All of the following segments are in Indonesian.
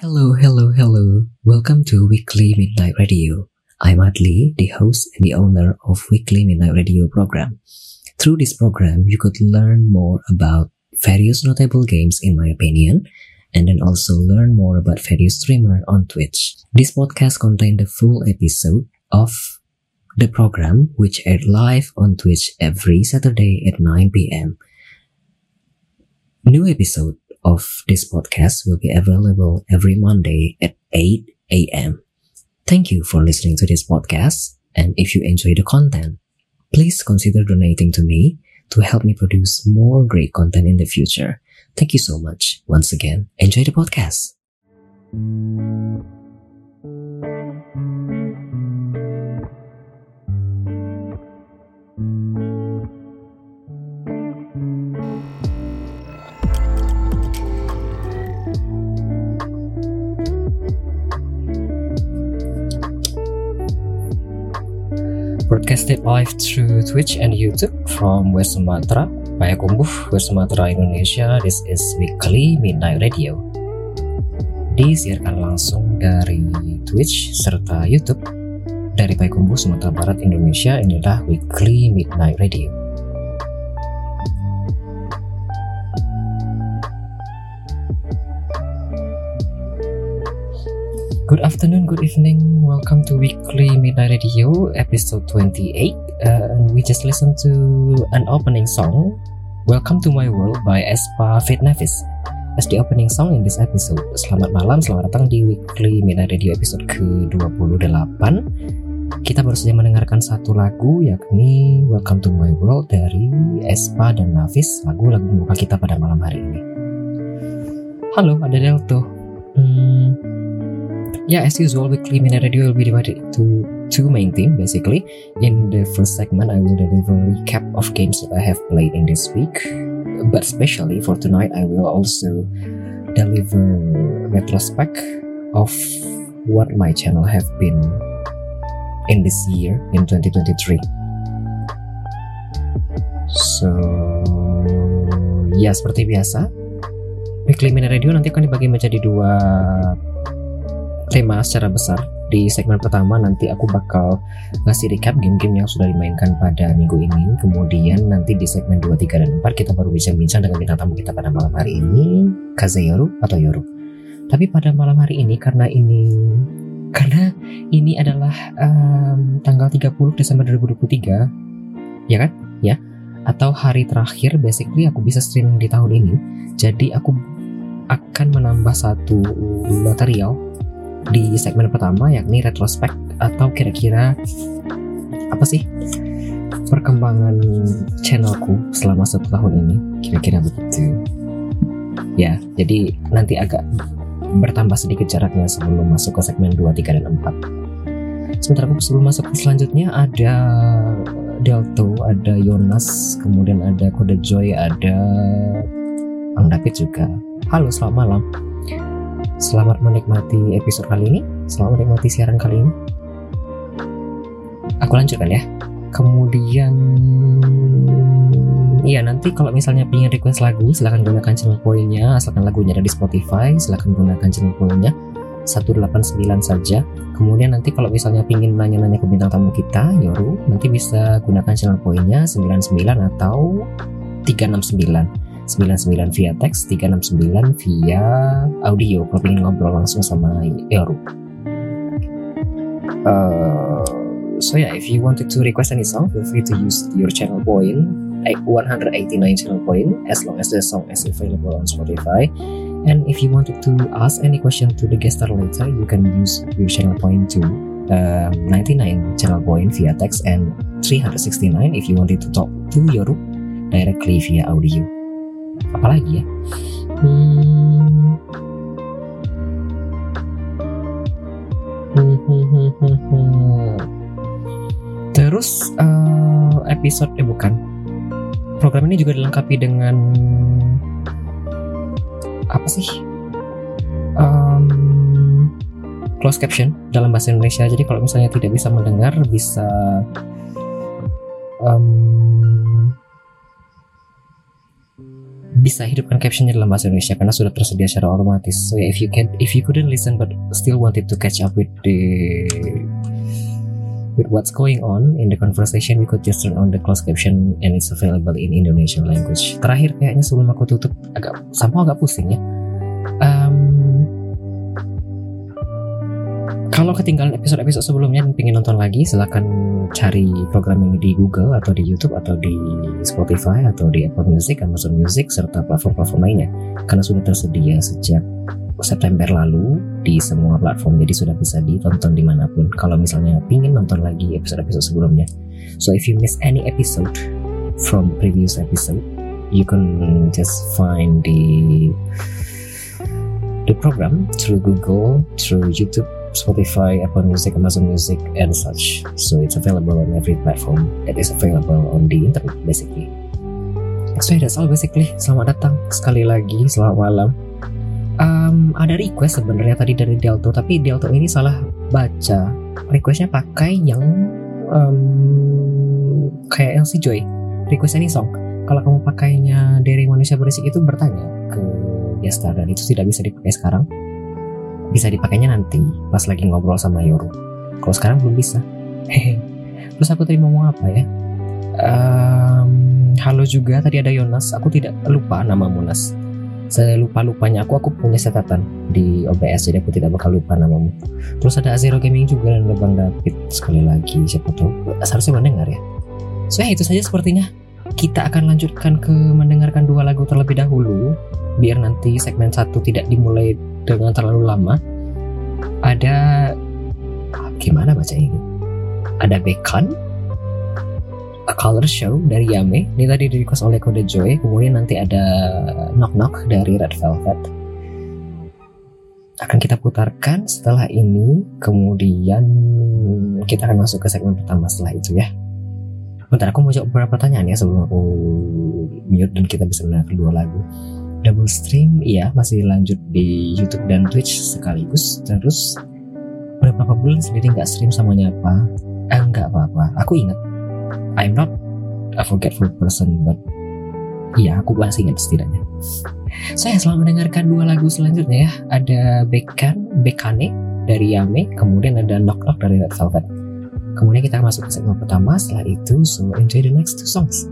Hello, hello, hello. Welcome to Weekly Midnight Radio. I'm Adli, the host and the owner of Weekly Midnight Radio program. Through this program, you could learn more about various notable games in my opinion, and then also learn more about various streamer on Twitch. This podcast contains the full episode of the program which aired live on Twitch every Saturday at 9 p.m. New episode of this podcast will be available every Monday at 8 a.m. Thank you for listening to this podcast. And if you enjoy the content, please consider donating to me to help me produce more great content in the future. Thank you so much. Once again, enjoy the podcast. Broadcasted live through Twitch and YouTube from West Sumatra, Payakumbuh, West Sumatra, Indonesia. This is Weekly Midnight Radio. Disiarkan langsung dari Twitch serta YouTube dari Payakumbuh, Sumatera Barat, Indonesia. Inilah Weekly Midnight Radio. Good afternoon, good evening. Welcome to Weekly Midnight Radio, episode 28. Uh, we just listened to an opening song, Welcome to My World by Espa Fit Nevis. As the opening song in this episode. Selamat malam, selamat datang di Weekly Midnight Radio episode ke-28. Kita baru saja mendengarkan satu lagu yakni Welcome to My World dari Espa dan Navis, lagu-lagu muka kita pada malam hari ini. Halo, ada Delto. Hmm, yeah, as usual, Weekly Minute Radio will be divided into two main themes basically. In the first segment, I will deliver a recap of games that I have played in this week. But especially for tonight, I will also deliver retrospect of what my channel have been in this year in 2023. So, ya seperti biasa, Weekly Minute Radio nanti akan dibagi menjadi dua tema secara besar. Di segmen pertama nanti aku bakal ngasih recap game-game yang sudah dimainkan pada minggu ini. Kemudian nanti di segmen 2, 3, dan 4 kita baru bincang-bincang dengan bintang tamu kita pada malam hari ini, Kazeyoru atau Yoru. Tapi pada malam hari ini karena ini karena ini adalah um, tanggal 30 Desember 2023, ya kan? Ya. Atau hari terakhir basically aku bisa streaming di tahun ini. Jadi aku akan menambah satu material di segmen pertama yakni retrospek atau kira-kira apa sih perkembangan channelku selama satu tahun ini kira-kira begitu ya jadi nanti agak bertambah sedikit jaraknya sebelum masuk ke segmen 2, 3, dan 4 sementara sebelum masuk ke selanjutnya ada Delto, ada Yonas, kemudian ada Kode Joy, ada Bang David juga. Halo, selamat malam. Selamat menikmati episode kali ini. Selamat menikmati siaran kali ini. Aku lanjutkan ya. Kemudian, iya nanti kalau misalnya ingin request lagu, silahkan gunakan channel poinnya. Asalkan lagunya ada di Spotify, silahkan gunakan channel poinnya 189 saja. Kemudian nanti kalau misalnya ingin nanya-nanya ke bintang tamu kita, Yoru, nanti bisa gunakan channel poinnya 99 atau 369. 99 via teks, 369 via audio kalau ingin ngobrol langsung sama Yoru. Uh, so yeah, if you wanted to request any song, feel free to use your channel point, 189 channel point, as long as the song is available on Spotify. And if you wanted to ask any question to the guest star later, you can use your channel point to um, 99 channel point via text and 369 if you wanted to talk to Yoru directly via audio apalagi ya? Hmm. terus uh, episode eh bukan. Program ini juga dilengkapi dengan apa sih? Um, closed caption dalam bahasa Indonesia. Jadi kalau misalnya tidak bisa mendengar bisa um, bisa hidupkan captionnya dalam bahasa Indonesia karena sudah tersedia secara otomatis. So yeah, if you can, if you couldn't listen but still wanted to catch up with the with what's going on in the conversation, we could just turn on the closed caption and it's available in Indonesian language. Terakhir kayaknya sebelum aku tutup agak sama agak pusing ya. Kalau ketinggalan episode-episode sebelumnya dan ingin nonton lagi, silahkan cari program ini di Google atau di YouTube atau di Spotify atau di Apple Music, Amazon Music, serta platform-platform lainnya. Karena sudah tersedia sejak September lalu di semua platform, jadi sudah bisa ditonton di mana pun. Kalau misalnya ingin nonton lagi episode-episode sebelumnya. So if you miss any episode from previous episode, you can just find the the program through Google, through YouTube, Spotify, Apple Music, Amazon Music, and such. So it's available on every platform that is available on the internet basically. So that's all basically. Selamat datang sekali lagi, selamat malam. Um, ada request sebenarnya tadi dari Delto, tapi Delto ini salah baca. Requestnya pakai yang um, kayak LC Joy. Requestnya ini song. Kalau kamu pakainya dari manusia berisik itu bertanya ke Gestar dan itu tidak bisa dipakai sekarang bisa dipakainya nanti pas lagi ngobrol sama Yoru. Kalau sekarang belum bisa. Hehe. Terus aku tadi mau ngomong apa ya? Um, halo juga tadi ada Yonas. Aku tidak lupa nama Munas saya lupa lupanya aku aku punya catatan di OBS jadi aku tidak bakal lupa namamu. Terus ada Azero Gaming juga dan Bang David sekali lagi siapa tahu. Seharusnya mendengar ya. So ya itu saja sepertinya. Kita akan lanjutkan ke mendengarkan dua lagu terlebih dahulu biar nanti segmen satu tidak dimulai dengan terlalu lama ada gimana baca ini? Ada Bekan A Color Show dari Yame. Ini tadi di request oleh Kode Joy. Kemudian nanti ada Knock Knock dari Red Velvet. Akan kita putarkan setelah ini. Kemudian kita akan masuk ke segmen pertama setelah itu ya. Bentar aku mau jawab beberapa pertanyaan ya sebelum aku mute dan kita bisa mendengar kedua lagu double stream iya masih lanjut di YouTube dan Twitch sekaligus. Terus beberapa bulan sendiri nggak stream sama nyapa eh nggak apa-apa. Aku ingat. I'm not a forgetful person but iya aku masih ingat setidaknya. Saya selalu mendengarkan dua lagu selanjutnya ya. Ada Bekan Bekane dari Yame kemudian ada Knock Knock dari Red Velvet. Kemudian kita masuk ke segmen pertama. Setelah itu so enjoy the next two songs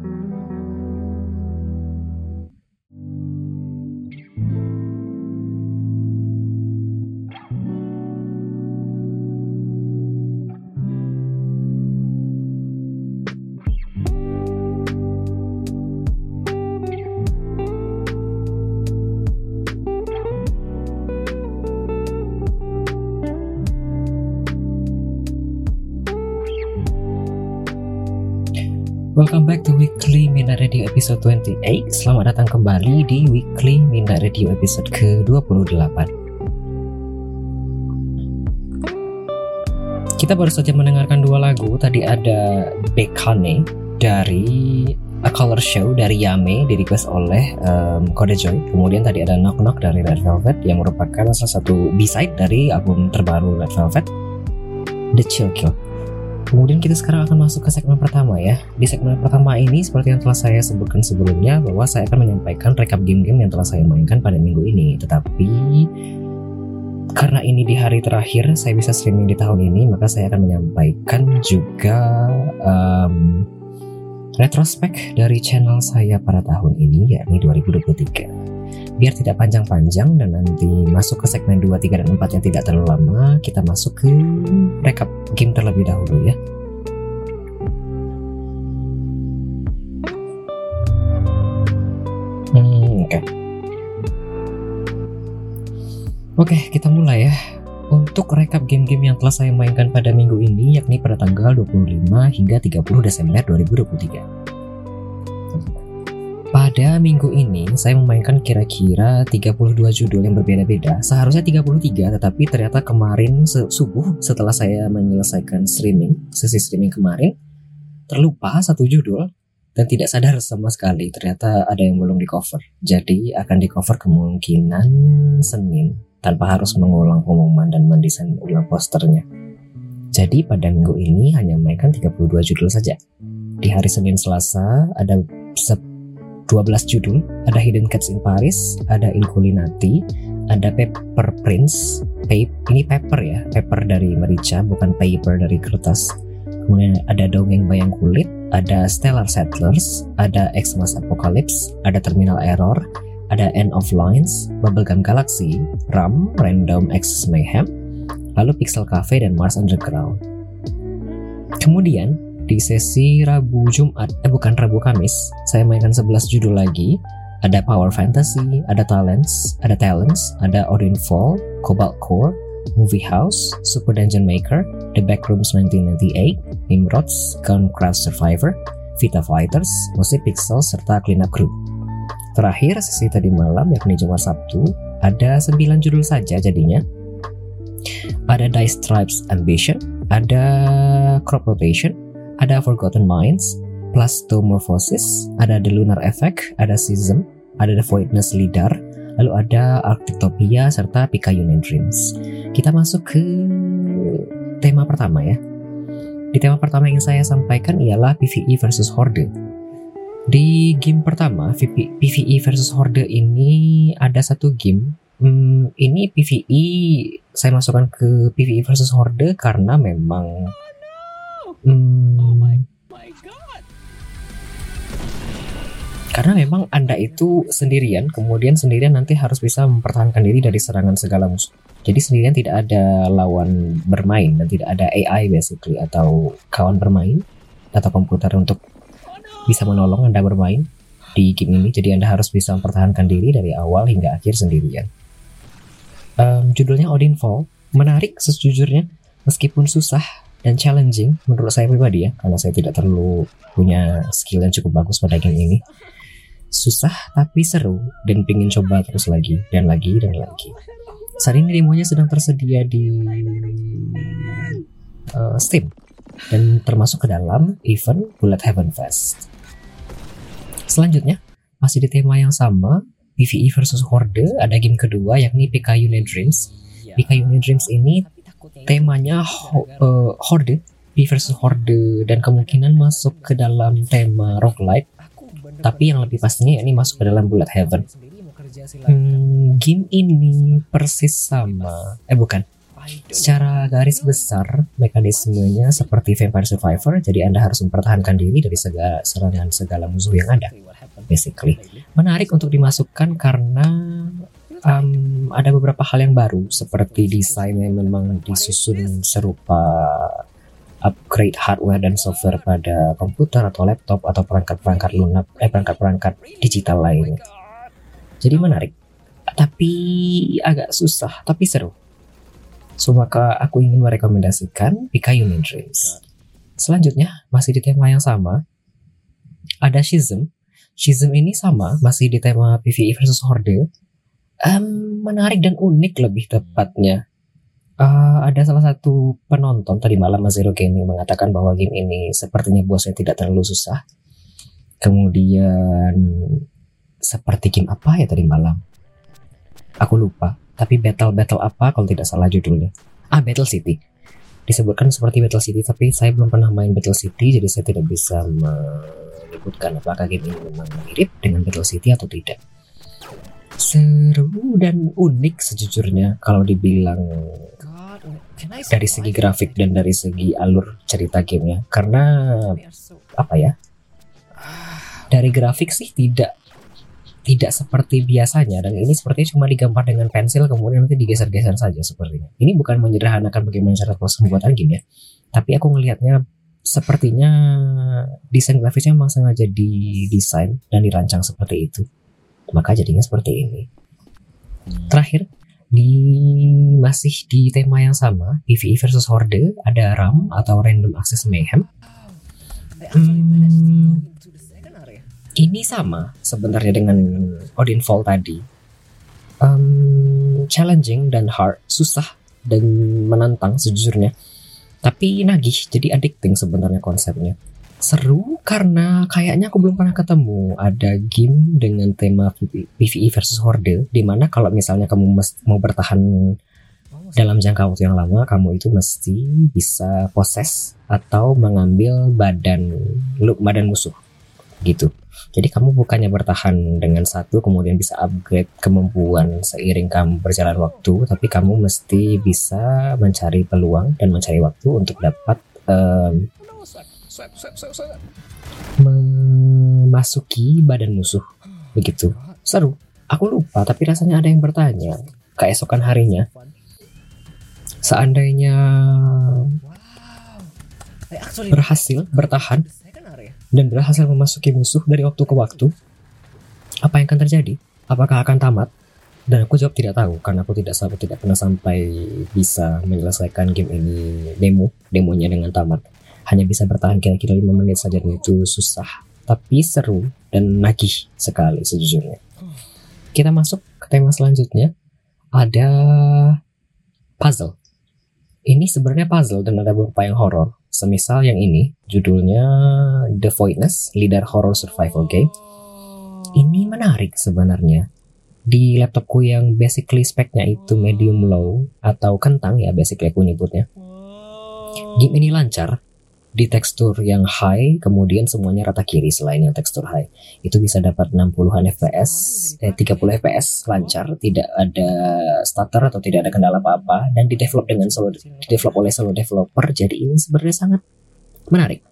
Welcome back to Weekly Minda Radio episode 28 Selamat datang kembali di Weekly Minda Radio episode ke-28 Kita baru saja mendengarkan dua lagu. Tadi ada Bekane dari A Color Show dari Yame di request oleh um, Kode Joy. Kemudian tadi ada Knock Knock dari Red Velvet Yang merupakan salah satu B-side dari album terbaru Red Velvet The Chill Kill Kemudian kita sekarang akan masuk ke segmen pertama ya. Di segmen pertama ini seperti yang telah saya sebutkan sebelumnya bahwa saya akan menyampaikan rekap game-game yang telah saya mainkan pada minggu ini. Tetapi karena ini di hari terakhir saya bisa streaming di tahun ini, maka saya akan menyampaikan juga um, retrospek dari channel saya pada tahun ini yakni 2023 biar tidak panjang-panjang dan nanti masuk ke segmen 2, 3, dan 4 yang tidak terlalu lama kita masuk ke rekap game terlebih dahulu ya. Hmm, oke. Oke okay, kita mulai ya. Untuk rekap game-game yang telah saya mainkan pada minggu ini yakni pada tanggal 25 hingga 30 Desember 2023 pada minggu ini saya memainkan kira-kira 32 judul yang berbeda-beda. Seharusnya 33 tetapi ternyata kemarin subuh setelah saya menyelesaikan streaming, sesi streaming kemarin, terlupa satu judul dan tidak sadar sama sekali ternyata ada yang belum di cover. Jadi akan di cover kemungkinan Senin tanpa harus mengulang pengumuman dan mendesain ulang posternya. Jadi pada minggu ini hanya memainkan 32 judul saja. Di hari Senin Selasa ada 12 judul, ada Hidden Cats in Paris, ada Inculinati, ada Paper Prince, paper, ini paper ya, paper dari merica, bukan paper dari kertas. Kemudian ada Dongeng Bayang Kulit, ada Stellar Settlers, ada Xmas Apocalypse, ada Terminal Error, ada End of Lines, Bubblegum Galaxy, RAM, Random Access Mayhem, lalu Pixel Cafe dan Mars Underground. Kemudian di sesi Rabu Jumat, eh bukan Rabu Kamis, saya mainkan 11 judul lagi. Ada Power Fantasy, ada Talents, ada Talents, ada Odin Fall, Cobalt Core, Movie House, Super Dungeon Maker, The Backrooms 1998, Nimrods, Guncraft Survivor, Vita Fighters, Musik Pixel, serta Cleanup Crew. Terakhir, sesi tadi malam yakni Jumat Sabtu, ada 9 judul saja jadinya. Ada Dice Stripes Ambition, ada Crop Rotation, ada Forgotten Minds, Plastomorphosis, ada The Lunar Effect, ada Season, ada The Voidness Leader, lalu ada Arctopia serta Picayune Dreams. Kita masuk ke tema pertama ya. Di tema pertama yang saya sampaikan ialah PvE versus Horde. Di game pertama, PvE versus Horde ini ada satu game. Hmm, ini PvE saya masukkan ke PvE versus Horde karena memang Hmm, oh my, my God. Karena memang Anda itu sendirian, kemudian sendirian nanti harus bisa mempertahankan diri dari serangan segala musuh. Jadi sendirian tidak ada lawan bermain dan tidak ada AI basically atau kawan bermain atau komputer untuk bisa menolong Anda bermain di game ini. Jadi Anda harus bisa mempertahankan diri dari awal hingga akhir sendirian. Um, judulnya Odin Fall menarik sejujurnya meskipun susah dan challenging menurut saya pribadi ya karena saya tidak terlalu punya skill yang cukup bagus pada game ini. Susah tapi seru dan pingin coba terus lagi dan lagi dan lagi. Saat ini demonya sedang tersedia di uh, Steam dan termasuk ke dalam event Bullet Heaven Fest. Selanjutnya masih di tema yang sama PvE versus Horde ada game kedua yakni PKU Dreams. PKU Dreams ini temanya ho uh, horde P versus horde dan kemungkinan masuk ke dalam tema roguelite tapi yang lebih pastinya ini masuk ke dalam bullet heaven. hmm, game ini persis sama. Eh bukan. Secara garis besar mekanismenya seperti Vampire Survivor jadi anda harus mempertahankan diri dari segala serangan segala musuh yang ada. Basically. Menarik untuk dimasukkan karena um, ada beberapa hal yang baru seperti desain yang memang disusun serupa upgrade hardware dan software pada komputer atau laptop atau perangkat-perangkat lunak eh perangkat-perangkat digital lainnya. Jadi menarik, tapi agak susah, tapi seru. So aku ingin merekomendasikan Pika Union Dreams. Selanjutnya masih di tema yang sama, ada Shizm. Shizm ini sama, masih di tema PvE versus Horde, um, menarik dan unik lebih tepatnya. Uh, ada salah satu penonton tadi malam Zero Gaming mengatakan bahwa game ini sepertinya bosnya tidak terlalu susah. Kemudian seperti game apa ya tadi malam? Aku lupa. Tapi battle battle apa kalau tidak salah judulnya? Ah Battle City. Disebutkan seperti Battle City tapi saya belum pernah main Battle City jadi saya tidak bisa menyebutkan apakah game ini memang mirip dengan Battle City atau tidak seru dan unik sejujurnya kalau dibilang dari segi grafik dan dari segi alur cerita gamenya. Karena apa ya? Dari grafik sih tidak tidak seperti biasanya. Dan ini sepertinya cuma digambar dengan pensil kemudian nanti digeser-geser saja sepertinya. Ini bukan menyederhanakan bagaimana cara proses pembuatan game ya. Tapi aku ngelihatnya sepertinya desain grafisnya memang sengaja didesain dan dirancang seperti itu maka jadinya seperti ini. Terakhir, di masih di tema yang sama, PvE versus Horde, ada RAM atau Random Access Mayhem. Hmm, ini sama sebenarnya dengan Odin Fall tadi. Um, challenging dan hard, susah dan menantang sejujurnya. Tapi nagih, jadi addicting sebenarnya konsepnya seru karena kayaknya aku belum pernah ketemu. Ada game dengan tema PvE versus Horde di mana kalau misalnya kamu mau bertahan dalam jangka waktu yang lama kamu itu mesti bisa poses atau mengambil badan look badan musuh gitu. Jadi kamu bukannya bertahan dengan satu kemudian bisa upgrade kemampuan seiring kamu berjalan waktu, tapi kamu mesti bisa mencari peluang dan mencari waktu untuk dapat um, memasuki badan musuh. Begitu. Seru. Aku lupa, tapi rasanya ada yang bertanya keesokan harinya. Seandainya berhasil bertahan dan berhasil memasuki musuh dari waktu ke waktu, apa yang akan terjadi? Apakah akan tamat? Dan aku jawab tidak tahu karena aku tidak sampai tidak pernah sampai bisa menyelesaikan game ini demo demonya dengan tamat. Hanya bisa bertahan kira-kira 5 menit saja dan itu susah. Tapi seru dan nagih sekali sejujurnya. Kita masuk ke tema selanjutnya. Ada puzzle. Ini sebenarnya puzzle dan ada beberapa yang horor. Semisal yang ini, judulnya The Voidness, Leader Horror Survival Game. Ini menarik sebenarnya. Di laptopku yang basically speknya itu medium low atau kentang ya basically aku nyebutnya. Game ini lancar, di tekstur yang high kemudian semuanya rata kiri selain yang tekstur high. Itu bisa dapat 60-an fps eh 30 fps lancar tidak ada stutter atau tidak ada kendala apa-apa dan di develop dengan solo di develop oleh solo developer. Jadi ini sebenarnya sangat menarik.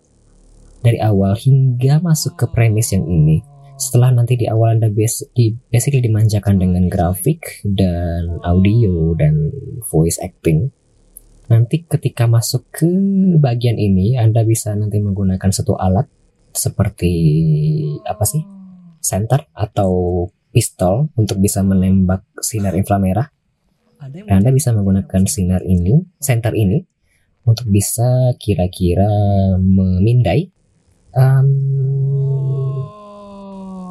Dari awal hingga masuk ke premis yang ini setelah nanti di awal anda base, di, basically dimanjakan dengan grafik dan audio dan voice acting Nanti ketika masuk ke bagian ini, Anda bisa nanti menggunakan satu alat seperti apa sih? Center atau pistol untuk bisa menembak sinar inframerah. Dan Anda bisa menggunakan sinar ini, center ini untuk bisa kira-kira memindai um,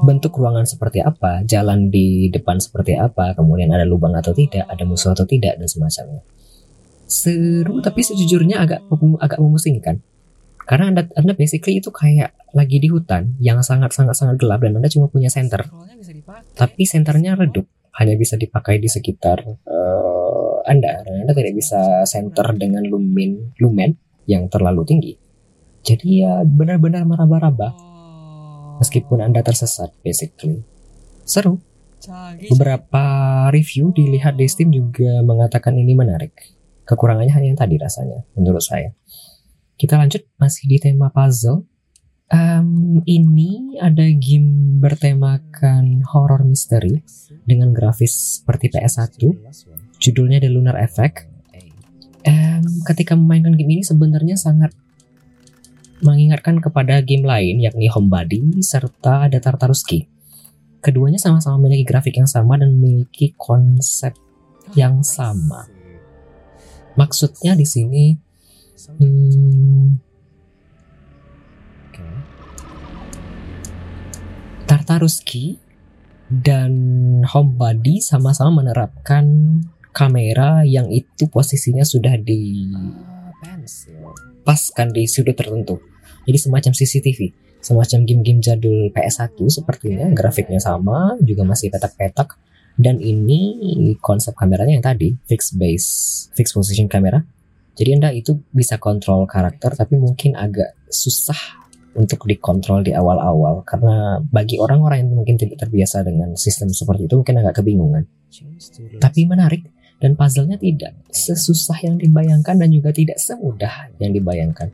bentuk ruangan seperti apa, jalan di depan seperti apa, kemudian ada lubang atau tidak, ada musuh atau tidak dan semacamnya seru tapi sejujurnya agak agak memusingkan karena anda anda basically itu kayak lagi di hutan yang sangat sangat sangat gelap dan anda cuma punya center tapi senternya redup hanya bisa dipakai di sekitar uh, anda. Dan anda tidak bisa center dengan lumen lumen yang terlalu tinggi. Jadi ya benar-benar meraba-raba. Meskipun anda tersesat basically. Seru. Beberapa review dilihat di Steam juga mengatakan ini menarik Kekurangannya hanya yang tadi rasanya, menurut saya. Kita lanjut masih di tema puzzle. Um, ini ada game bertemakan horror misteri dengan grafis seperti PS1. Judulnya The Lunar Effect. Um, ketika memainkan game ini sebenarnya sangat mengingatkan kepada game lain yakni Homebody serta ada Tartaruski. Keduanya sama-sama memiliki grafik yang sama dan memiliki konsep yang sama. Maksudnya di sini hmm, Tartaruski dan Homebody sama-sama menerapkan kamera yang itu posisinya sudah dipaskan di sudut tertentu. Jadi semacam CCTV, semacam game-game jadul PS1 sepertinya, grafiknya sama, juga masih petak-petak dan ini konsep kameranya yang tadi fixed base fixed position kamera. Jadi anda itu bisa kontrol karakter tapi mungkin agak susah untuk dikontrol di awal-awal. Karena bagi orang-orang yang mungkin tidak terbiasa dengan sistem seperti itu mungkin agak kebingungan. Tapi menarik dan puzzle-nya tidak sesusah yang dibayangkan dan juga tidak semudah yang dibayangkan.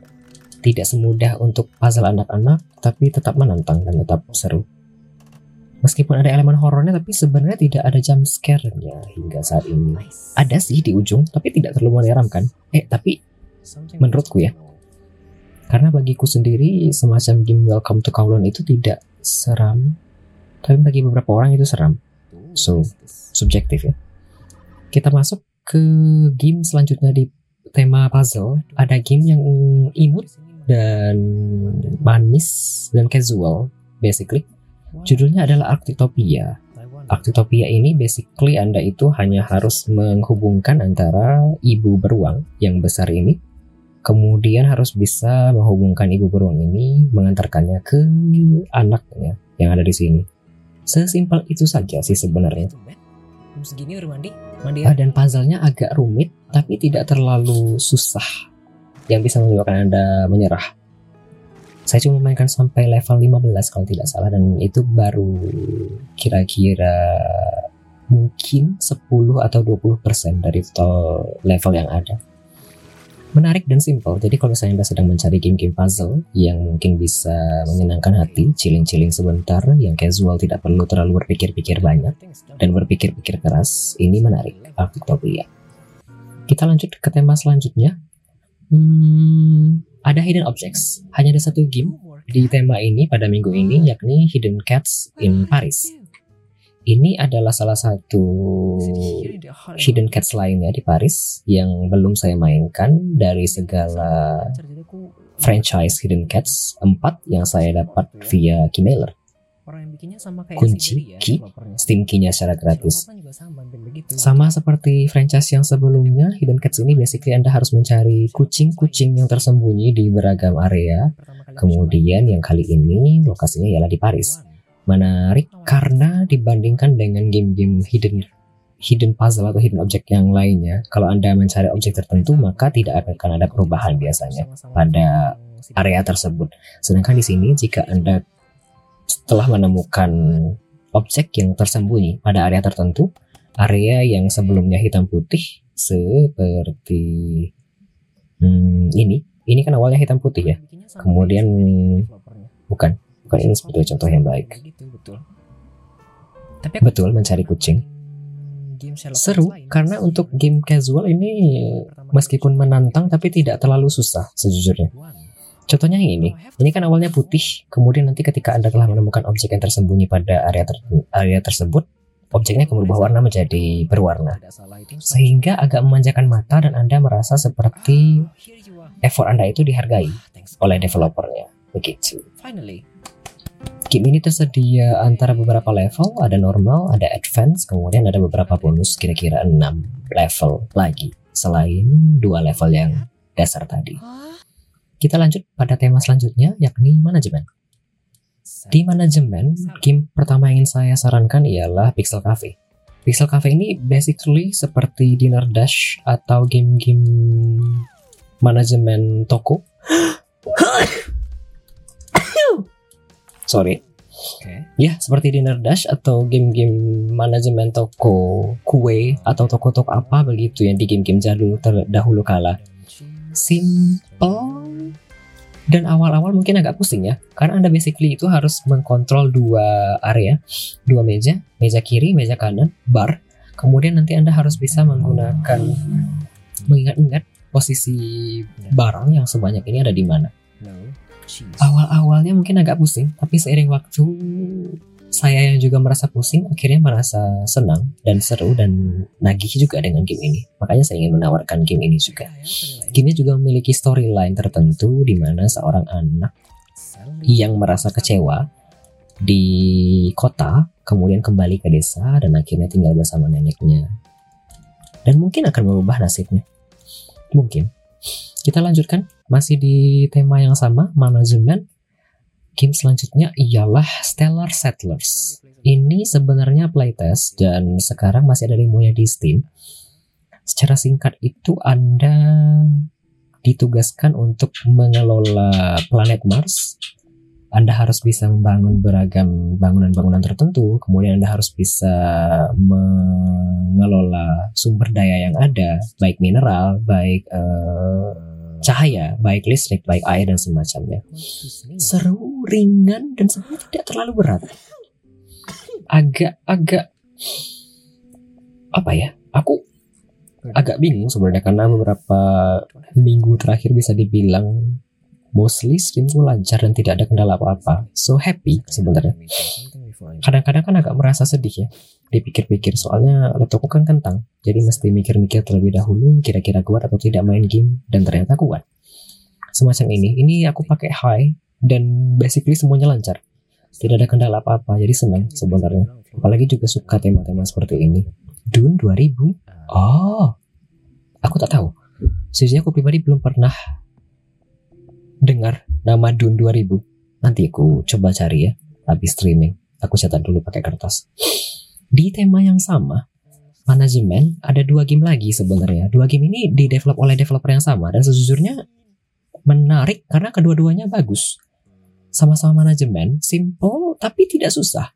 Tidak semudah untuk puzzle anak-anak tapi tetap menantang dan tetap seru Meskipun ada elemen horornya tapi sebenarnya tidak ada jump scare-nya hingga saat ini. Ada sih di ujung tapi tidak terlalu menyeramkan. Eh tapi menurutku ya. Karena bagiku sendiri semacam game Welcome to Kowloon itu tidak seram. Tapi bagi beberapa orang itu seram. So, subjektif ya. Kita masuk ke game selanjutnya di tema puzzle. Ada game yang imut dan manis dan casual basically Judulnya adalah Arktopia. Arktopia ini basically Anda itu hanya harus menghubungkan antara ibu beruang yang besar ini kemudian harus bisa menghubungkan ibu beruang ini mengantarkannya ke anaknya yang ada di sini. Sesimpel itu saja sih sebenarnya. Segini udah mandi? Mandi ya? Dan puzzle-nya agak rumit tapi tidak terlalu susah yang bisa menyebabkan Anda menyerah. Saya cuma mainkan sampai level 15 kalau tidak salah dan itu baru kira-kira mungkin 10 atau 20% dari total level yang ada. Menarik dan simple. Jadi kalau misalnya Anda sedang mencari game-game puzzle yang mungkin bisa menyenangkan hati, chilling-chilling sebentar, yang casual tidak perlu terlalu berpikir-pikir banyak dan berpikir-pikir keras, ini menarik. Arctopia. Kita lanjut ke tema selanjutnya. Hmm, ada hidden objects. Hanya ada satu game di tema ini pada minggu ini yakni Hidden Cats in Paris. Ini adalah salah satu Hidden Cats lainnya di Paris yang belum saya mainkan dari segala franchise Hidden Cats 4 yang saya dapat via Keymailer. Kunci, key, Steam key-nya secara gratis. Sama seperti franchise yang sebelumnya, Hidden Cats ini basically Anda harus mencari kucing-kucing yang tersembunyi di beragam area. Kemudian yang kali ini lokasinya ialah di Paris menarik karena dibandingkan dengan game-game hidden hidden puzzle atau hidden object yang lainnya, kalau Anda mencari objek tertentu maka tidak akan ada perubahan biasanya pada area tersebut. Sedangkan di sini jika Anda setelah menemukan objek yang tersembunyi pada area tertentu, area yang sebelumnya hitam putih seperti hmm, ini, ini kan awalnya hitam putih ya. Kemudian bukan Bukan ini sebagai contoh yang baik. Tapi Betul, mencari kucing. Seru karena untuk game casual ini meskipun menantang tapi tidak terlalu susah sejujurnya. Contohnya yang ini, ini kan awalnya putih, kemudian nanti ketika Anda telah menemukan objek yang tersembunyi pada area ter area tersebut, objeknya akan berubah warna menjadi berwarna. Sehingga agak memanjakan mata dan Anda merasa seperti effort Anda itu dihargai oleh developernya. Begitu. Game ini tersedia antara beberapa level, ada normal, ada advance, kemudian ada beberapa bonus kira-kira 6 level lagi selain dua level yang dasar tadi. Kita lanjut pada tema selanjutnya yakni manajemen. Di manajemen, game pertama yang ingin saya sarankan ialah Pixel Cafe. Pixel Cafe ini basically seperti Dinner Dash atau game-game manajemen toko sorry Okay. Ya, seperti Dinner Dash atau game-game manajemen toko kue atau toko-toko apa begitu yang di game-game jadul terdahulu kala. Simple dan awal-awal mungkin agak pusing ya, karena Anda basically itu harus mengkontrol dua area, dua meja, meja kiri, meja kanan, bar. Kemudian nanti Anda harus bisa menggunakan mengingat-ingat posisi barang yang sebanyak ini ada di mana. Awal-awalnya mungkin agak pusing, tapi seiring waktu saya yang juga merasa pusing akhirnya merasa senang dan seru dan nagih juga dengan game ini. Makanya saya ingin menawarkan game ini juga. Game ini juga memiliki storyline tertentu di mana seorang anak yang merasa kecewa di kota kemudian kembali ke desa dan akhirnya tinggal bersama neneknya. Dan mungkin akan merubah nasibnya. Mungkin. Kita lanjutkan masih di tema yang sama, manajemen. Game selanjutnya ialah Stellar Settlers. Ini sebenarnya playtest dan sekarang masih ada demonya di Steam. Secara singkat itu Anda ditugaskan untuk mengelola planet Mars. Anda harus bisa membangun beragam bangunan-bangunan tertentu, kemudian Anda harus bisa mengelola sumber daya yang ada, baik mineral, baik uh, cahaya, baik listrik, baik air dan semacamnya. Seru, ringan dan sebenarnya tidak terlalu berat. Agak-agak apa ya? Aku agak bingung sebenarnya karena beberapa minggu terakhir bisa dibilang mostly streamku lancar dan tidak ada kendala apa-apa. So happy sebenarnya. Kadang-kadang kan agak merasa sedih ya dipikir-pikir. Soalnya laptopku kan kentang jadi mesti mikir-mikir terlebih dahulu kira-kira kuat atau tidak main game dan ternyata kuat. Semacam ini ini aku pakai high dan basically semuanya lancar. Tidak ada kendala apa-apa jadi senang sebenarnya. Apalagi juga suka tema-tema seperti ini. Dune 2000 oh aku tak tahu. Sejujurnya aku pribadi belum pernah dengar nama Dune 2000 nanti aku coba cari ya habis streaming aku catat dulu pakai kertas di tema yang sama, manajemen ada dua game lagi sebenarnya. Dua game ini di-develop oleh developer yang sama dan sejujurnya menarik karena kedua-duanya bagus. sama-sama manajemen, simple tapi tidak susah.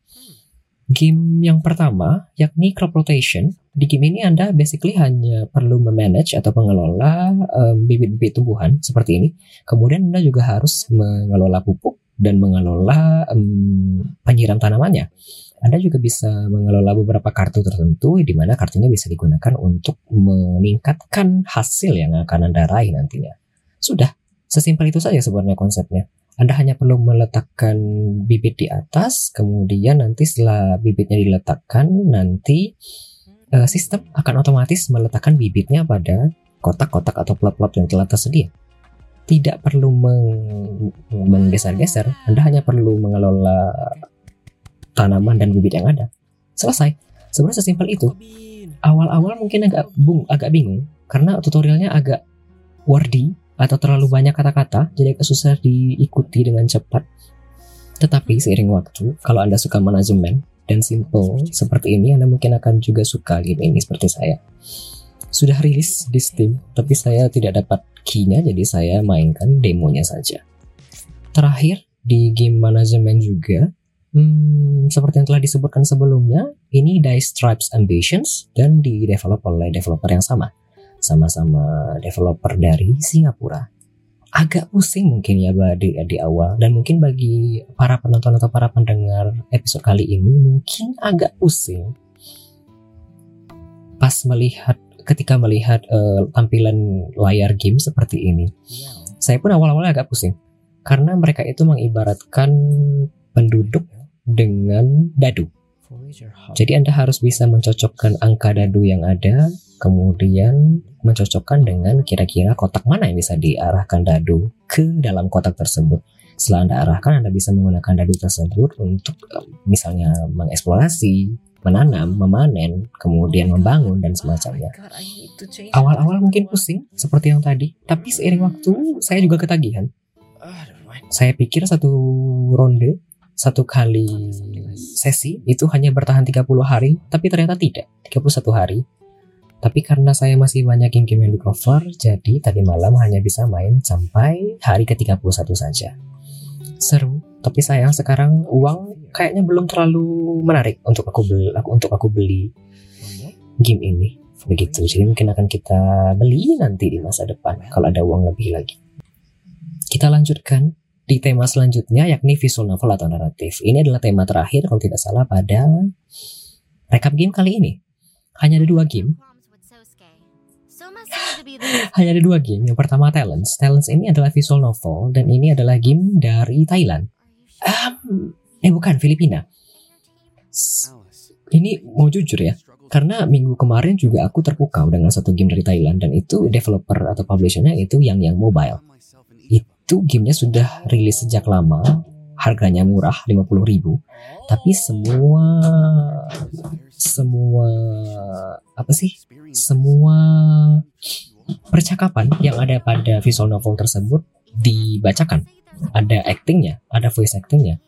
Game yang pertama yakni crop rotation. Di game ini Anda basically hanya perlu memanage atau mengelola um, bibit-bibit tumbuhan seperti ini. Kemudian Anda juga harus mengelola pupuk dan mengelola um, penyiram tanamannya. Anda juga bisa mengelola beberapa kartu tertentu di mana kartunya bisa digunakan untuk meningkatkan hasil yang akan Anda raih nantinya. Sudah, sesimpel itu saja sebenarnya konsepnya. Anda hanya perlu meletakkan bibit di atas, kemudian nanti setelah bibitnya diletakkan, nanti uh, sistem akan otomatis meletakkan bibitnya pada kotak-kotak atau plot-plot yang telah tersedia. Tidak perlu meng menggeser-geser, Anda hanya perlu mengelola tanaman dan bibit yang ada. Selesai. Sebenarnya sesimpel itu. Awal-awal mungkin agak bung, agak bingung karena tutorialnya agak wordy atau terlalu banyak kata-kata, jadi agak susah diikuti dengan cepat. Tetapi seiring waktu, kalau Anda suka manajemen dan simple seperti ini, Anda mungkin akan juga suka game ini seperti saya. Sudah rilis di Steam, tapi saya tidak dapat key-nya, jadi saya mainkan demonya saja. Terakhir, di game manajemen juga, hmm, seperti yang telah disebutkan sebelumnya, ini Dice Stripes Ambitions dan di develop oleh developer yang sama sama-sama developer dari Singapura. Agak pusing mungkin ya di, di awal dan mungkin bagi para penonton atau para pendengar episode kali ini mungkin agak pusing pas melihat ketika melihat uh, tampilan layar game seperti ini. Saya pun awal-awalnya agak pusing karena mereka itu mengibaratkan penduduk dengan dadu. Jadi Anda harus bisa mencocokkan angka dadu yang ada kemudian mencocokkan dengan kira-kira kotak mana yang bisa diarahkan dadu ke dalam kotak tersebut. Setelah Anda arahkan, Anda bisa menggunakan dadu tersebut untuk misalnya mengeksplorasi, menanam, memanen, kemudian membangun dan semacamnya. Awal-awal mungkin pusing seperti yang tadi, tapi seiring waktu saya juga ketagihan. Saya pikir satu ronde, satu kali sesi itu hanya bertahan 30 hari, tapi ternyata tidak, 31 hari. Tapi karena saya masih banyak game-game yang di cover, jadi tadi malam hanya bisa main sampai hari ke-31 saja. Seru, tapi sayang sekarang uang kayaknya belum terlalu menarik untuk aku beli, untuk aku beli game ini. Begitu, jadi mungkin akan kita beli nanti di masa depan kalau ada uang lebih lagi. Kita lanjutkan di tema selanjutnya yakni visual novel atau naratif. Ini adalah tema terakhir kalau tidak salah pada rekap game kali ini. Hanya ada dua game hanya ada dua game. Yang pertama Talents. Talents ini adalah visual novel dan ini adalah game dari Thailand. Um, eh bukan Filipina. Ini mau jujur ya, karena minggu kemarin juga aku terpukau dengan satu game dari Thailand dan itu developer atau publishernya itu yang yang mobile. Itu gamenya sudah rilis sejak lama, harganya murah 50 ribu, tapi semua semua apa sih? Semua percakapan yang ada pada visual novel tersebut dibacakan. Ada actingnya, ada voice actingnya.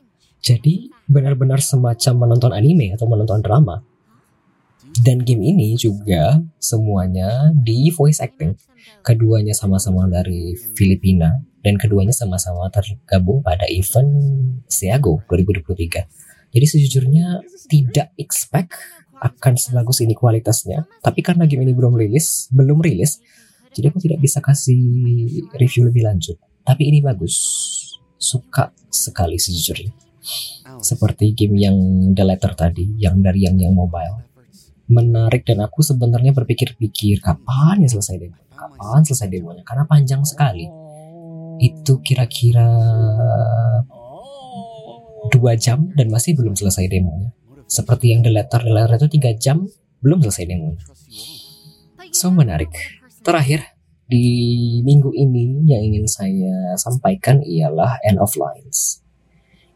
Jadi benar-benar semacam menonton anime atau menonton drama. Dan game ini juga semuanya di voice acting. Keduanya sama-sama dari Filipina dan keduanya sama-sama tergabung pada event Siago 2023. Jadi sejujurnya tidak expect akan sebagus ini kualitasnya. Tapi karena game ini belum rilis, belum rilis, jadi aku tidak bisa kasih review lebih lanjut. Tapi ini bagus. Suka sekali sejujurnya. Seperti game yang The Letter tadi, yang dari yang yang mobile. Menarik dan aku sebenarnya berpikir-pikir kapan ya selesai demo. Kapan selesai demonya? Karena panjang sekali. Itu kira-kira dua jam dan masih belum selesai demonya. Seperti yang The Letter, The Letter itu tiga jam belum selesai demonya. So menarik. Terakhir, di minggu ini yang ingin saya sampaikan ialah End of Lines.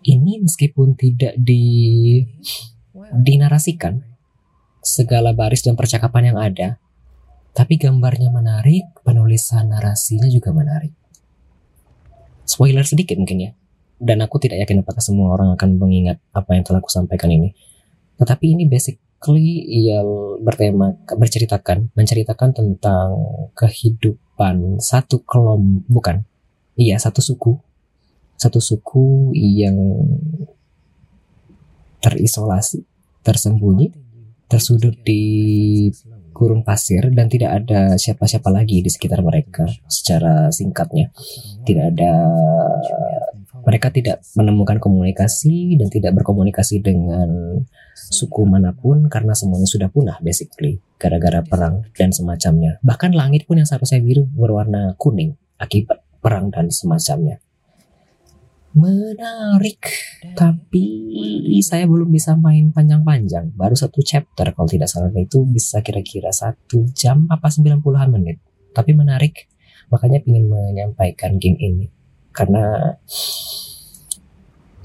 Ini meskipun tidak di dinarasikan segala baris dan percakapan yang ada, tapi gambarnya menarik, penulisan narasinya juga menarik. Spoiler sedikit mungkin ya, dan aku tidak yakin apakah semua orang akan mengingat apa yang telah aku sampaikan ini. Tetapi ini basic Kli ia bertema berceritakan menceritakan tentang kehidupan satu kelom bukan? Iya satu suku. Satu suku yang terisolasi, tersembunyi, tersudut di gurun pasir dan tidak ada siapa-siapa lagi di sekitar mereka secara singkatnya. Tidak ada mereka tidak menemukan komunikasi dan tidak berkomunikasi dengan suku mana pun karena semuanya sudah punah basically gara-gara perang dan semacamnya. Bahkan langit pun yang seharusnya biru berwarna kuning akibat perang dan semacamnya menarik. Tapi saya belum bisa main panjang-panjang. Baru satu chapter kalau tidak salah. Itu bisa kira-kira satu jam apa 90-an menit. Tapi menarik. Makanya ingin menyampaikan game ini. Karena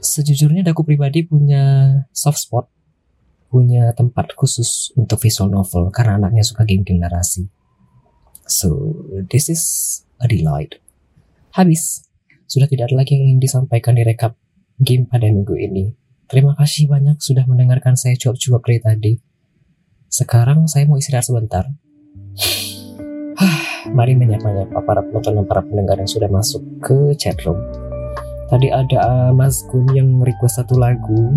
sejujurnya aku pribadi punya soft spot. Punya tempat khusus untuk visual novel. Karena anaknya suka game-game narasi so this is a delight. Habis sudah tidak ada lagi yang ingin disampaikan di rekap game pada minggu ini. Terima kasih banyak sudah mendengarkan saya cuap-cuap dari tadi. Sekarang saya mau istirahat sebentar. Mari menyapa-nyapa para penonton dan para pendengar yang sudah masuk ke chatroom. Tadi ada uh, Mas Gun yang request satu lagu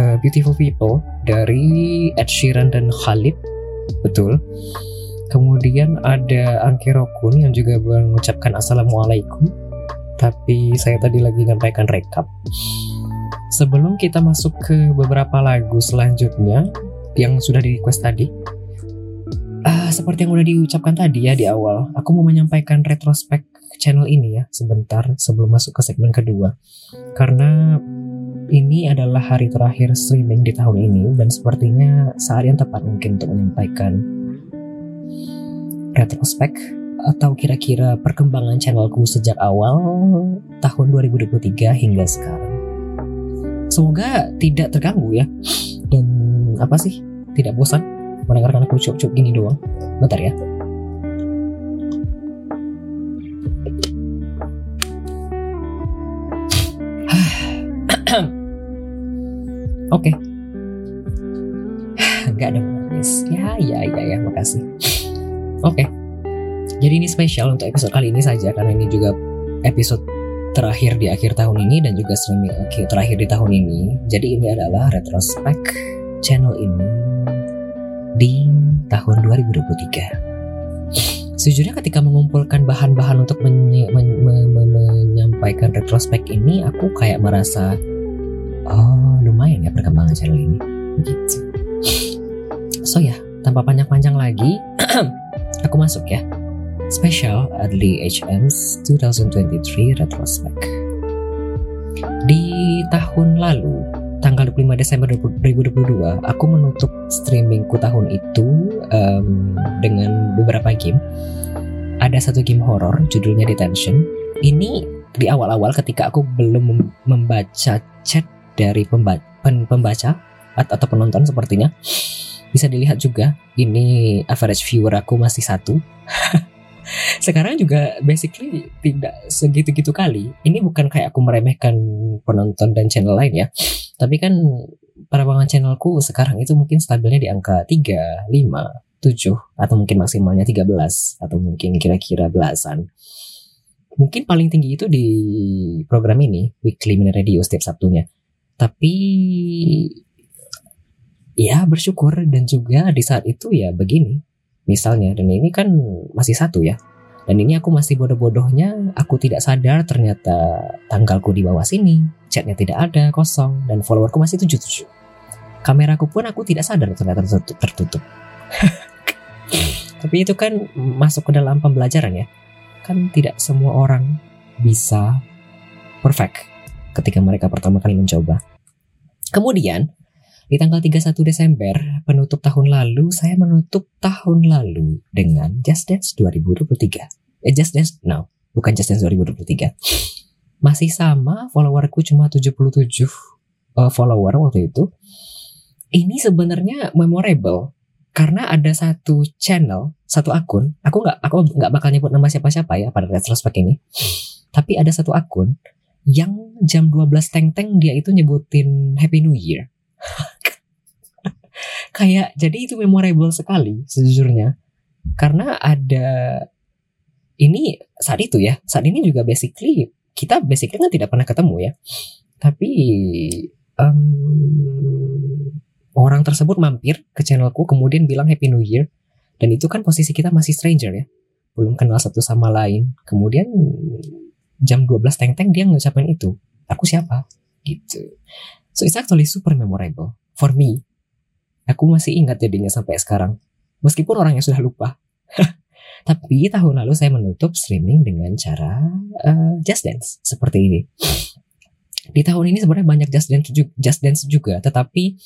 uh, Beautiful People dari Ed Sheeran dan Khalid. Betul. Kemudian ada Angkero Kun yang juga mengucapkan Assalamualaikum tapi saya tadi lagi nyampaikan rekap. Sebelum kita masuk ke beberapa lagu selanjutnya yang sudah di request tadi, uh, seperti yang udah diucapkan tadi ya di awal, aku mau menyampaikan retrospek channel ini ya sebentar sebelum masuk ke segmen kedua. Karena ini adalah hari terakhir streaming di tahun ini dan sepertinya saat yang tepat mungkin untuk menyampaikan retrospek atau kira-kira perkembangan channelku sejak awal tahun 2023 hingga sekarang. Semoga tidak terganggu ya dan apa sih tidak bosan mendengarkan aku cup-cup gini doang. Bentar ya. Oke. Okay. Gak ada menangis. Ya, ya, ya, ya, makasih. Oke. Okay. Jadi ini spesial untuk episode kali ini saja karena ini juga episode terakhir di akhir tahun ini dan juga streaming akhir terakhir di tahun ini. Jadi ini adalah retrospek channel ini di tahun 2023. Sejujurnya ketika mengumpulkan bahan-bahan untuk menye men men men menyampaikan retrospek ini, aku kayak merasa, oh lumayan ya perkembangan channel ini, gitu. So ya, tanpa panjang-panjang lagi, aku masuk ya. Special Adli HM's 2023 Retrospect. Di tahun lalu, tanggal 25 Desember 2022, aku menutup streamingku tahun itu um, dengan beberapa game. Ada satu game horror, judulnya Detention. Ini di awal-awal ketika aku belum membaca chat dari pembaca, pembaca atau penonton sepertinya bisa dilihat juga ini average viewer aku masih satu sekarang juga basically tidak segitu-gitu kali. Ini bukan kayak aku meremehkan penonton dan channel lain ya. Tapi kan penerbangan channelku sekarang itu mungkin stabilnya di angka 3, 5, 7 atau mungkin maksimalnya 13 atau mungkin kira-kira belasan. Mungkin paling tinggi itu di program ini, Weekly Mini Radio setiap Sabtunya. Tapi ya bersyukur dan juga di saat itu ya begini misalnya dan ini kan masih satu ya. Dan ini aku masih bodoh-bodohnya aku tidak sadar ternyata tanggalku di bawah sini chatnya tidak ada kosong dan followerku masih 77 kameraku pun aku tidak sadar ternyata tertutup, tapi itu kan masuk ke dalam pembelajaran ya. Kan tidak semua orang bisa perfect ketika mereka pertama kali mencoba. Kemudian di tanggal 31 Desember, penutup tahun lalu, saya menutup tahun lalu dengan Just Dance 2023. Eh, Just Dance, no, bukan Just Dance 2023. Masih sama, followerku cuma 77 uh, follower waktu itu. Ini sebenarnya memorable karena ada satu channel, satu akun. Aku nggak, aku nggak bakal nyebut nama siapa-siapa ya pada retrospek ini. Tapi ada satu akun yang jam 12 teng teng dia itu nyebutin Happy New Year kayak jadi itu memorable sekali sejujurnya. Karena ada ini saat itu ya saat ini juga basically kita basically kan tidak pernah ketemu ya. Tapi um, orang tersebut mampir ke channelku kemudian bilang Happy New Year. Dan itu kan posisi kita masih stranger ya belum kenal satu sama lain. Kemudian jam 12 teng-teng dia ngucapin itu aku siapa? Gitu. So it's actually super memorable for me aku masih ingat jadinya sampai sekarang meskipun orangnya sudah lupa tapi tahun lalu saya menutup streaming dengan cara uh, just dance seperti ini di tahun ini sebenarnya banyak just dance just dance juga tetapi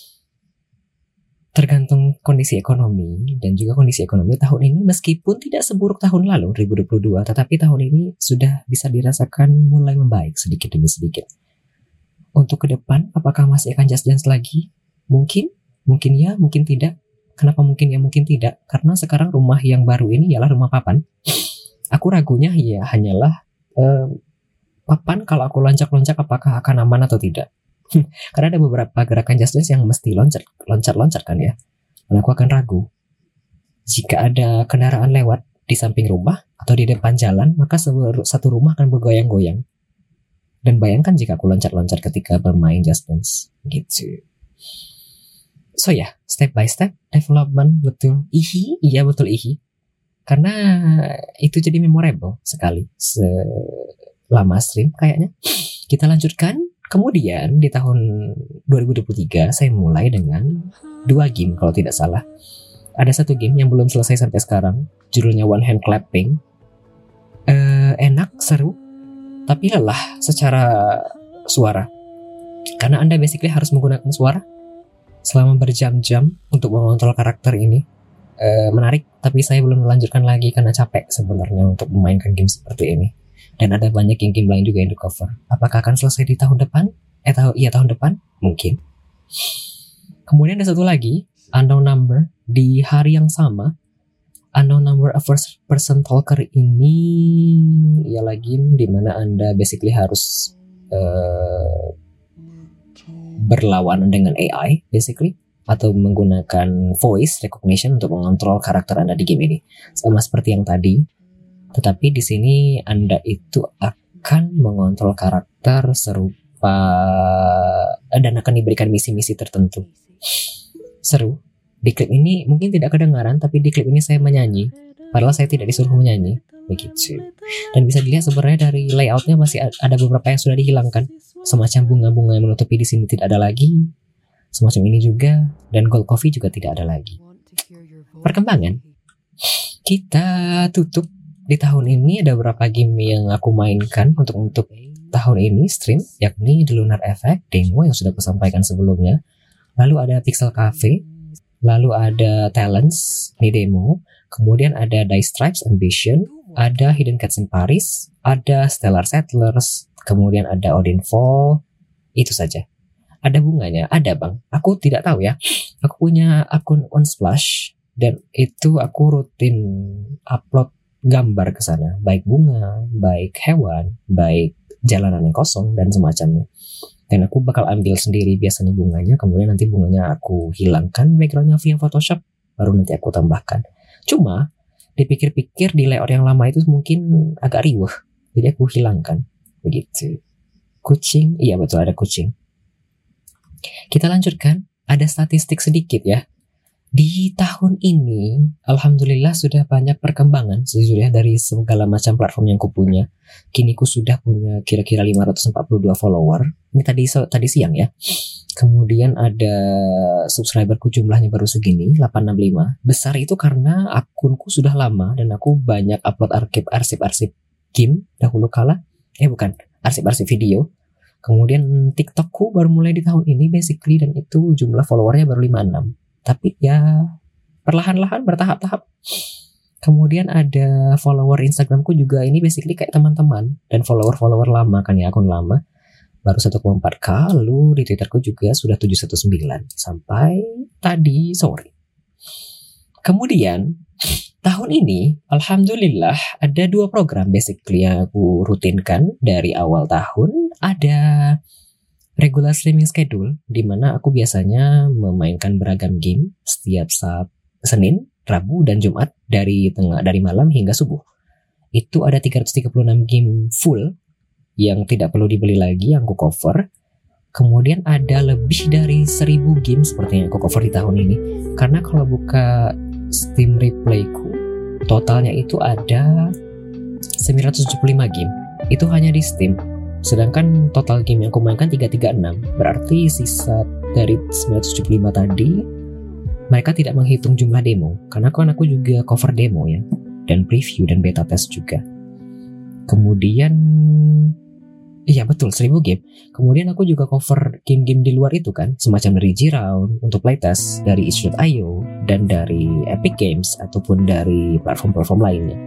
tergantung kondisi ekonomi dan juga kondisi ekonomi tahun ini meskipun tidak seburuk tahun lalu 2022 tetapi tahun ini sudah bisa dirasakan mulai membaik sedikit demi sedikit. Untuk ke depan apakah masih akan just dance lagi? Mungkin, mungkin ya, mungkin tidak. Kenapa mungkin ya, mungkin tidak? Karena sekarang rumah yang baru ini ialah rumah papan. Aku ragunya ya hanyalah uh, papan kalau aku loncat-loncat apakah akan aman atau tidak. Karena ada beberapa gerakan just dance yang mesti loncat, loncat-loncat kan ya. Dan aku akan ragu. Jika ada kendaraan lewat di samping rumah atau di depan jalan, maka satu rumah akan bergoyang-goyang. Dan bayangkan jika aku loncat-loncat ketika bermain just dance. Gitu. So ya, yeah, step by step development betul. Ihi, iya betul ihi. Karena itu jadi memorable sekali selama stream kayaknya. Kita lanjutkan Kemudian di tahun 2023 saya mulai dengan dua game kalau tidak salah. Ada satu game yang belum selesai sampai sekarang, judulnya One Hand Clapping. Uh, enak, seru, tapi lelah secara suara. Karena Anda basically harus menggunakan suara selama berjam-jam untuk mengontrol karakter ini. Uh, menarik, tapi saya belum melanjutkan lagi karena capek sebenarnya untuk memainkan game seperti ini. Dan ada banyak game-game lain juga yang di cover. Apakah akan selesai di tahun depan? Eh, tahu iya tahun depan? Mungkin. Kemudian ada satu lagi, Unknown Number di hari yang sama. Unknown Number a first person talker ini ya lagi di mana Anda basically harus uh, berlawanan dengan AI basically atau menggunakan voice recognition untuk mengontrol karakter Anda di game ini. Sama seperti yang tadi, tetapi di sini Anda itu akan mengontrol karakter serupa dan akan diberikan misi-misi tertentu. Seru. Di klip ini mungkin tidak kedengaran, tapi di klip ini saya menyanyi. Padahal saya tidak disuruh menyanyi. Begitu. Dan bisa dilihat sebenarnya dari layoutnya masih ada beberapa yang sudah dihilangkan. Semacam bunga-bunga yang menutupi di sini tidak ada lagi. Semacam ini juga. Dan gold coffee juga tidak ada lagi. Perkembangan. Kita tutup di tahun ini ada beberapa game yang aku mainkan untuk untuk tahun ini stream yakni The Lunar Effect demo yang sudah aku sampaikan sebelumnya lalu ada Pixel Cafe lalu ada Talents ini demo kemudian ada Dice Stripes Ambition ada Hidden Cats in Paris ada Stellar Settlers kemudian ada Odin Fall itu saja. Ada bunganya? Ada bang. Aku tidak tahu ya. Aku punya akun Unsplash dan itu aku rutin upload gambar ke sana, baik bunga, baik hewan, baik jalanan yang kosong dan semacamnya. Dan aku bakal ambil sendiri biasanya bunganya, kemudian nanti bunganya aku hilangkan backgroundnya via Photoshop, baru nanti aku tambahkan. Cuma dipikir-pikir di layout yang lama itu mungkin agak riuh, jadi aku hilangkan. Begitu. Kucing, iya betul ada kucing. Kita lanjutkan, ada statistik sedikit ya di tahun ini, alhamdulillah sudah banyak perkembangan sejujurnya dari segala macam platform yang kupunya. Kini ku sudah punya kira-kira 542 follower. Ini tadi tadi siang ya. Kemudian ada subscriberku jumlahnya baru segini, 865. Besar itu karena akunku sudah lama dan aku banyak upload arsip arsip-arsip game dahulu kala. Eh bukan, arsip-arsip video. Kemudian TikTokku baru mulai di tahun ini basically dan itu jumlah followernya baru 56 tapi ya perlahan-lahan bertahap-tahap. Kemudian ada follower Instagramku juga ini basically kayak teman-teman dan follower-follower lama kan ya akun lama. Baru 1,4k lalu di Twitterku juga sudah 719 sampai tadi sore. Kemudian tahun ini alhamdulillah ada dua program basically yang aku rutinkan dari awal tahun. Ada regular streaming schedule di mana aku biasanya memainkan beragam game setiap saat Senin, Rabu dan Jumat dari tengah dari malam hingga subuh. Itu ada 336 game full yang tidak perlu dibeli lagi yang aku cover. Kemudian ada lebih dari 1000 game seperti yang aku cover di tahun ini. Karena kalau buka Steam Replayku, totalnya itu ada 975 game. Itu hanya di Steam. Sedangkan total game yang aku mainkan 336. Berarti sisa dari 975 tadi mereka tidak menghitung jumlah demo karena kan aku juga cover demo ya dan preview dan beta test juga. Kemudian Iya betul, 1000 game. Kemudian aku juga cover game-game di luar itu kan, semacam dari G-Round untuk playtest, dari itch.io, dan dari Epic Games, ataupun dari platform-platform lainnya.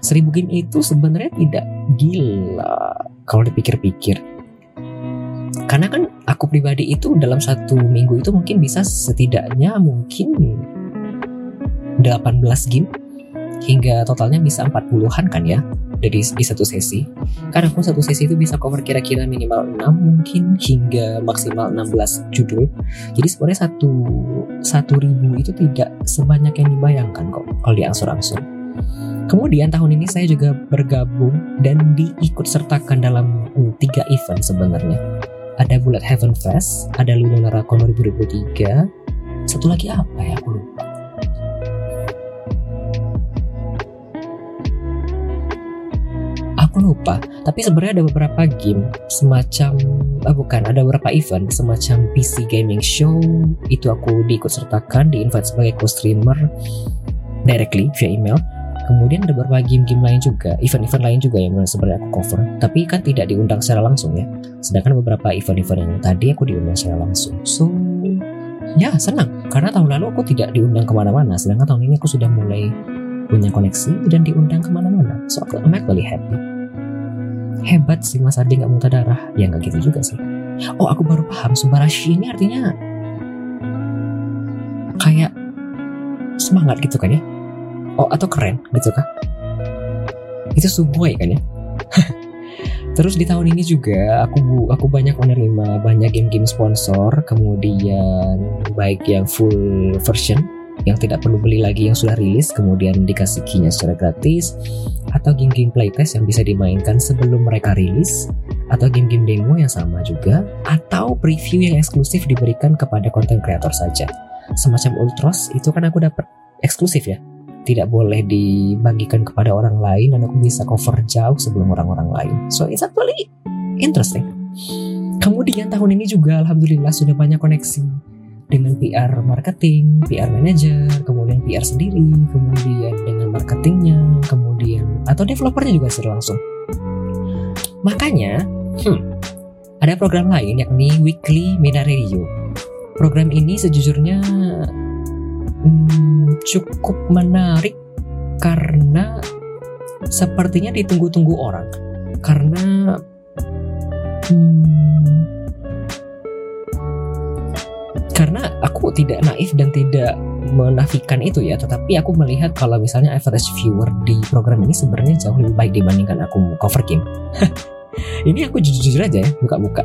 1000 game itu sebenarnya tidak gila kalau dipikir-pikir. Karena kan aku pribadi itu dalam satu minggu itu mungkin bisa setidaknya mungkin 18 game hingga totalnya bisa 40-an kan ya dari di satu sesi. Karena aku satu sesi itu bisa cover kira-kira minimal 6 mungkin hingga maksimal 16 judul. Jadi sebenarnya satu satu ribu itu tidak sebanyak yang dibayangkan kok kalau diangsur-angsur. Kemudian tahun ini saya juga bergabung dan diikut sertakan dalam tiga event sebenarnya. Ada Bullet Heaven Fest, ada Luna Naracon 2023, satu lagi apa ya aku lupa. Aku lupa, tapi sebenarnya ada beberapa game semacam, ah bukan, ada beberapa event semacam PC Gaming Show, itu aku diikut sertakan, di invite sebagai co-streamer directly via email Kemudian ada beberapa game-game lain juga, event-event lain juga yang sebenarnya aku cover, tapi kan tidak diundang secara langsung ya. Sedangkan beberapa event-event yang tadi aku diundang secara langsung. So, ya senang, karena tahun lalu aku tidak diundang ke mana-mana, sedangkan tahun ini aku sudah mulai punya koneksi dan diundang ke mana-mana. So, I'm actually happy. Hebat sih Mas Adi nggak muntah darah, ya nggak gitu juga sih. Oh, aku baru paham, Subarashi ini artinya kayak semangat gitu kan ya oh atau keren gitu kah? Itu sugoi kan ya? Terus di tahun ini juga aku aku banyak menerima banyak game-game sponsor, kemudian baik yang full version yang tidak perlu beli lagi yang sudah rilis, kemudian dikasih key-nya secara gratis, atau game-game playtest yang bisa dimainkan sebelum mereka rilis, atau game-game demo yang sama juga, atau preview yang eksklusif diberikan kepada konten kreator saja. Semacam Ultros itu kan aku dapat eksklusif ya, tidak boleh dibagikan kepada orang lain dan aku bisa cover jauh sebelum orang-orang lain. So it's actually interesting. Kemudian tahun ini juga alhamdulillah sudah banyak koneksi dengan PR marketing, PR manager, kemudian PR sendiri, kemudian dengan marketingnya, kemudian atau developernya juga secara langsung. Makanya, hmm, ada program lain yakni Weekly Media Radio. Program ini sejujurnya hmm, cukup menarik karena sepertinya ditunggu-tunggu orang. Karena hmm, karena aku tidak naif dan tidak menafikan itu ya. Tetapi aku melihat kalau misalnya average viewer di program ini sebenarnya jauh lebih baik dibandingkan aku cover game. Ini aku jujur-jujur aja ya buka-buka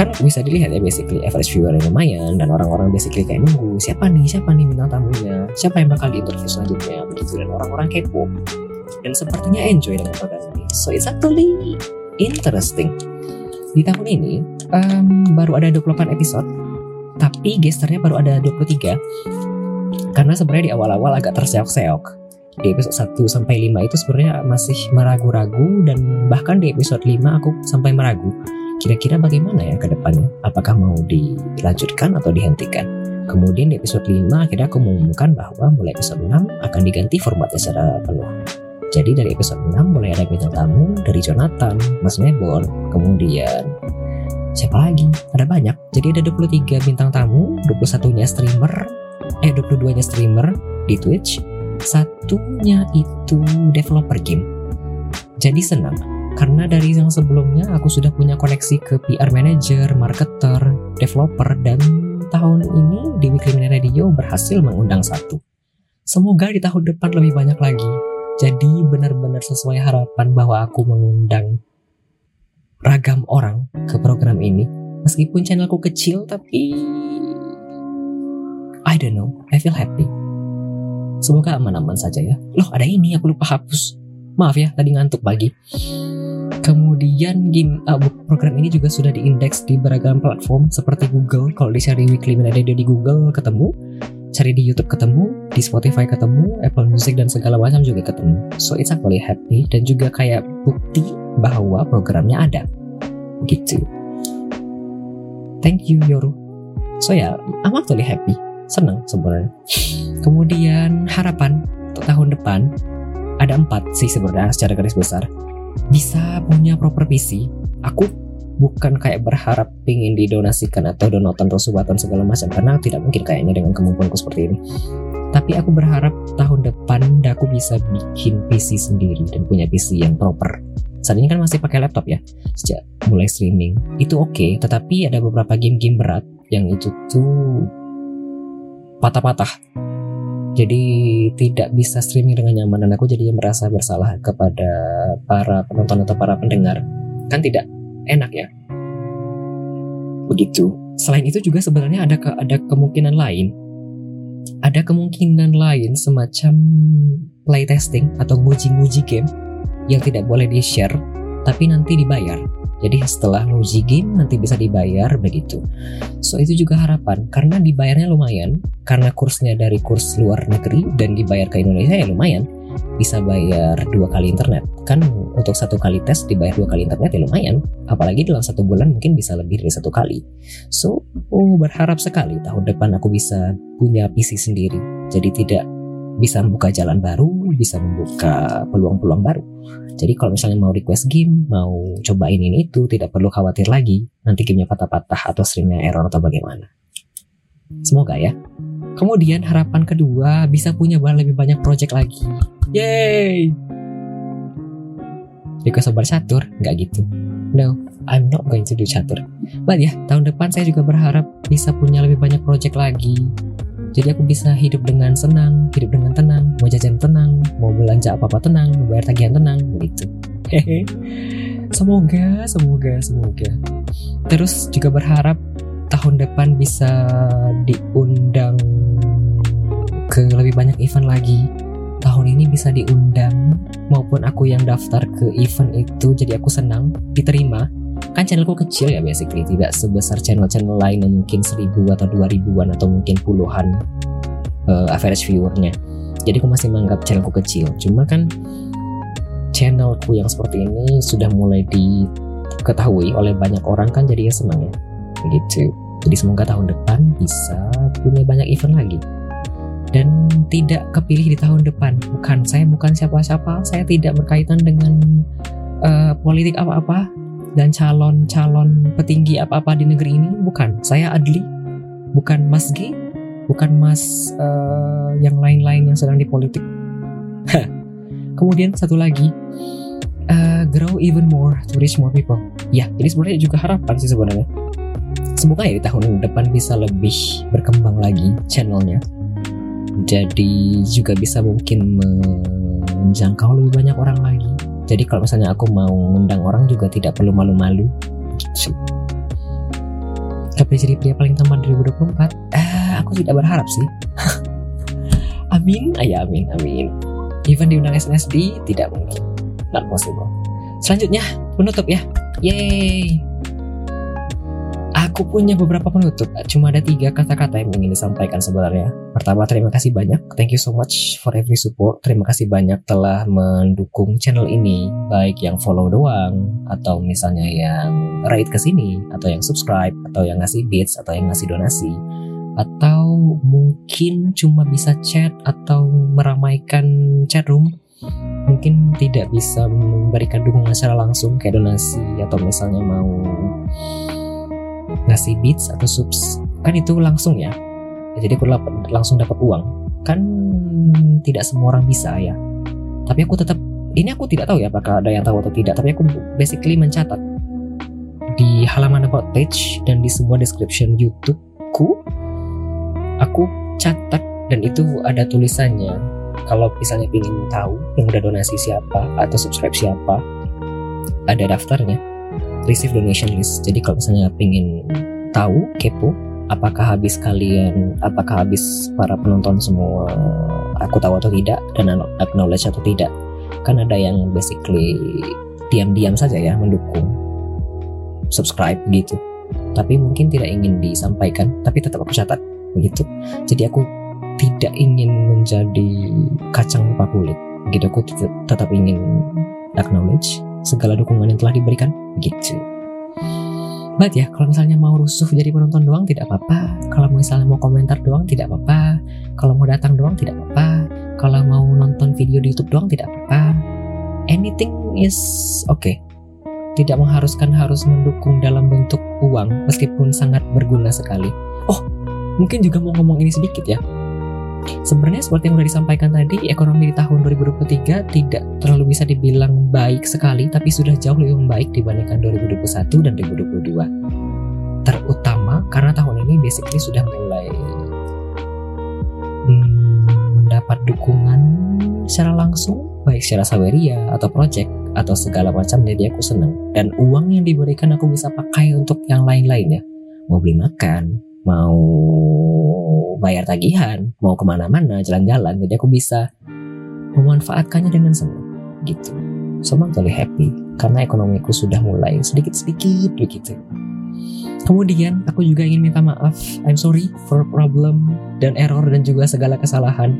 kan bisa dilihat ya basically average viewer yang lumayan dan orang-orang basically kayak nunggu siapa nih? Siapa nih bintang tamunya? Siapa yang bakal diinterview selanjutnya? Begitu dan orang-orang kepo. Dan sepertinya enjoy dengan program ini. So it's actually interesting. Di tahun ini um, baru ada 28 episode tapi gesternya baru ada 23 karena sebenarnya di awal-awal agak terseok-seok. Di episode 1 sampai 5 itu sebenarnya masih meragu-ragu dan bahkan di episode 5 aku sampai meragu Kira-kira bagaimana ya ke depannya? Apakah mau dilanjutkan atau dihentikan? Kemudian di episode 5 akhirnya aku mengumumkan bahwa mulai episode 6 akan diganti formatnya secara penuh. Jadi dari episode 6 mulai ada bintang tamu dari Jonathan, Mas Mebon, kemudian siapa lagi? Ada banyak. Jadi ada 23 bintang tamu, 21-nya streamer, eh 22-nya streamer di Twitch, satunya itu developer game. Jadi senang karena dari yang sebelumnya aku sudah punya koneksi ke PR manager, marketer, developer, dan tahun ini di Mini Radio berhasil mengundang satu. Semoga di tahun depan lebih banyak lagi. Jadi benar-benar sesuai harapan bahwa aku mengundang ragam orang ke program ini. Meskipun channelku kecil tapi I don't know, I feel happy. Semoga aman-aman saja ya. Loh ada ini aku lupa hapus. Maaf ya tadi ngantuk pagi. Kemudian game uh, program ini juga sudah diindeks di beragam platform seperti Google. Kalau dicari Weekly Minute di Google ketemu, cari di YouTube ketemu, di Spotify ketemu, Apple Music dan segala macam juga ketemu. So it's actually happy dan juga kayak bukti bahwa programnya ada. Gitu. Thank you Yoru. So ya, yeah, I'm actually happy. Senang sebenarnya. Kemudian harapan untuk tahun depan ada empat sih sebenarnya secara garis besar. Bisa punya proper PC? Aku bukan kayak berharap ingin didonasikan atau donotan atau segala macam karena tidak mungkin kayaknya dengan kemampuanku seperti ini. Tapi aku berharap tahun depan aku bisa bikin PC sendiri dan punya PC yang proper. Saat ini kan masih pakai laptop ya sejak mulai streaming. Itu oke okay, tetapi ada beberapa game-game berat yang itu tuh patah-patah jadi tidak bisa streaming dengan nyaman. Dan aku jadi merasa bersalah kepada para penonton atau para pendengar. Kan tidak enak ya? Begitu. Selain itu juga sebenarnya ada ke, ada kemungkinan lain. Ada kemungkinan lain semacam playtesting atau nguji-nguji game yang tidak boleh di share tapi nanti dibayar jadi setelah uji game nanti bisa dibayar begitu. So itu juga harapan. Karena dibayarnya lumayan karena kursnya dari kurs luar negeri dan dibayar ke Indonesia ya lumayan bisa bayar dua kali internet. Kan untuk satu kali tes dibayar dua kali internet ya lumayan. Apalagi dalam satu bulan mungkin bisa lebih dari satu kali. So oh, berharap sekali tahun depan aku bisa punya PC sendiri. Jadi tidak bisa membuka jalan baru, bisa membuka peluang-peluang baru. Jadi kalau misalnya mau request game, mau cobain ini itu, tidak perlu khawatir lagi nanti gamenya patah-patah atau streamnya error atau bagaimana. Semoga ya. Kemudian harapan kedua bisa punya lebih banyak project lagi. Yay! Request sobat catur, nggak gitu. No, I'm not going to do catur. But ya, tahun depan saya juga berharap bisa punya lebih banyak project lagi jadi aku bisa hidup dengan senang, hidup dengan tenang, mau jajan tenang, mau belanja apa-apa tenang, mau bayar tagihan tenang, begitu. Hehe. semoga, semoga, semoga. Terus juga berharap tahun depan bisa diundang ke lebih banyak event lagi. Tahun ini bisa diundang maupun aku yang daftar ke event itu jadi aku senang diterima kan channelku kecil ya basically. Tidak sebesar channel-channel lain yang mungkin seribu atau dua ribuan atau mungkin puluhan uh, average viewernya. Jadi aku masih menganggap channelku kecil. Cuma kan channelku yang seperti ini sudah mulai diketahui oleh banyak orang kan jadinya senang ya. Begitu. Jadi semoga tahun depan bisa punya banyak event lagi. Dan tidak kepilih di tahun depan. Bukan saya bukan siapa-siapa. Saya tidak berkaitan dengan uh, politik apa-apa dan calon-calon petinggi apa-apa di negeri ini bukan. Saya Adli bukan Mas G bukan Mas uh, yang lain-lain yang sedang di politik. Kemudian satu lagi uh, grow even more to reach more people. Ya ini sebenarnya juga harapan sih sebenarnya. Semoga ya di tahun depan bisa lebih berkembang lagi channelnya. Jadi juga bisa mungkin menjangkau lebih banyak orang lagi jadi kalau misalnya aku mau ngundang orang juga tidak perlu malu-malu. Gitu. Tapi jadi pria paling tampan 2024 eh, aku tidak berharap sih. Amin. Ayah amin amin. Even diundang SNSD tidak mungkin. Not possible. Selanjutnya penutup ya. Yay Aku punya beberapa penutup, cuma ada tiga kata-kata yang ingin disampaikan sebenarnya. Pertama, terima kasih banyak. Thank you so much for every support. Terima kasih banyak telah mendukung channel ini, baik yang follow doang, atau misalnya yang rate ke sini, atau yang subscribe, atau yang ngasih bits, atau yang ngasih donasi, atau mungkin cuma bisa chat atau meramaikan chat room mungkin tidak bisa memberikan dukungan secara langsung kayak donasi atau misalnya mau ngasih beats atau subs. Kan itu langsung ya. Jadi aku langsung dapat uang. Kan tidak semua orang bisa ya. Tapi aku tetap ini aku tidak tahu ya apakah ada yang tahu atau tidak. Tapi aku basically mencatat di halaman about page dan di semua description YouTubeku aku catat dan itu ada tulisannya. Kalau misalnya ingin tahu yang udah donasi siapa atau subscribe siapa ada daftarnya receive donation list. Jadi kalau misalnya pengen tahu kepo apakah habis kalian apakah habis para penonton semua aku tahu atau tidak dan acknowledge atau tidak kan ada yang basically diam-diam saja ya mendukung subscribe gitu. Tapi mungkin tidak ingin disampaikan tapi tetap aku catat begitu. Jadi aku tidak ingin menjadi kacang lupa kulit gitu. Aku tetap ingin acknowledge segala dukungan yang telah diberikan gitu But ya, kalau misalnya mau rusuh jadi penonton doang tidak apa-apa. Kalau misalnya mau komentar doang tidak apa-apa. Kalau mau datang doang tidak apa-apa. Kalau mau nonton video di YouTube doang tidak apa-apa. Anything is okay. Tidak mengharuskan harus mendukung dalam bentuk uang meskipun sangat berguna sekali. Oh, mungkin juga mau ngomong ini sedikit ya. Sebenarnya seperti yang sudah disampaikan tadi, ekonomi di tahun 2023 tidak terlalu bisa dibilang baik sekali, tapi sudah jauh lebih membaik dibandingkan 2021 dan 2022. Terutama karena tahun ini basically sudah mulai hmm, mendapat dukungan secara langsung, baik secara saweria atau project atau segala macam jadi aku senang. Dan uang yang diberikan aku bisa pakai untuk yang lain-lainnya. Mau beli makan, mau bayar tagihan, mau ke mana-mana, jalan-jalan, jadi aku bisa memanfaatkannya dengan senang, gitu. So I'm totally happy karena ekonomiku sudah mulai sedikit-sedikit begitu. Kemudian aku juga ingin minta maaf, I'm sorry for problem dan error dan juga segala kesalahan.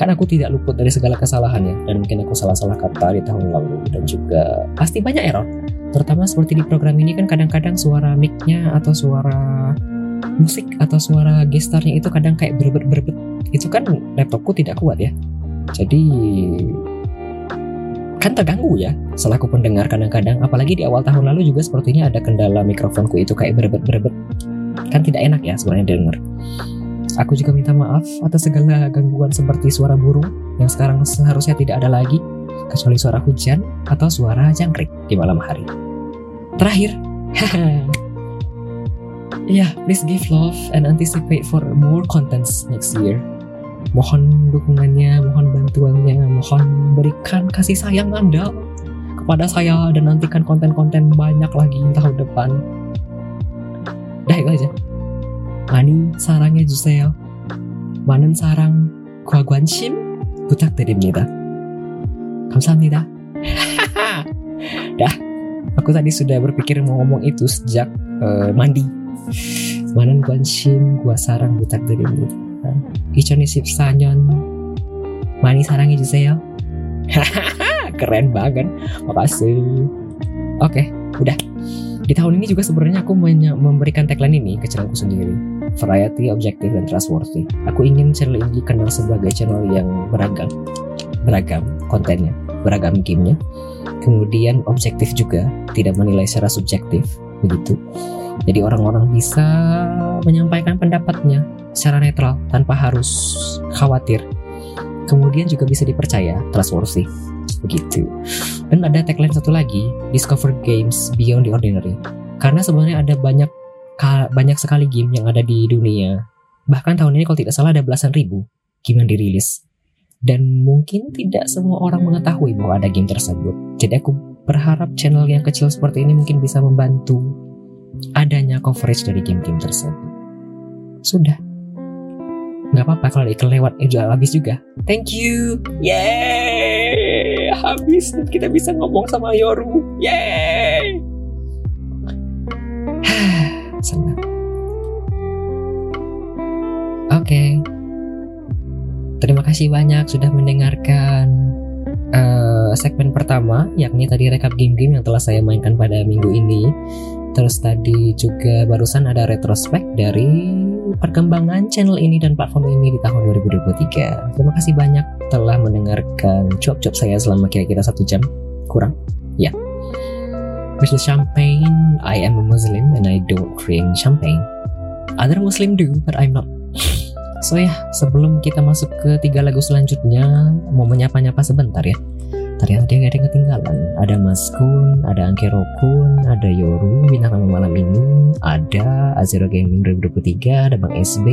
Karena aku tidak luput dari segala kesalahannya dan mungkin aku salah-salah kata di tahun lalu dan juga pasti banyak error. Terutama seperti di program ini kan kadang-kadang suara mic-nya atau suara musik atau suara gestarnya itu kadang kayak berbet berbet itu kan laptopku tidak kuat ya. Jadi kan terganggu ya selaku pendengar kadang-kadang. Apalagi di awal tahun lalu juga sepertinya ada kendala mikrofonku itu kayak berbet berbet kan tidak enak ya sebenarnya denger. Aku juga minta maaf atas segala gangguan seperti suara burung yang sekarang seharusnya tidak ada lagi kecuali suara hujan atau suara jangkrik di malam hari. Terakhir yeah, please give love and anticipate for more contents next year. Mohon dukungannya, mohon bantuannya, mohon berikan kasih sayang Anda kepada saya dan nantikan konten-konten banyak lagi tahun depan. Dah itu aja. Mani sarangnya 주세요. 많은 사랑, 과 관심 부탁드립니다. 감사합니다. Dah, aku tadi sudah berpikir mau ngomong itu sejak uh, mandi Wanan sim, gua sarang butak darimu. Ichoni sipsanyon mani sarangi juseyo. Keren banget. Makasih. Oke, okay, udah. Di tahun ini juga sebenarnya aku memberikan tagline ini ke channelku sendiri. Variety, objective, dan trustworthy. Aku ingin channel ini dikenal sebagai channel yang beragam. Beragam kontennya, beragam gamenya. Kemudian objektif juga, tidak menilai secara subjektif. Begitu jadi orang-orang bisa menyampaikan pendapatnya secara netral tanpa harus khawatir. Kemudian juga bisa dipercaya, trustworthy. Begitu. Dan ada tagline satu lagi, Discover Games Beyond the Ordinary. Karena sebenarnya ada banyak banyak sekali game yang ada di dunia. Bahkan tahun ini kalau tidak salah ada belasan ribu game yang dirilis. Dan mungkin tidak semua orang mengetahui bahwa ada game tersebut. Jadi aku berharap channel yang kecil seperti ini mungkin bisa membantu adanya coverage dari game-game tersebut. Sudah. Nggak apa-apa kalau iklan lewat eh habis juga. Thank you. Yeay. Habis dan kita bisa ngomong sama Yoru. Yeay. Senang. Oke. Okay. Terima kasih banyak sudah mendengarkan uh, segmen pertama, yakni tadi rekap game-game yang telah saya mainkan pada minggu ini. Terus tadi juga barusan ada retrospek dari perkembangan channel ini dan platform ini di tahun 2023. Terima kasih banyak telah mendengarkan cuap-cuap saya selama kira-kira satu jam kurang. Ya. Yeah. Champagne, I am a Muslim and I don't drink champagne. Other Muslim do, but I'm not. So ya, sebelum kita masuk ke tiga lagu selanjutnya, mau menyapa-nyapa sebentar ya ternyata dia gak ada yang ketinggalan. Ada Mas Kun ada Angkero Kun ada Yoru bintang tamu malam ini ada Azero Gaming 2023 ada Bang SB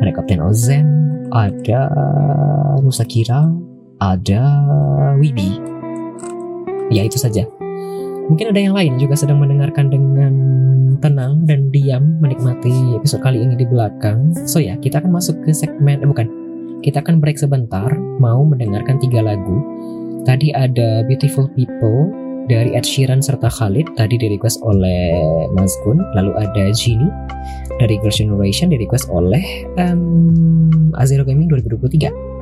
ada Kapten Ozen ada Nusa Kira ada Wibi. Ya itu saja. Mungkin ada yang lain juga sedang mendengarkan dengan tenang dan diam menikmati episode kali ini di belakang. So ya kita akan masuk ke segmen eh, bukan. Kita akan break sebentar mau mendengarkan tiga lagu Tadi ada Beautiful People dari Ed Sheeran serta Khalid. Tadi di request oleh Mas Gun. Lalu ada Genie dari Girls' Generation di request oleh um, Azero Gaming 2023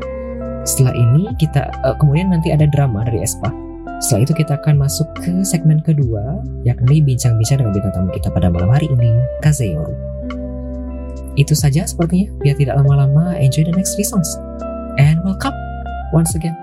setelah ini kita uh, kemudian nanti ada drama dari Espa. Setelah itu kita akan masuk ke segmen kedua yakni bincang-bincang dengan bintang tamu kita pada malam hari ini Kazeyoru. Itu saja sepertinya. Biar tidak lama-lama enjoy the next three songs. And welcome once again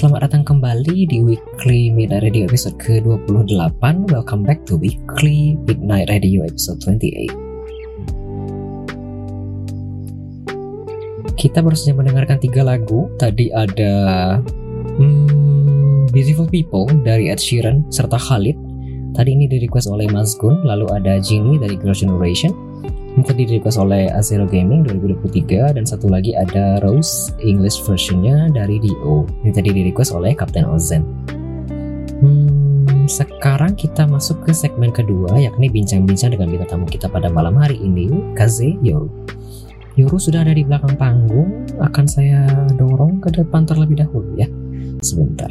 Selamat datang kembali di Weekly Midnight Radio episode ke-28. Welcome back to Weekly Midnight Radio episode 28 Kita baru saja mendengarkan tiga lagu. Tadi ada hmm, Beautiful People dari Ed Sheeran serta Khalid. Tadi ini di request oleh Mas Gun Lalu ada Genie dari Girls' Generation ini tadi request oleh Azero Gaming 2023 dan satu lagi ada Rose English versionnya dari Dio. Ini tadi di request oleh Captain Ozen. Hmm, sekarang kita masuk ke segmen kedua yakni bincang-bincang dengan bintang tamu kita pada malam hari ini, Kaze Yoru. Yoru sudah ada di belakang panggung, akan saya dorong ke depan terlebih dahulu ya. Sebentar.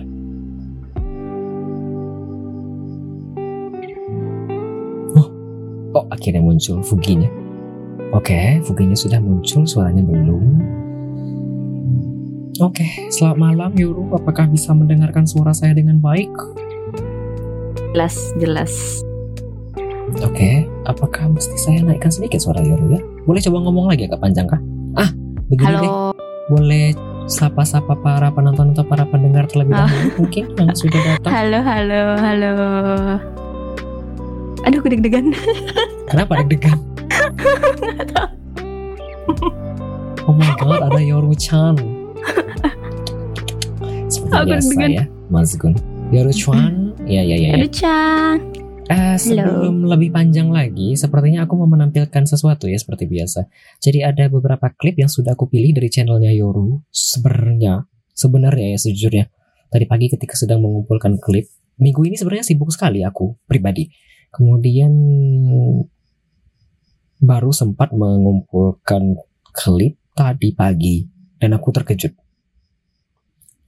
Oh, oh akhirnya muncul Fuginya. Oke, Fuginya sudah muncul, suaranya belum. Oke, selamat malam Yuru. Apakah bisa mendengarkan suara saya dengan baik? Jelas, jelas. Oke, apakah mesti saya naikkan sedikit suara Yuru ya? Boleh coba ngomong lagi agak panjang kah? Ah, begini Halo. deh. Boleh sapa-sapa para penonton atau para pendengar terlebih Ah. dahulu mungkin yang sudah datang. Halo, halo, halo. Aduh, deg-degan. Kenapa deg-degan? Oh my god, ada Yoru-chan. Seperti Aku biasa deg-degan. ya, Mas Gun. Yoru-chan, ya ya ya. ya. Aduh, Chan. Eh, sebelum lebih panjang lagi, sepertinya aku mau menampilkan sesuatu ya seperti biasa. Jadi ada beberapa klip yang sudah aku pilih dari channelnya Yoru. Sebenarnya, sebenarnya ya sejujurnya. Tadi pagi ketika sedang mengumpulkan klip, minggu ini sebenarnya sibuk sekali aku pribadi. Kemudian baru sempat mengumpulkan klip tadi pagi dan aku terkejut.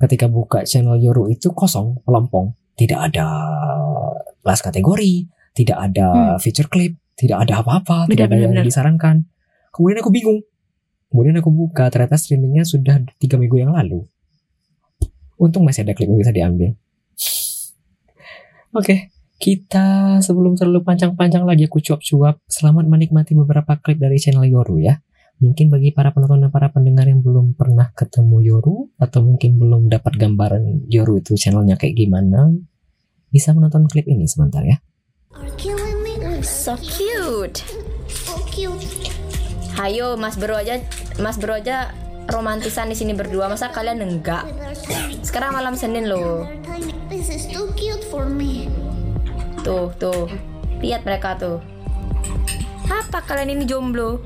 Ketika buka channel Yoru itu kosong, melompong, tidak ada kelas kategori, tidak ada feature clip, tidak ada apa-apa, tidak ada yang benar. disarankan. Kemudian aku bingung. Kemudian aku buka, ternyata streamingnya sudah tiga minggu yang lalu. Untung masih ada klip yang bisa diambil. Oke, kita sebelum terlalu panjang-panjang lagi aku cuap-cuap, selamat menikmati beberapa klip dari channel Yoru ya. Mungkin bagi para penonton dan para pendengar yang belum pernah ketemu Yoru atau mungkin belum dapat gambaran Yoru itu channelnya kayak gimana, bisa menonton klip ini sebentar ya. So cute. so cute. Hayo, Mas Bro aja, Mas Bro aja romantisan di sini berdua. Masa kalian enggak? Sekarang malam Senin loh. our time. This is too cute for me. Tuh, tuh. Lihat mereka tuh. Apa kalian ini jomblo?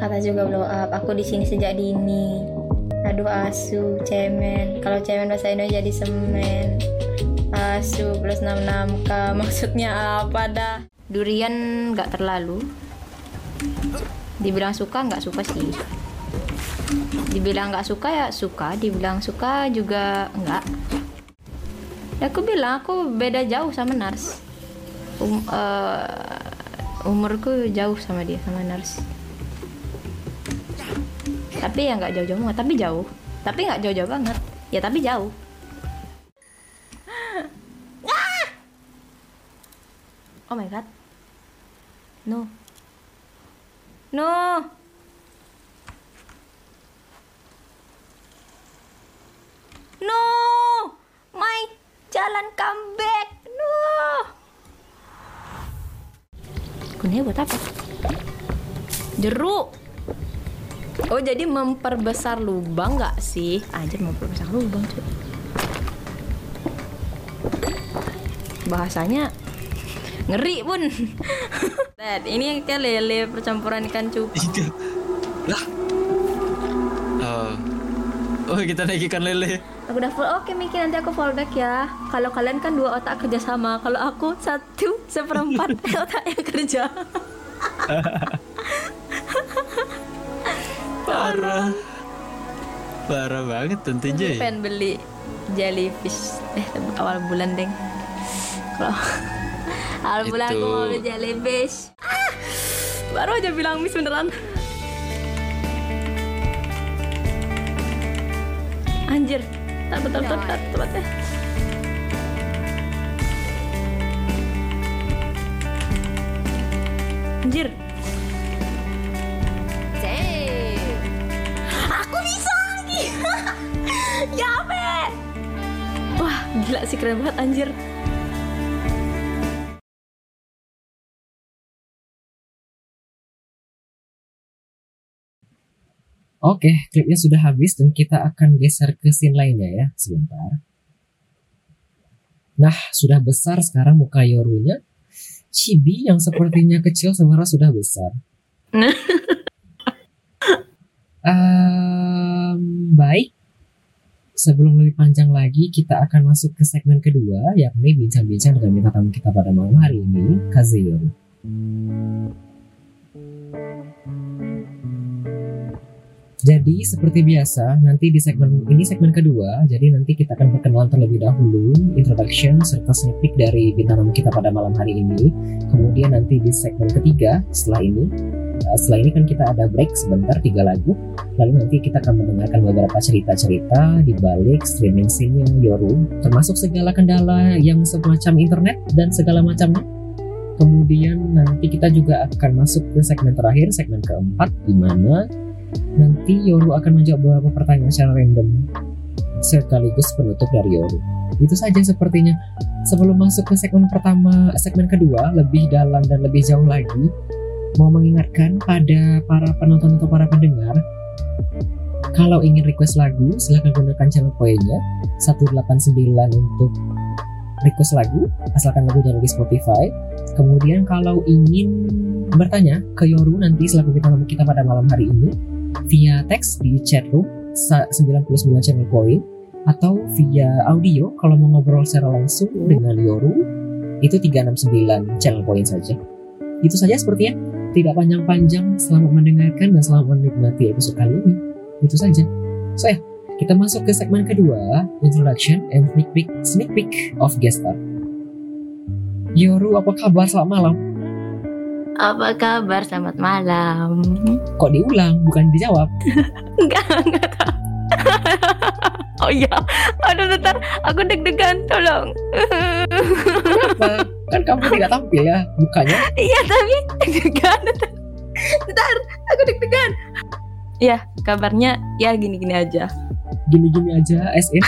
Kata juga blow up. Aku di sini sejak dini. Aduh asu, cemen. Kalau cemen bahasa Indonesia jadi semen. Asu plus 66k. Maksudnya apa dah? Durian nggak terlalu. Dibilang suka nggak suka sih. Dibilang nggak suka ya suka. Dibilang suka juga nggak. Ya aku bilang aku beda jauh sama Nars. Um, eh, umurku jauh sama dia sama Nars tapi ya nggak jauh-jauh banget. Tapi jauh. Tapi nggak jauh-jauh banget. Ya tapi jauh. Ah! oh my god. No. No. No! My jalan comeback. No! Gunanya buat apa? Jeruk Oh jadi memperbesar lubang nggak sih? Anjir memperbesar lubang cuy. Bahasanya ngeri bun. Dad, ini kayak lele percampuran ikan cupang. Itu. Lah. Oh. Oh, kita naik ikan lele. Aku udah full. Oke Miki nanti aku fallback ya. Kalau kalian kan dua otak kerja sama. Kalau aku satu seperempat otak yang kerja. Parah. Parah banget tentunya ya. pengen beli jellyfish. Eh awal bulan deng. Kalau awal bulan aku mau beli jellyfish. Ah, baru aja bilang miss beneran. Anjir tak betul betul tak tempatnya anjir ya be wah gila sih keren banget anjir Oke, klipnya sudah habis dan kita akan geser ke scene lainnya ya, sebentar. Nah, sudah besar sekarang muka Yorunya. Chibi yang sepertinya kecil sebenarnya sudah besar. Baik, sebelum lebih panjang lagi, kita akan masuk ke segmen kedua, yakni bincang-bincang dengan tamu kita pada malam hari ini, Kazuyoru. Jadi seperti biasa, nanti di segmen ini segmen kedua, jadi nanti kita akan perkenalan terlebih dahulu, introduction serta sneak peek dari bintang tamu kita pada malam hari ini. Kemudian nanti di segmen ketiga setelah ini, uh, setelah ini kan kita ada break sebentar tiga lagu, lalu nanti kita akan mendengarkan beberapa cerita-cerita di balik streaming scene-nya Yoru, termasuk segala kendala yang semacam internet dan segala macamnya. Kemudian nanti kita juga akan masuk ke segmen terakhir, segmen keempat, di mana nanti Yoru akan menjawab beberapa pertanyaan secara random sekaligus penutup dari Yoru. Itu saja sepertinya. Sebelum masuk ke segmen pertama, segmen kedua lebih dalam dan lebih jauh lagi, mau mengingatkan pada para penonton atau para pendengar, kalau ingin request lagu, silahkan gunakan channel poinnya 189 untuk request lagu, asalkan lagunya ada di Spotify. Kemudian kalau ingin bertanya ke Yoru nanti selaku tamu kita pada malam hari ini via teks di chat room sa- 99 channel point atau via audio kalau mau ngobrol secara langsung dengan Yoru itu 369 channel point saja. Itu saja sepertinya tidak panjang-panjang selamat mendengarkan dan selamat menikmati episode kali ini. Itu saja. So ya, kita masuk ke segmen kedua, introduction and sneak peek, sneak peek of guest star. Yoru, apa kabar selamat malam? Apa kabar? Selamat malam. Kok diulang, bukan dijawab? enggak enggak tahu. Oh iya. Aduh bentar. Aku deg-degan tolong. Kenapa? kan kamu tidak tampil ya mukanya. iya tapi deg-degan. Bentar aku deg-degan. Ya kabarnya ya gini-gini aja. Gini-gini aja, in.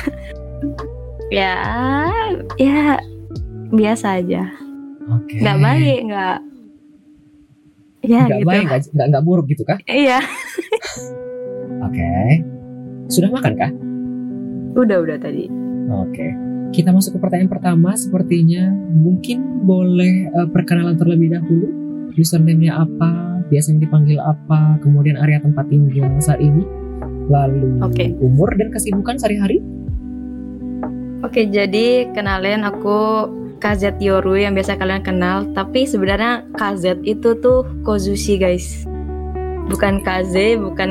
ya ya biasa aja. Oke. nggak baik nggak ya Nggak gitu baik, nggak, nggak, buruk gitu kah? iya Oke. Sudah makan kah? udah udah tadi Oke. Kita masuk ke pertanyaan pertama. Sepertinya mungkin boleh eh, perkenalan terlebih dahulu. Username-nya apa? Biasanya dipanggil apa? Kemudian area tempat tinggal saat ini. Lalu Oke. umur dan kesibukan sehari-hari. Oke, jadi kenalin aku KZ Yoru yang biasa kalian kenal, tapi sebenarnya KZ itu tuh Kozushi, guys. Bukan KZ, bukan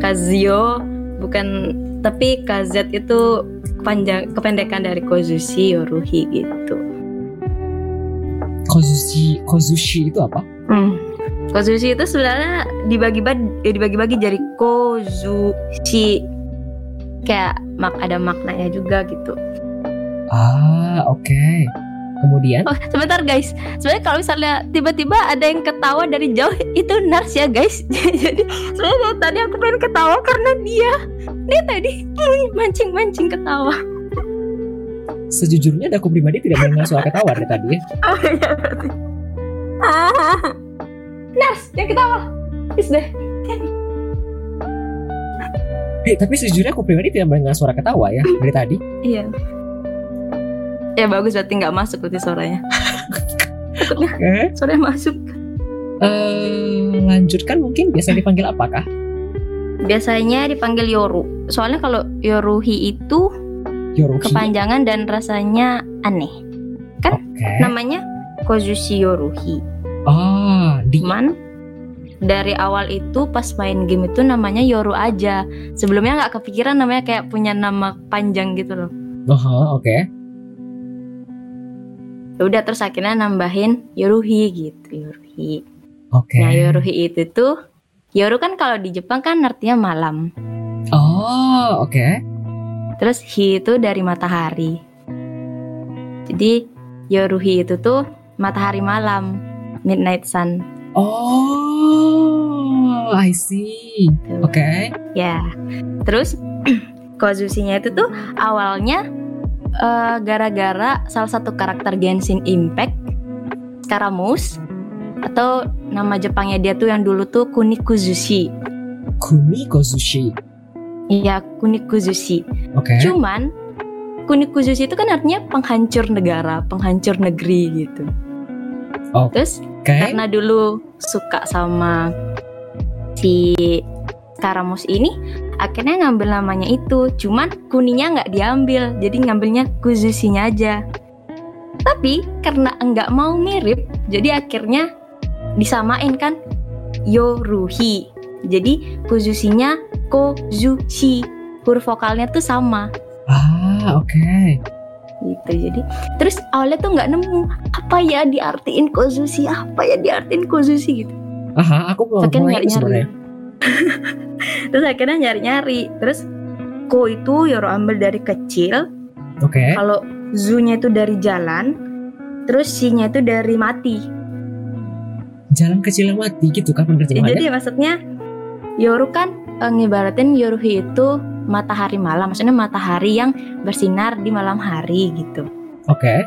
Kazio, bukan tapi KZ itu panjang kependekan dari Kozushi Yoruhi gitu. Kozushi, Kozushi itu apa? Hmm. Kozushi itu sebenarnya dibagi-bagi eh, dibagi-bagi jadi Kozushi. Kayak mak ada maknanya juga gitu. Ah, oke. Kemudian Oh, sebentar guys. Sebenarnya kalau misalnya tiba-tiba ada yang ketawa dari jauh itu nars ya guys. Jadi sebenarnya tadi aku pengen ketawa karena dia dia tadi mancing-mancing ketawa. sejujurnya aku pribadi tidak mendengar suara ketawa dari tadi ya. Oh iya. Ah, nars yang ketawa. Is deh. Eh, tapi sejujurnya aku pribadi tidak mendengar suara ketawa ya dari tadi. Iya. Ya bagus berarti nggak masuk berarti suaranya. Takutnya Oke. suaranya masuk. Eh, lanjutkan mungkin biasa dipanggil apakah? Biasanya dipanggil Yoru. Soalnya kalau Yoruhi itu Yoruhi. kepanjangan dan rasanya aneh. kan Oke. Namanya Kozushi Yoruhi. Ah, di Cuman dari awal itu pas main game itu namanya Yoru aja. Sebelumnya nggak kepikiran namanya kayak punya nama panjang gitu loh. Oh, oke. Ya udah terus akhirnya nambahin Yoruhi gitu, Yoruhi. Oke. Nah, Yoruhi itu tuh Yoru kan kalau di Jepang kan artinya malam. Oh, oke. Terus hi itu dari matahari. Jadi Yoruhi itu tuh matahari malam, midnight sun. Oh, I see. Oke. Ya. Terus Kozushi-nya itu tuh awalnya eh, gara-gara salah satu karakter Genshin Impact Scaramouche atau nama Jepangnya dia tuh yang dulu tuh Kunikuzushi. Kuni Kozushi. Iya, Kunikuzushi. Oke. Cuman Kunikuzushi itu kan artinya penghancur negara, penghancur negeri gitu. Oh. Terus Oke. karena dulu suka sama si Scaramouche ini, akhirnya ngambil namanya itu. Cuman kuninya nggak diambil, jadi ngambilnya Kuzushi-nya aja. Tapi karena enggak mau mirip, jadi akhirnya disamain kan Yoruhi. Jadi Kuzushi-nya Kozushi. Huruf vokalnya tuh sama Ah, oke. gitu jadi terus awalnya tuh nggak nemu apa ya diartiin kozushi apa ya diartiin kozushi gitu Aha, aku belum akhirnya mau nyari ini sebenarnya. terus akhirnya nyari nyari terus ko itu Yoro ambil dari kecil Oke. kalau zu-nya itu dari jalan terus si-nya itu dari mati Jalan kecil yang mati gitu kan jadi penerjemahannya? maksudnya Yoru kan eh, ngibaratin Yoruhi itu matahari malam maksudnya matahari yang bersinar di malam hari gitu Oke.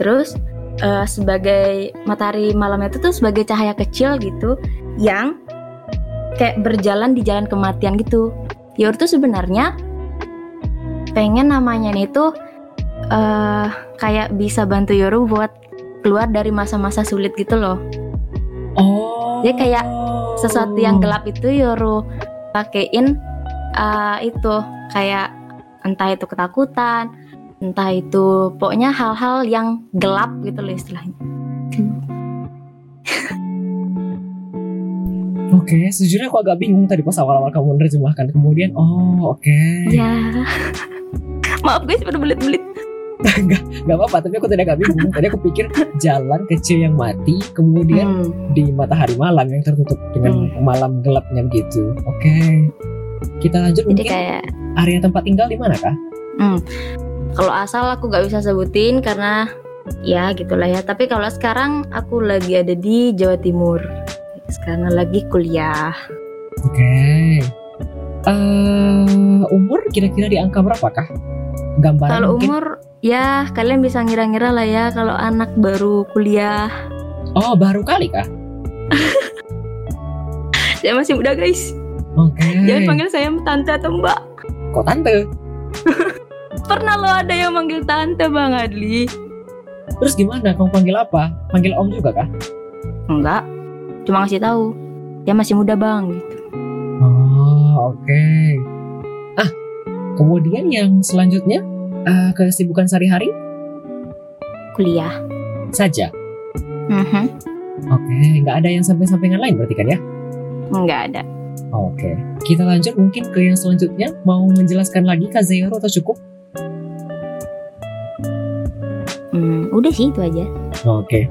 Terus eh, sebagai matahari malam itu tuh sebagai cahaya kecil gitu yang kayak berjalan di jalan kematian gitu. Yor tuh sebenarnya pengen namanya nih tuh eh kayak bisa bantu Yoru buat keluar dari masa-masa sulit gitu loh. Oh. Dia kayak Sesuatu yang gelap itu Yoru pakein eh, itu kayak entah itu ketakutan, entah itu pokoknya hal-hal yang gelap gitu loh istilahnya. Oke, sejujurnya aku agak bingung tadi pas awal-awal kamu menerjemahkan. Kemudian, oh oke. Ya. Maaf guys berbelit-belit. Gak apa-apa, tapi aku tidak agak bingung. Tadi aku pikir jalan kecil yang mati, kemudian Hmm. di matahari malam yang tertutup dengan malam gelapnya begitu. Oke. Kita lanjut Jadi mungkin kayak area tempat tinggal di mana kah? hmm, kalau asal aku gak bisa sebutin karena ya gitulah ya. Tapi kalau sekarang aku lagi ada di Jawa Timur. Sekarang lagi kuliah. Oke. Eh, umur kira-kira di angka berapakah? Gambaran Kalau mungkin? umur ya kalian bisa ngira-ngira lah ya kalau anak baru kuliah. Oh, baru kali kah? Saya masih muda guys. Oke. Jangan panggil saya tante atau mbak. Kok tante? Pernah lo ada yang manggil tante Bang Adli? Terus gimana? Kamu panggil apa? Panggil om juga kah? Enggak. Cuma ngasih tahu. Dia masih muda bang gitu. Oh, oke. Ah, kemudian yang selanjutnya eh, kesibukan sehari-hari Kuliah. saja. Mhm. Oke, nggak ada yang samping-sampingan lain berarti kan ya? Enggak ada. Oke, kita lanjut mungkin ke yang selanjutnya. Mau menjelaskan lagi Kak Zero atau cukup? Hmm, udah sih itu aja. Oke.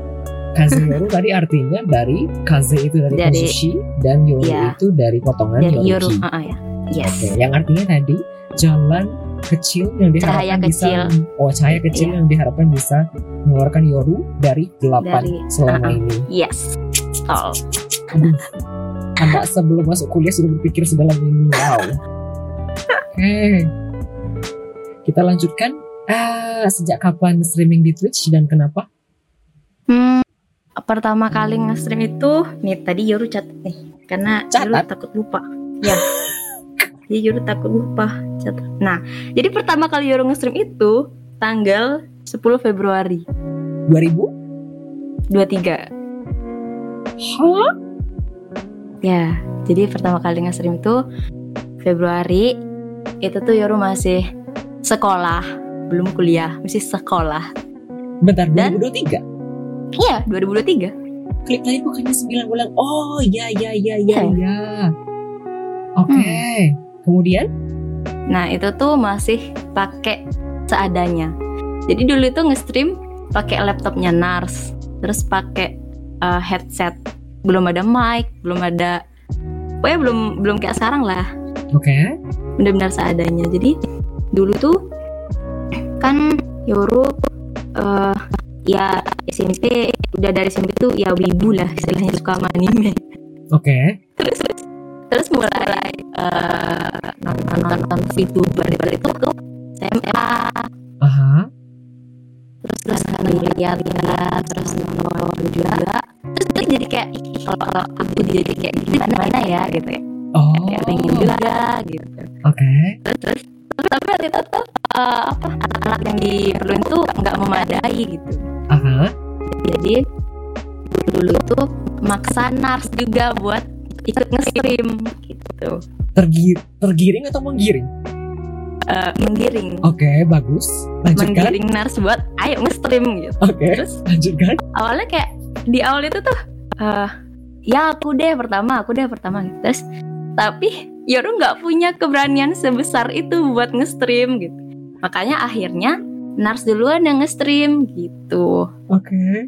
Kazeyoru tadi artinya dari kaze itu dari, Dari- kozushi dan yoru Iya. itu dari potongan Dari Yoru. yoruki. Ah, ah, ya. Yes. Oke, yang artinya tadi jalan kecil yang diharapkan Cahaya bisa kecil. oh cahaya kecil Iya. yang diharapkan bisa mengeluarkan yoru dari Dari- selama uh-uh. ini. Yes. Tol. Aduh, anak sebelum masuk kuliah sudah berpikir sedalam ini. Wow. Oke, kita lanjutkan. Ah, sejak kapan streaming di Twitch dan kenapa? Hmm, pertama kali nge-stream itu nih tadi Yoru catat nih karena Catat? Yoru takut lupa. Ya. jadi Yoru takut lupa catat. nah jadi pertama kali Yoru nge-stream itu tanggal 10 Februari 2000 23 Hah? ya jadi pertama kali nge-stream itu Februari itu tuh Yoru masih sekolah belum kuliah masih sekolah bentar Dan- 2023 iya 2023 klik tadi bukannya 9 bulan oh ya ya ya ya Iya. ya oke kemudian Nah itu tuh masih pakai seadanya. Jadi dulu itu nge-stream pakai laptopnya Nars, terus pakai uh, headset. Belum ada mic, belum ada, pokoknya belum belum kayak sekarang lah. oke Benar-benar seadanya. Jadi dulu tuh kan Yoru uh, ya SMP udah dari SMP tuh ya wibu lah istilahnya suka sama anime. oke. Terus terus mulai uh, nonton nonton VTuber itu tuh SMA aha. Terus terus lihat lihat terus nonton juga. Terus terus jadi kayak "Ih, kalau kalau aku jadi kayak gini mana mana ya gitu ya. Oh. Kayak pengen juga gitu. Oke. Terus terus tapi itu tuh uh, apa alat yang diperluin tuh nggak memadai gitu aha. Jadi dulu tuh maksa Nars juga buat ikut nge-stream gitu. Tergi- tergiring atau menggiring? Eh, menggiring. Oke bagus. Lanjutkan. Menggiring Nars buat ayo nge-stream gitu. Oke terus lanjutkan. awalnya kayak di awal itu tuh eh ya aku deh pertama aku deh pertama gitu. terus tapi Yoru nggak punya keberanian sebesar itu buat nge-stream gitu. Makanya akhirnya Nars duluan yang nge-stream gitu. Oke.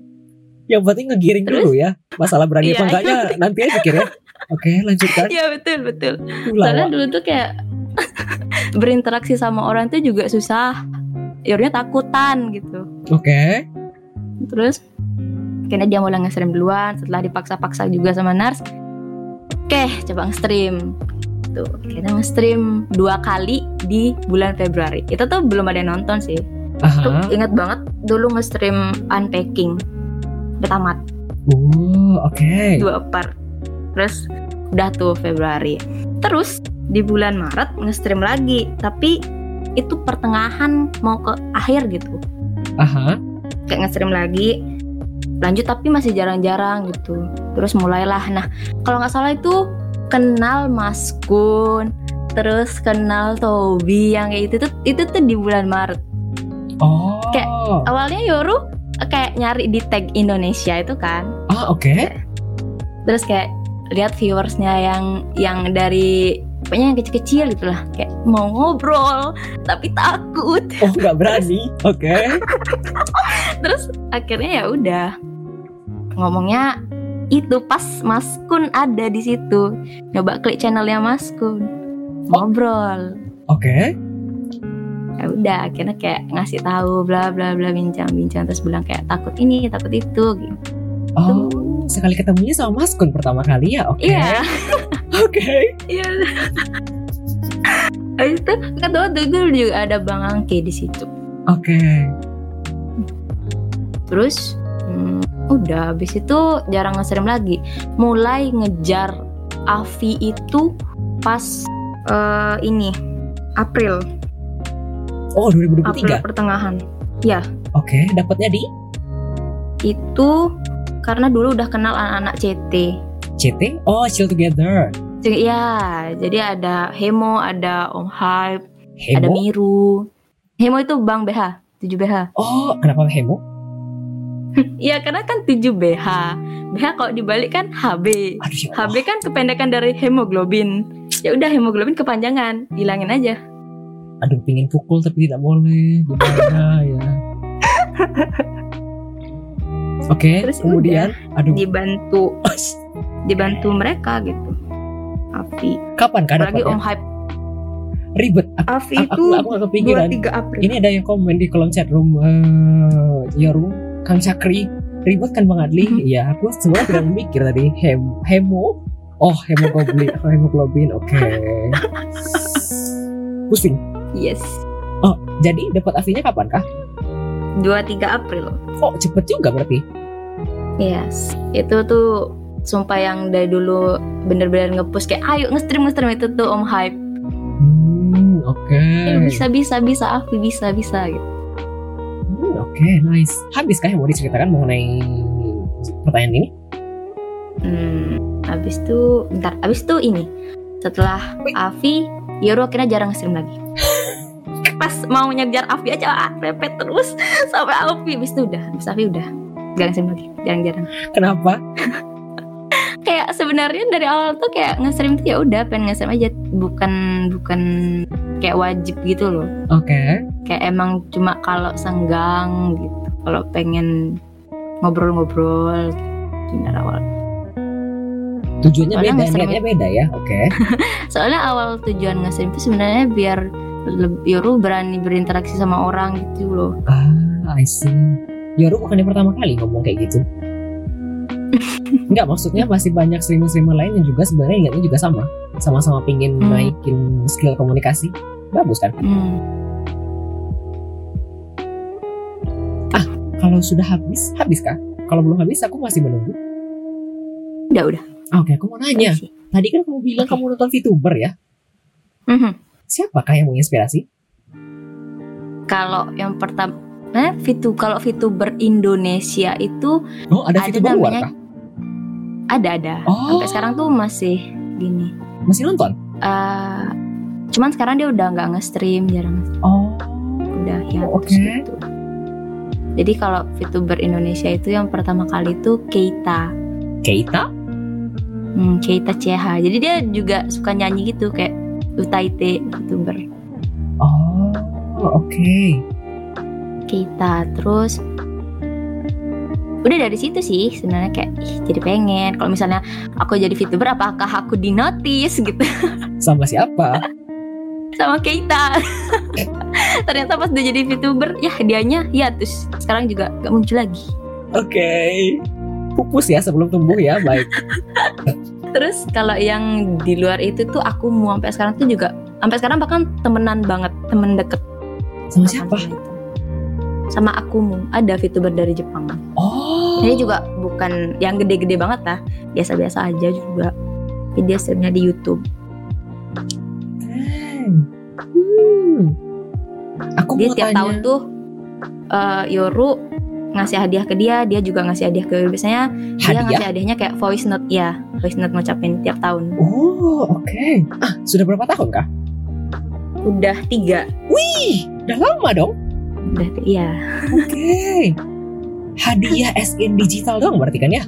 Yang penting ngegiring Terus? dulu ya masalah berani Iya, apa enggaknya nanti aja pikir ya. Oke lanjutkan. Ya betul betul. Lama. soalnya dulu tuh kayak berinteraksi sama orang tuh juga susah. Yorunya takutan gitu. Oke. Terus akhirnya dia mulai nge-stream duluan setelah dipaksa-paksa juga sama Nars. Oke coba nge-stream. Tuh akhirnya nge-stream dua kali di bulan Februari. Itu tuh belum ada yang nonton sih tuh aha. inget banget dulu nge-stream unpacking udah tamat oh oke. Dua part. Terus udah tuh Februari. Terus di bulan Maret nge-stream lagi tapi itu pertengahan mau ke akhir gitu. Aha. Kayak nge-stream lagi lanjut tapi masih jarang-jarang gitu. Terus mulailah. Nah kalau nggak salah itu kenal Mas Kun terus kenal Tobi yang kayak itu tuh itu tuh di bulan Maret oh. Kayak- awalnya Yoru eh, kayak nyari di tag Indonesia itu kan. Ah oke. Terus kayak lihat viewersnya yang yang dari pokoknya yang kecil-kecil gitu lah kayak mau ngobrol tapi takut. Oh nggak berani? Oke. Terus akhirnya ya udah. Ngomongnya itu pas Mas Kun ada di situ. Coba klik channelnya Mas Kun. Ngobrol. Oke ya udah akhirnya kayak ngasih tahu bla bla bla bincang-bincang terus bilang kayak takut ini takut itu gitu. Oh sekali ketemunya sama Mas Kun pertama kali ya? Oke. Iya. Oke. Iya. Habis itu kedua dulu juga ada Bang Angke di situ. Oke. Terus hmm, udah habis itu jarang nge-stream lagi. Mulai ngejar Avi itu pas eh, ini April oh 2023 April pertengahan. Oke dapatnya di? Itu karena dulu udah kenal anak-anak CT CT oh chill together. Ya jadi ada Hemo ada Om Hype ada hemo? Miru. Hemo itu Bang BH 7BH oh kenapa hemo? Iya karena kan 7BH BH kalau dibalik kan HB aduh ya HB kan kependekan dari hemoglobin. Ya udah hemoglobin kepanjangan, hilangin aja. Aduh pingin pukul tapi tidak boleh. Gimana ya? Oke Terus kemudian aduh. Dibantu. Dibantu mereka gitu. Avi. kapan kan dapatnya? Om Hype. ribet. Aku, Avi aku, itu aku gak kepikiran. 23 April. ini ada yang komen di kolom chat room eh Yoru Kang Sakri ribet kan Bang Adli? Mhm. Iya aku sebenarnya tidak memikir tadi. Hem hemo? Oh hemoglobin hemoglobin oke. Pusing Yes. oh jadi dapat aslinya kapan kah 23 April. oh cepet juga berarti Yes. Itu tuh sumpah yang dari dulu bener-bener ngepush kayak ayo nge-stream nge-stream itu tuh Om Hype. oke. Eh, bisa bisa bisa aku bisa bisa gitu Hmm, Oke, nice. Habis kah yang mau diceritakan mengenai pertanyaan ini? hmm, habis itu bentar habis itu ini setelah Avi Yoro akhirnya jarang nge-stream lagi. Pas mau ngejar Avi aja ah, repet terus sampai Avi habis itu udah habis Avi udah. Gak nge-stream lagi jarang-jarang. Kenapa? kayak sebenarnya dari awal tuh kayak nge-stream tuh ya udah pengen nge-stream aja. Bukan bukan kayak wajib gitu loh. Oke. kayak emang cuma kalau senggang gitu. Kalau pengen ngobrol-ngobrol gitu, dari awal Tujuannya Soalnya beda, niatnya beda ya. Oke. soalnya awal tujuan nge-stream itu sebenarnya biar lebih Yoru berani berinteraksi sama orang gitu loh Ah, I see. Yoru bukan yang pertama kali ngomong kayak gitu. Enggak, maksudnya masih banyak streamer-streamer lain yang juga sebenarnya niatnya juga sama. Sama-sama pingin Hmm. naikin skill komunikasi. Bagus kan? hmm. Kalau sudah habis, habis kah? Kalau belum habis, aku masih menunggu. udah udah Oke, aku mau nanya. Tadi kan kamu bilang kamu nonton VTuber ya. Mhm. Siapakah yang menginspirasi? kalau yang pertama nah Vitu kalau VTuber Indonesia itu Oh, ada, Ada VTuber luar namanya- kah? ada ada Oh. sampai sekarang tuh masih gini Masih nonton? Eh, cuman sekarang dia udah nggak nge-stream jarang Oh, udah ya oke. gitu. Jadi kalau VTuber Indonesia itu yang pertama kali itu Keita, Keita? Hmm, Keita CH. Jadi dia juga suka nyanyi gitu kayak Utaite VTuber Oh, oke. Keita. Terus udah dari situ sih sebenarnya kayak ih, jadi pengen kalau misalnya aku jadi VTuber apakah aku di notice gitu Sama siapa? sama Keita. Ternyata pas dia jadi VTuber ya hadiahnya ya terus sekarang juga gak muncul lagi. Oke. Pupus ya sebelum tumbuh ya, baik. Terus kalau yang di luar itu tuh aku mau sampai sekarang tuh juga sampai sekarang bahkan temenan banget, temen deket Sama siapa? sama itu. Sama Akumu, ada VTuber dari Jepang. Oh. Ini juga bukan yang gede-gede banget lah, biasa-biasa aja juga. Tapi dia streamnya di YouTube. Hmm. Aku Dia tiap tanya. tahun tuh eh, Yoru ngasih hadiah ke dia, dia juga ngasih hadiah ke. Biasanya dia hadiah. ngasih hadiahnya kayak voice note ya, voice note ngucapin tiap tahun. Oh, oke. Ah, sudah berapa tahun kah? Udah tiga, Wih, udah lama dong. udah iya. Oke. Hadiah as in digital dong berarti kan ya?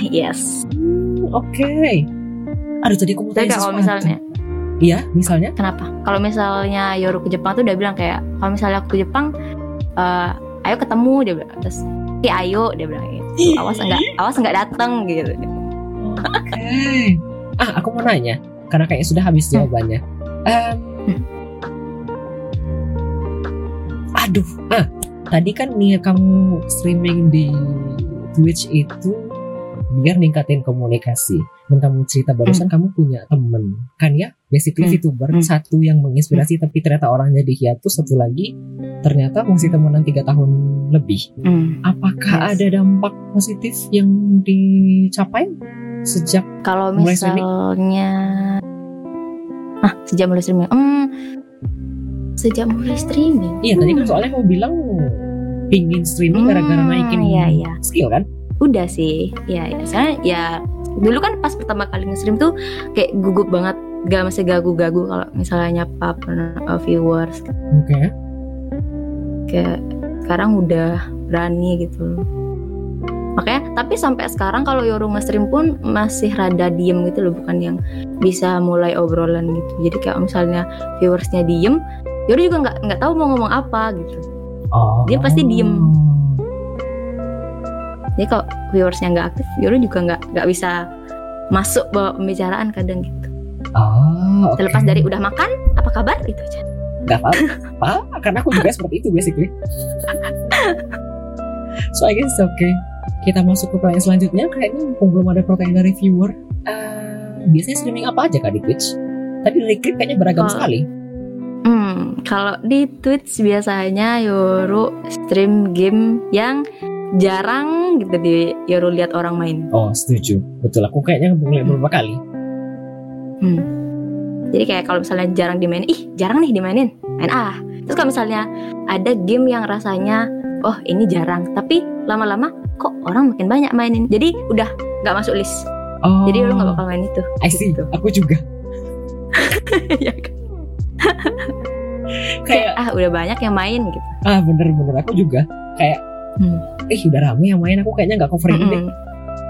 Yes. Hmm, oke. Aduh tadi aku mau tanya kalau misalnya Iya, misalnya? Kenapa? Kalau misalnya Yoru ke Jepang tuh udah bilang kayak kalau misalnya aku ke Jepang, eh, ayo ketemu dia bilang terus, "Oke, ayo dia bilang gitu. Awas enggak, awas enggak datang gitu. Oke. Ah, aku mau nanya karena kayaknya sudah habis Hmm. jawabannya. Em, aduh, ah, tadi kan nih kamu streaming di Twitch itu biar ningkatin komunikasi. Dan kamu cerita barusan kamu punya temen kan ya? Basically Hmm. VTuber Hmm. satu yang menginspirasi tapi ternyata orangnya di hiatus satu lagi ternyata masih temenan tiga tahun lebih. Hmm. Apakah Yes. ada dampak positif yang dicapai sejak Kalau misalnya, ah sejak mulai streaming, hmm, sejak mulai streaming. Iya tadi kan Hmm. soalnya kamu bilang pingin streaming gara-gara Hmm, naikin iya, iya. skill kan? Udah sih, ya, ya. Soalnya ya dulu kan pas pertama kali nge-stream tuh kayak gugup banget, gak masih gagu-gagu kalau misalnya nyapa uh, viewers Oke. kayak sekarang udah berani gitu makanya tapi sampai sekarang kalau Yoru nge-stream pun masih rada diem gitu loh bukan yang bisa mulai obrolan gitu jadi kayak misalnya viewersnya diem Yoru juga nggak nggak tahu mau ngomong apa gitu Oh. Dia pasti diem. Jadi kalau viewersnya nggak aktif Yoru juga nggak nggak bisa masuk bawa pembicaraan kadang gitu Oh, oke. terlepas dari udah makan apa kabar itu aja Gak apa-apa, karena aku juga seperti itu basically. so I guess it's okay. Kita masuk ke pertanyaan selanjutnya. Kayaknya mumpung belum ada pertanyaan dari viewer. Eh, biasanya streaming apa aja kak di Twitch? Tadi dari klip kayaknya beragam Oh. sekali. Hmm, kalau di Twitch biasanya Yoru stream game yang jarang gitu di Yoru lihat orang main. Oh setuju, betul. Aku kayaknya mulai beberapa kali. Hmm. jadi kayak kalau misalnya jarang dimainin ih jarang nih dimainin main ah terus kalau misalnya ada game yang rasanya oh ini jarang tapi lama-lama kok orang makin banyak mainin jadi udah nggak masuk list Oh, jadi lu nggak bakal main itu I see. Gitu. Aku juga. Ya kan? Kayak ah udah banyak yang main gitu ah bener-bener aku juga kayak Hmm. Eh udah rame yang main aku kayaknya nggak cover ini deh. Mm-mm.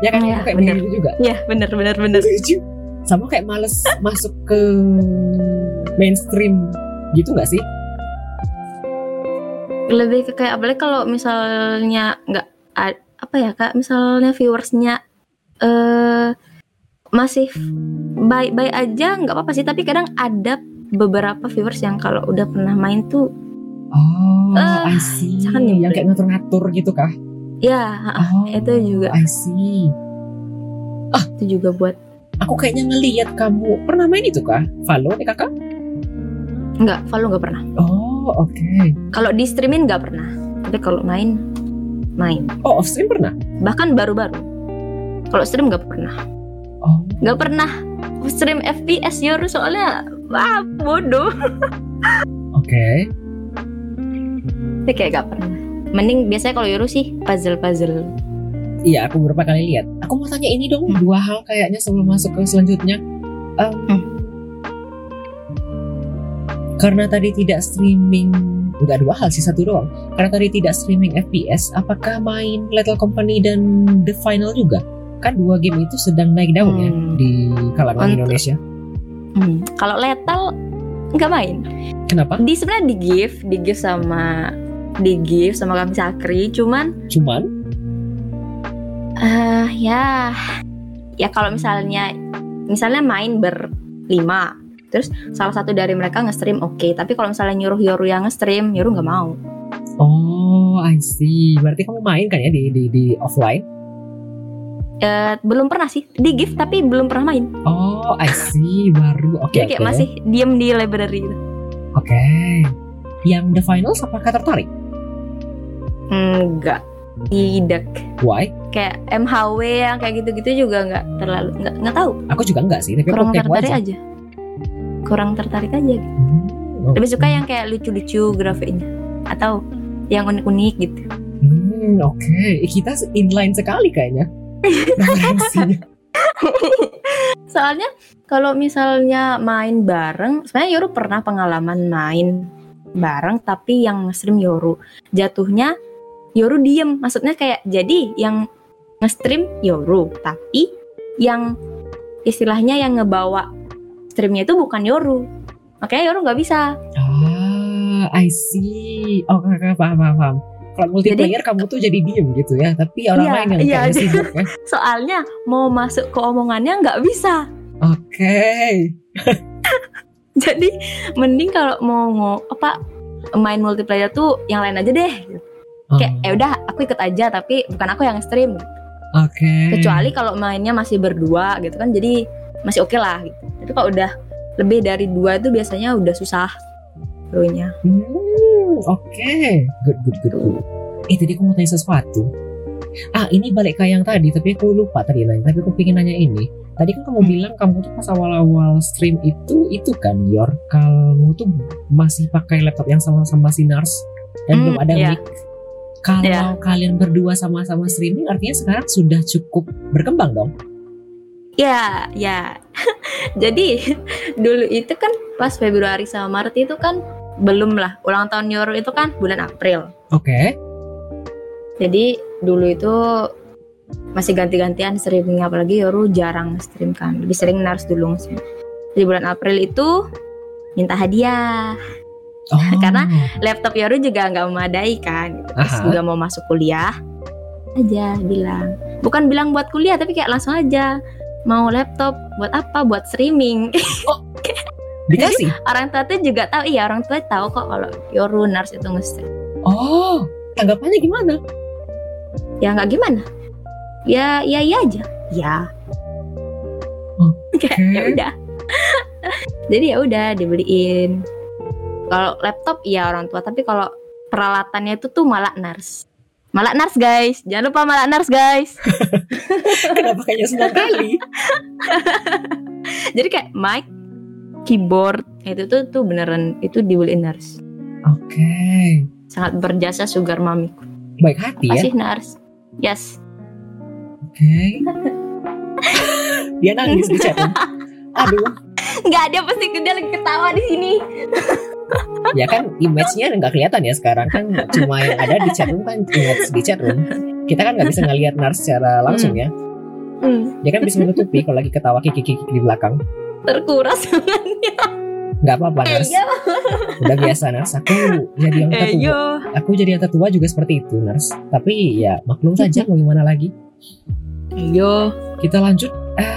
Ya kan Iya, aku kayak bener. begitu juga. Iya bener bener bener. Sama kayak males masuk ke mainstream gitu nggak sih? lebih ke kayak apalagi kalau misalnya nggak apa ya kak misalnya viewersnya eh masih baik-baik aja nggak apa-apa sih tapi kadang ada beberapa viewers yang kalau udah pernah main tuh Oh, see. jangan Yang kayak ngatur-ngatur gitu kah? Ya ah, Oh, itu juga I see. itu juga buat Aku kayaknya ngeliat kamu pernah main itu kah? Valo nih kakak? nggak follow nggak pernah Oh, oke. kalau di streamin nggak pernah tapi kalau main main Oh, off stream pernah? bahkan baru-baru kalau stream nggak pernah Oh, nggak pernah stream FPS Yoru soalnya wah bodoh oke. tapi kayak gak pernah mending biasanya kalau Yoru sih puzzle puzzle Iya, aku beberapa kali lihat. Aku mau tanya ini dong, dua hal kayaknya sebelum masuk ke selanjutnya. Em, Hmm. Karena tadi tidak streaming, enggak dua hal sih satu doang. Karena tadi tidak streaming FPS, apakah main Little Company dan The Final juga? Kan dua game itu sedang naik daun ya Hmm. di kalangan Untuk- Indonesia. Hmm, Kalau lethal nggak main. Kenapa? Di sebenarnya di gift, di gift sama di gift sama kami Sakri, cuman Cuman, eh ya ya kalau misalnya misalnya main berlima, terus salah satu dari mereka nge-stream oke, tapi kalau misalnya nyuruh Yoru yang nge-stream, Yoru nggak mau. oh I see. Berarti kamu main kan ya di di, di offline? Eh, belum pernah sih di gift tapi belum pernah main. Oh I see. Baru. Oke Jadi kayak oke. masih diem di library gitu. Oke. Yang The Finals apakah tertarik? Enggak. Tidak. Why? Kayak MHW yang kayak gitu-gitu juga nggak terlalu nggak nggak tahu. Aku juga enggak sih, tapi kurang aku tertarik aja. aja. Kurang tertarik aja. gitu. Hmm, Lebih oke. suka yang kayak lucu-lucu grafiknya atau yang unik-unik gitu. Hmm, oke. Eh, Kita inline sekali kayaknya. Soalnya kalau misalnya main bareng, sebenarnya Yoru pernah pengalaman main bareng tapi yang nge-stream Yoru. Jatuhnya Yoru diem, maksudnya kayak jadi yang nge-stream Yoru, tapi yang istilahnya yang ngebawa streamnya itu bukan Yoru. Makanya Yoru nggak bisa. ah, I see. Oh, kakak paham, paham, paham. Kalau multiplayer kamu tuh jadi diem gitu ya, tapi orang Iya, lain yang iya, sibuk ya. Soalnya mau masuk ke omongannya nggak bisa. Oke. Jadi mending kalau mau apa main multiplayer tuh yang lain aja deh. Kayak ya udah aku ikut aja tapi bukan aku yang stream. Oke. Kecuali kalau mainnya masih berdua gitu kan jadi masih oke lah gitu. Tapi kalau udah lebih dari dua itu biasanya udah susah serunya. Hmm, oke. Good, good, good, good. Eh, tadi aku mau tanya sesuatu. Ah, ini balik ke yang tadi, tapi aku lupa tadi nanya. Tapi aku pengen nanya ini. Tadi kan kamu Hmm. bilang kamu tuh pas awal-awal stream itu, itu kan, Yor, kamu tuh masih pakai laptop yang sama-sama Sinars dan Hmm, belum ada iya. mic. Kalau Iya. kalian berdua sama-sama streaming, artinya sekarang sudah cukup berkembang dong. Ya, ya. jadi dulu itu kan pas Februari sama Maret itu kan belum lah ulang tahun Yoru itu kan bulan April. Oke. Jadi dulu itu masih ganti-gantian streaming apalagi Yoru jarang stream kan. Lebih sering Nars dulu. Jadi bulan April itu minta hadiah. Oh. Karena Laptop Yoru juga nggak memadai kan. gitu. Terus Aha. juga mau masuk kuliah aja bilang. Bukan bilang buat kuliah tapi kayak langsung aja mau laptop buat apa? Buat streaming. dikasih. orang tua tuh juga tahu iya orang tua tahu kok kalau Yoru Nars itu nge-stream. Oh, tanggapannya gimana? ya nggak gimana ya ya iya aja ya Oke. kayak ya udah jadi ya udah dibeliin kalau laptop ya orang tua tapi kalau peralatannya itu tuh malah nars malah nars guys jangan lupa malah nars guys Kenapa kayaknya senang kali? jadi kayak mic keyboard itu tuh tuh beneran itu di built-in nurse Oke. sangat berjasa sugar mami Baik hati ya. kasih nurse yes Oke. Dia nangis di chat. Aduh, nggak ada pasti dia lagi ketawa di sini ya kan image-nya nggak kelihatan ya sekarang kan cuma yang ada di chat room kan image di chat room. Kita kan nggak bisa ngelihat Nars secara langsung ya. Hmm, Dia kan bisa menutupi kalau lagi ketawa kiki kiki di belakang. terkuras Nggak apa-apa Nars. Eyo Udah biasa Nars. Aku jadi yang tertua. Aku jadi yang tertua juga seperti itu Nars. Tapi ya maklum saja mau gimana lagi. Eyo Kita lanjut. Eh,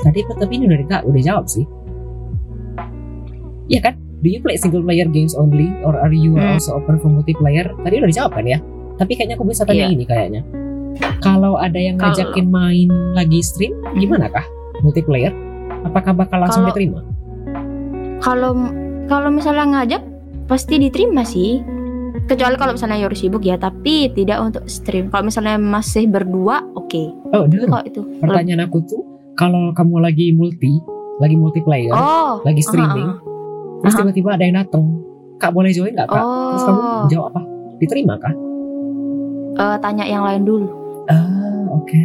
tadi tapi ini udah udah jawab sih. Iya kan? Do you play single player games only or are you Hmm. also open for multiplayer? Tadi udah dijawab kan ya? Tapi kayaknya aku bisa tanya Iya. ini kayaknya. Kalau ada yang Kalau- ngajakin main lagi stream, gimana kah? Multiplayer? Apakah bakal langsung Kalau- diterima? kalau kalau misalnya ngajak pasti diterima sih kecuali kalau misalnya Yoru sibuk ya tapi tidak untuk stream kalau misalnya masih berdua oke Oh, Tapi dulu kalau itu pertanyaan aku tuh, kalau kamu lagi multi, lagi multiplayer, oh lagi streaming, aha, terus tiba-tiba ada yang datang, Kak boleh join nggak kak? Terus kamu oh jawab apa? Diterima kah? eh, tanya yang lain dulu Ah, oke.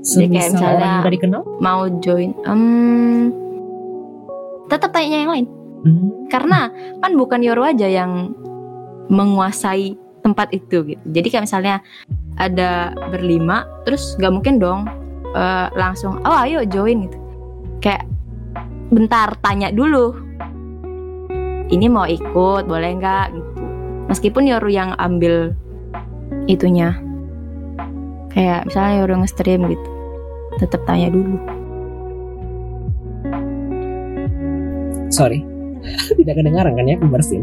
Jadi kayak Semisal misalnya- orang yang udah dikenal? mau join em tetap tanya yang lain Hmm, karena kan bukan Yoru aja yang menguasai tempat itu gitu jadi kayak misalnya ada berlima terus nggak mungkin dong eh, langsung oh ayo join gitu kayak bentar tanya dulu ini mau ikut boleh nggak gitu meskipun Yoru yang ambil itunya kayak misalnya Yoru nge-stream gitu tetap tanya dulu sorry. Tidak kedengaran kan ya aku bersin.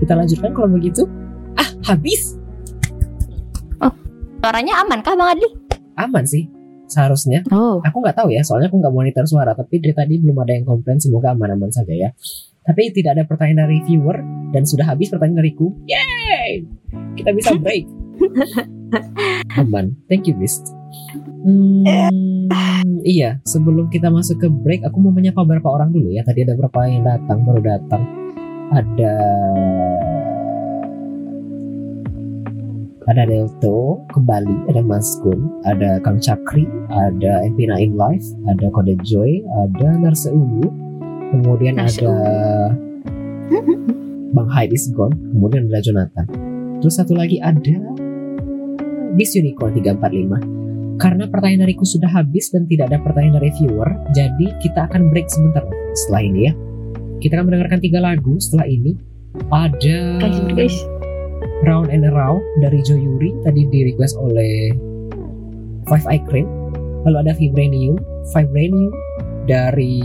Kita lanjutkan kalau begitu. Ah, habis. suaranya aman kah Bang Adli? Aman sih. Seharusnya. Oh Aku nggak tahu ya, soalnya aku nggak monitor suara. Tapi dari tadi belum ada yang komplain. Semoga aman-aman saja ya. Tapi tidak ada pertanyaan dari viewer dan sudah habis pertanyaan dariku. Yeay! Kita bisa break. Aman. Thank you, Beast. Hmm, iya, sebelum kita masuk ke break, aku mau menyapa beberapa orang dulu ya. Tadi ada beberapa yang datang, baru datang. Ada ada Delto kembali, ada Mas Gun, ada Kang Cakri, ada Empina in Life, ada Kode Joy, ada Narse Ungu, kemudian Narse ada Bang Hyde is gone, kemudian ada Jonathan. Terus satu lagi ada Miss Unicorn 345. Karena pertanyaan dariku sudah habis dan tidak ada pertanyaan dari viewer, jadi kita akan break sebentar setelah ini ya. Kita akan mendengarkan tiga lagu setelah ini. Ada guys Round and Around dari Joe Yuri tadi di request oleh Five Eye Cream. Lalu ada Vibranium, Vibranium dari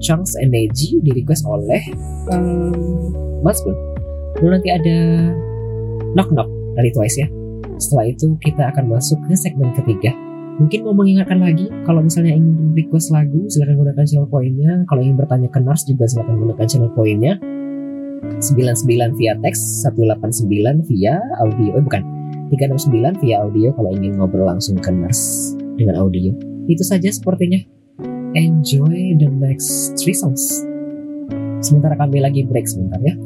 Chunks Energy di request oleh um, Mas Gun. Lalu nanti ada Knock Knock dari Twice ya. Setelah itu kita akan masuk ke segmen ketiga. Mungkin mau mengingatkan lagi kalau misalnya ingin request lagu silahkan gunakan channel poinnya. Kalau ingin bertanya ke Nars juga silahkan gunakan channel poinnya. 99 via teks, 189 via audio. Eh bukan, 369 via audio kalau ingin ngobrol langsung ke Nars dengan audio. Itu saja sepertinya. Enjoy the next three songs. Sementara kami lagi break sebentar ya.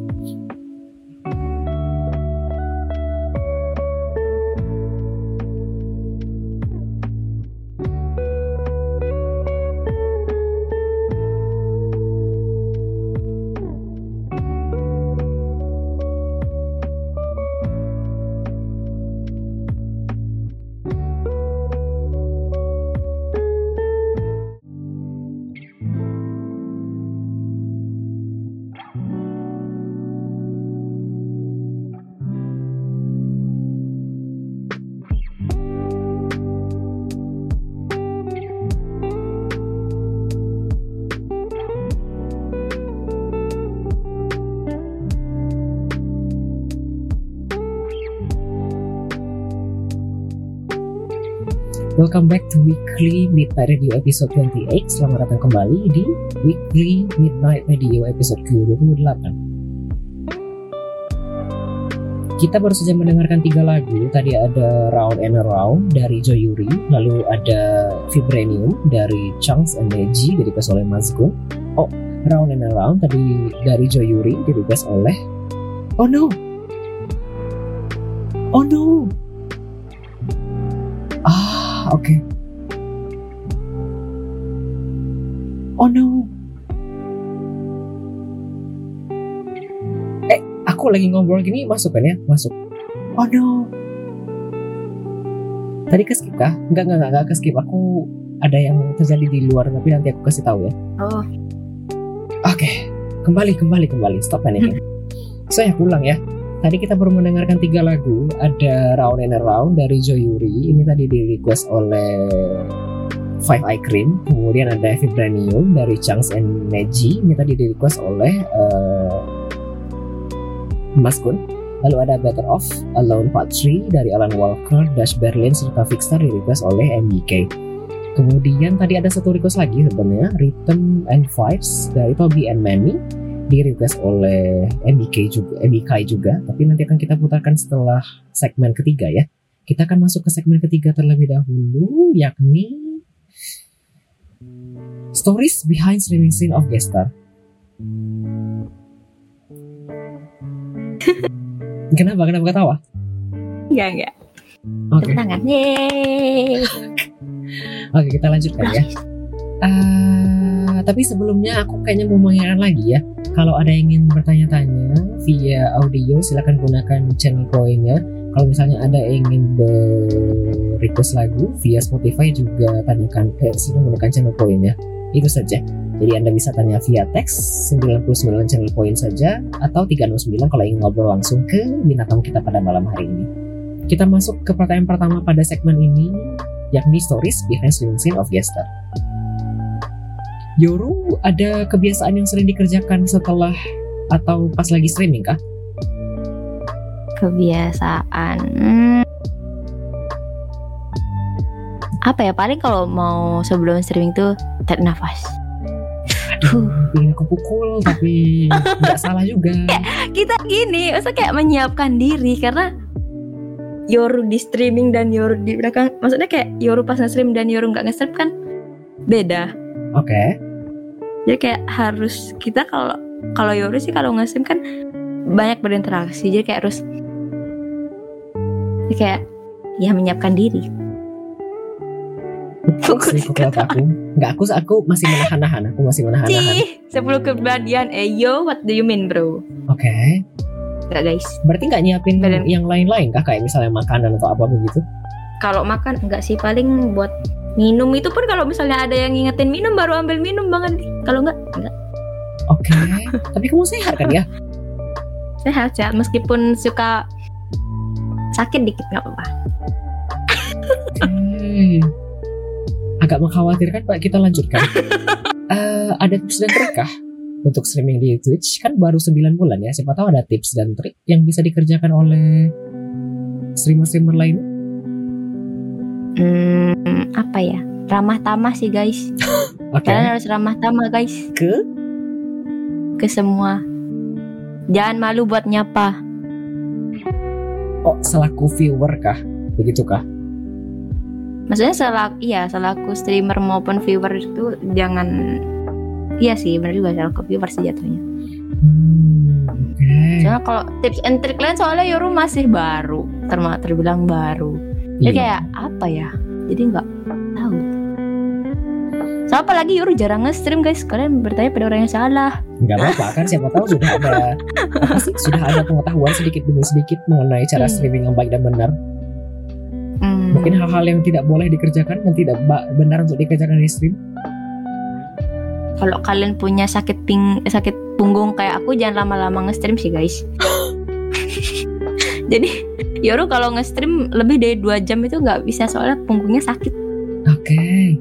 Welcome back to Weekly Midnight Radio episode 28 Selamat datang kembali di Weekly Midnight Radio episode ke-28 kita baru saja mendengarkan tiga lagu. Tadi ada Round and Around dari Joyuri, lalu ada Vibranium dari Chunks and Neji request oleh Mas. Oh, Round and Around tadi dari Joyuri di request oleh Oh no. Oh no. Oke. Oh no. Eh, aku lagi ngobrol gini masuk kan ya? Masuk. Oh no. Tadi ke skip kah? Enggak, enggak, enggak, enggak ke skip. Aku ada yang terjadi di luar tapi nanti aku kasih tahu ya. Oh, Oke, kembali, kembali, kembali. Stop panicking. Saya pulang ya. Tadi kita baru mendengarkan tiga lagu. Ada Round and Around dari Joyuri. Ini tadi di request oleh Five Eye Cream. Kemudian ada Vibranium dari Chunks and Neji. Ini tadi di request oleh eh, Mas Kun. Lalu ada Better Off, Alone Part 3 dari Alan Walker, Dash Berlin, serta Fixstar di request oleh MBK. Kemudian tadi ada satu request lagi sebenarnya Rhythm and Vibes dari Toby and Manny di request oleh MBK juga, MBK juga. Tapi nanti akan kita putarkan setelah segmen ketiga ya. Kita akan masuk ke segmen ketiga terlebih dahulu, yakni Stories Behind Streaming Scene of Gestar. kenapa? Kenapa ketawa? enggak enggak. Oke. Tangan. Yeay. Oke, kita lanjutkan ya. Eh, tapi sebelumnya aku kayaknya mau mengingatkan lagi ya. Kalau ada yang ingin bertanya-tanya via audio, silakan gunakan channel poinnya. Kalau misalnya ada yang ingin request lagu via Spotify juga tanyakan ke silakan gunakan channel poinnya. Itu saja. Jadi Anda bisa tanya via teks 99 channel point saja atau 369 kalau ingin ngobrol langsung ke binatang kita pada malam hari ini. Kita masuk ke pertanyaan pertama pada segmen ini yakni Stories Behind Streaming Scene of Gestar. Yoru ada kebiasaan yang sering dikerjakan setelah atau pas lagi streaming kah? Kebiasaan. Hmm. Apa ya paling kalau mau sebelum streaming tuh tarik nafas. Aduh, aku pukul tapi nggak salah juga. Kita gini, masa kayak menyiapkan diri karena Yoru di streaming dan Yoru di belakang maksudnya kayak Yoru pas nge-stream dan Yoru nggak nge-stream kan beda Oke, jadi kayak harus kita kalau kalau Yoru sih kalau nge-stream kan banyak berinteraksi jadi kayak harus jadi kayak ya menyiapkan diri sih pukul aku. Nggak aku, aku masih menahan-nahan. Aku masih menahan-nahan. Sebelum keberanian eh yo what do you mean bro Oke, Enggak guys berarti nggak nyiapin Badan- yang lain-lain kah? Kayak misalnya makanan atau apa begitu? kalau makan enggak sih paling buat minum itu pun kalau misalnya ada yang ngingetin minum baru ambil minum banget kalau enggak enggak Oke, tapi kamu sehat kan ya? sehat sehat meskipun suka sakit dikit nggak apa-apa Oke. Agak mengkhawatirkan Pak, kita lanjutkan. Eh, ada tips dan trik kah untuk streaming di Twitch? Kan baru 9 bulan ya, siapa tahu ada tips dan trik yang bisa dikerjakan oleh streamer-streamer lain. Hmm, apa ya? Ramah tamah sih guys. Oke, kalian harus ramah tamah guys. Ke? Ke semua. Jangan malu buat nyapa. Oh selaku viewer kah? Begitu kah? maksudnya selaku iya selaku streamer maupun viewer itu jangan iya sih benar juga selaku viewer sih jatuhnya. Hmm, Oke. soalnya kalau tips and trick lain soalnya Yoru masih baru terma terbilang baru jadi Iya. kayak apa ya jadi nggak tahu so apalagi Yoru jarang nge-stream guys kalian bertanya pada orang yang salah nggak apa-apa kan siapa tahu sudah ada apa sudah ada pengetahuan sedikit demi sedikit mengenai cara Hmm. streaming yang baik dan benar. Hmm, Mungkin hal-hal yang tidak boleh dikerjakan dan tidak benar untuk dikerjakan di stream. kalau kalian punya sakit ping sakit punggung kayak aku jangan lama-lama nge-stream sih guys jadi Yoru kalau nge-stream lebih dari dua jam itu nggak bisa soalnya punggungnya sakit Oke.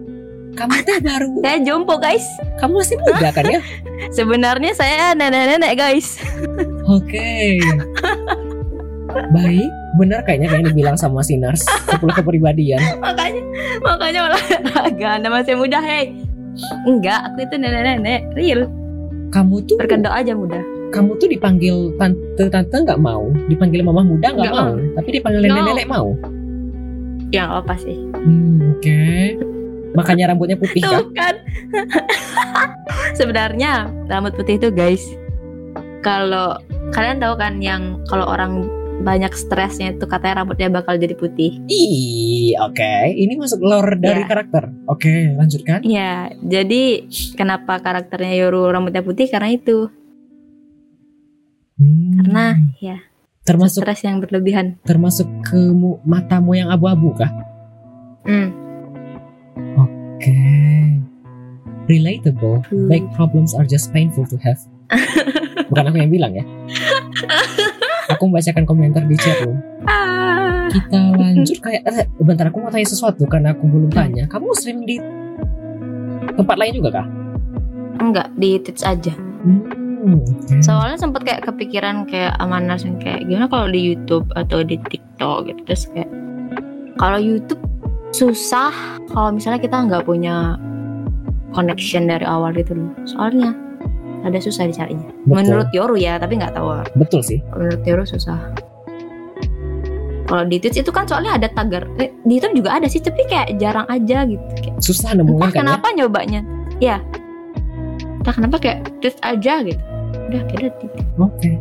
Kamu teh baru, saya jompo guys kamu masih muda kan ya? sebenarnya saya nenek-nenek guys Oke. Baik, benar kayaknya kayaknya dibilang sama Sinars 10 kepribadian. makanya makanya olahraga anda masih muda hei enggak aku itu nenek-nenek real Kamu tuh berkedok aja muda kamu tuh dipanggil tante-tante nggak mau, dipanggil mama muda nggak Nggak mau, tapi dipanggil nenek-nenek mau. Yang apa sih? Hmm, oke. Makanya rambutnya putih kan? Tuh kan. Sebenarnya rambut putih itu guys, kalau kalian tahu kan yang kalau orang banyak stresnya itu katanya rambutnya bakal jadi putih. Ih, oke. Ini masuk lore dari Ya. karakter. Oke, lanjutkan. Iya, jadi kenapa karakternya Yoru rambutnya putih karena itu, Hmm, karena ya termasuk stres yang berlebihan. termasuk ke mu- matamu yang abu-abu kah? Hmm. Oke. Relatable. Hmm. Big problems are just painful to have. Bukan aku yang bilang ya. Aku membacakan komentar di chat room. Ah. Kita lanjut kayak eh, bentar aku mau tanya sesuatu karena aku belum tanya. Kamu stream di tempat lain juga kah? Enggak di Twitch aja. Hmm, oke. Soalnya sempet kayak kepikiran kayak Amanas yang kayak gimana kalau di YouTube atau di TikTok gitu terus kayak kalau YouTube susah kalau misalnya kita nggak punya connection dari awal gitu loh. Soalnya ada susah dicarinya. Betul. Menurut Yoru ya, tapi nggak tahu. Betul sih. Menurut Yoru susah. Kalau di Twitch itu kan soalnya ada tagar. Eh, di YouTube juga ada sih, tapi kayak jarang aja gitu. Kayak, Susah nemuin kan ya. kenapa nyobanya. Ya. Entah kenapa kayak Twitch aja gitu. Udah udah Twitch. Oke.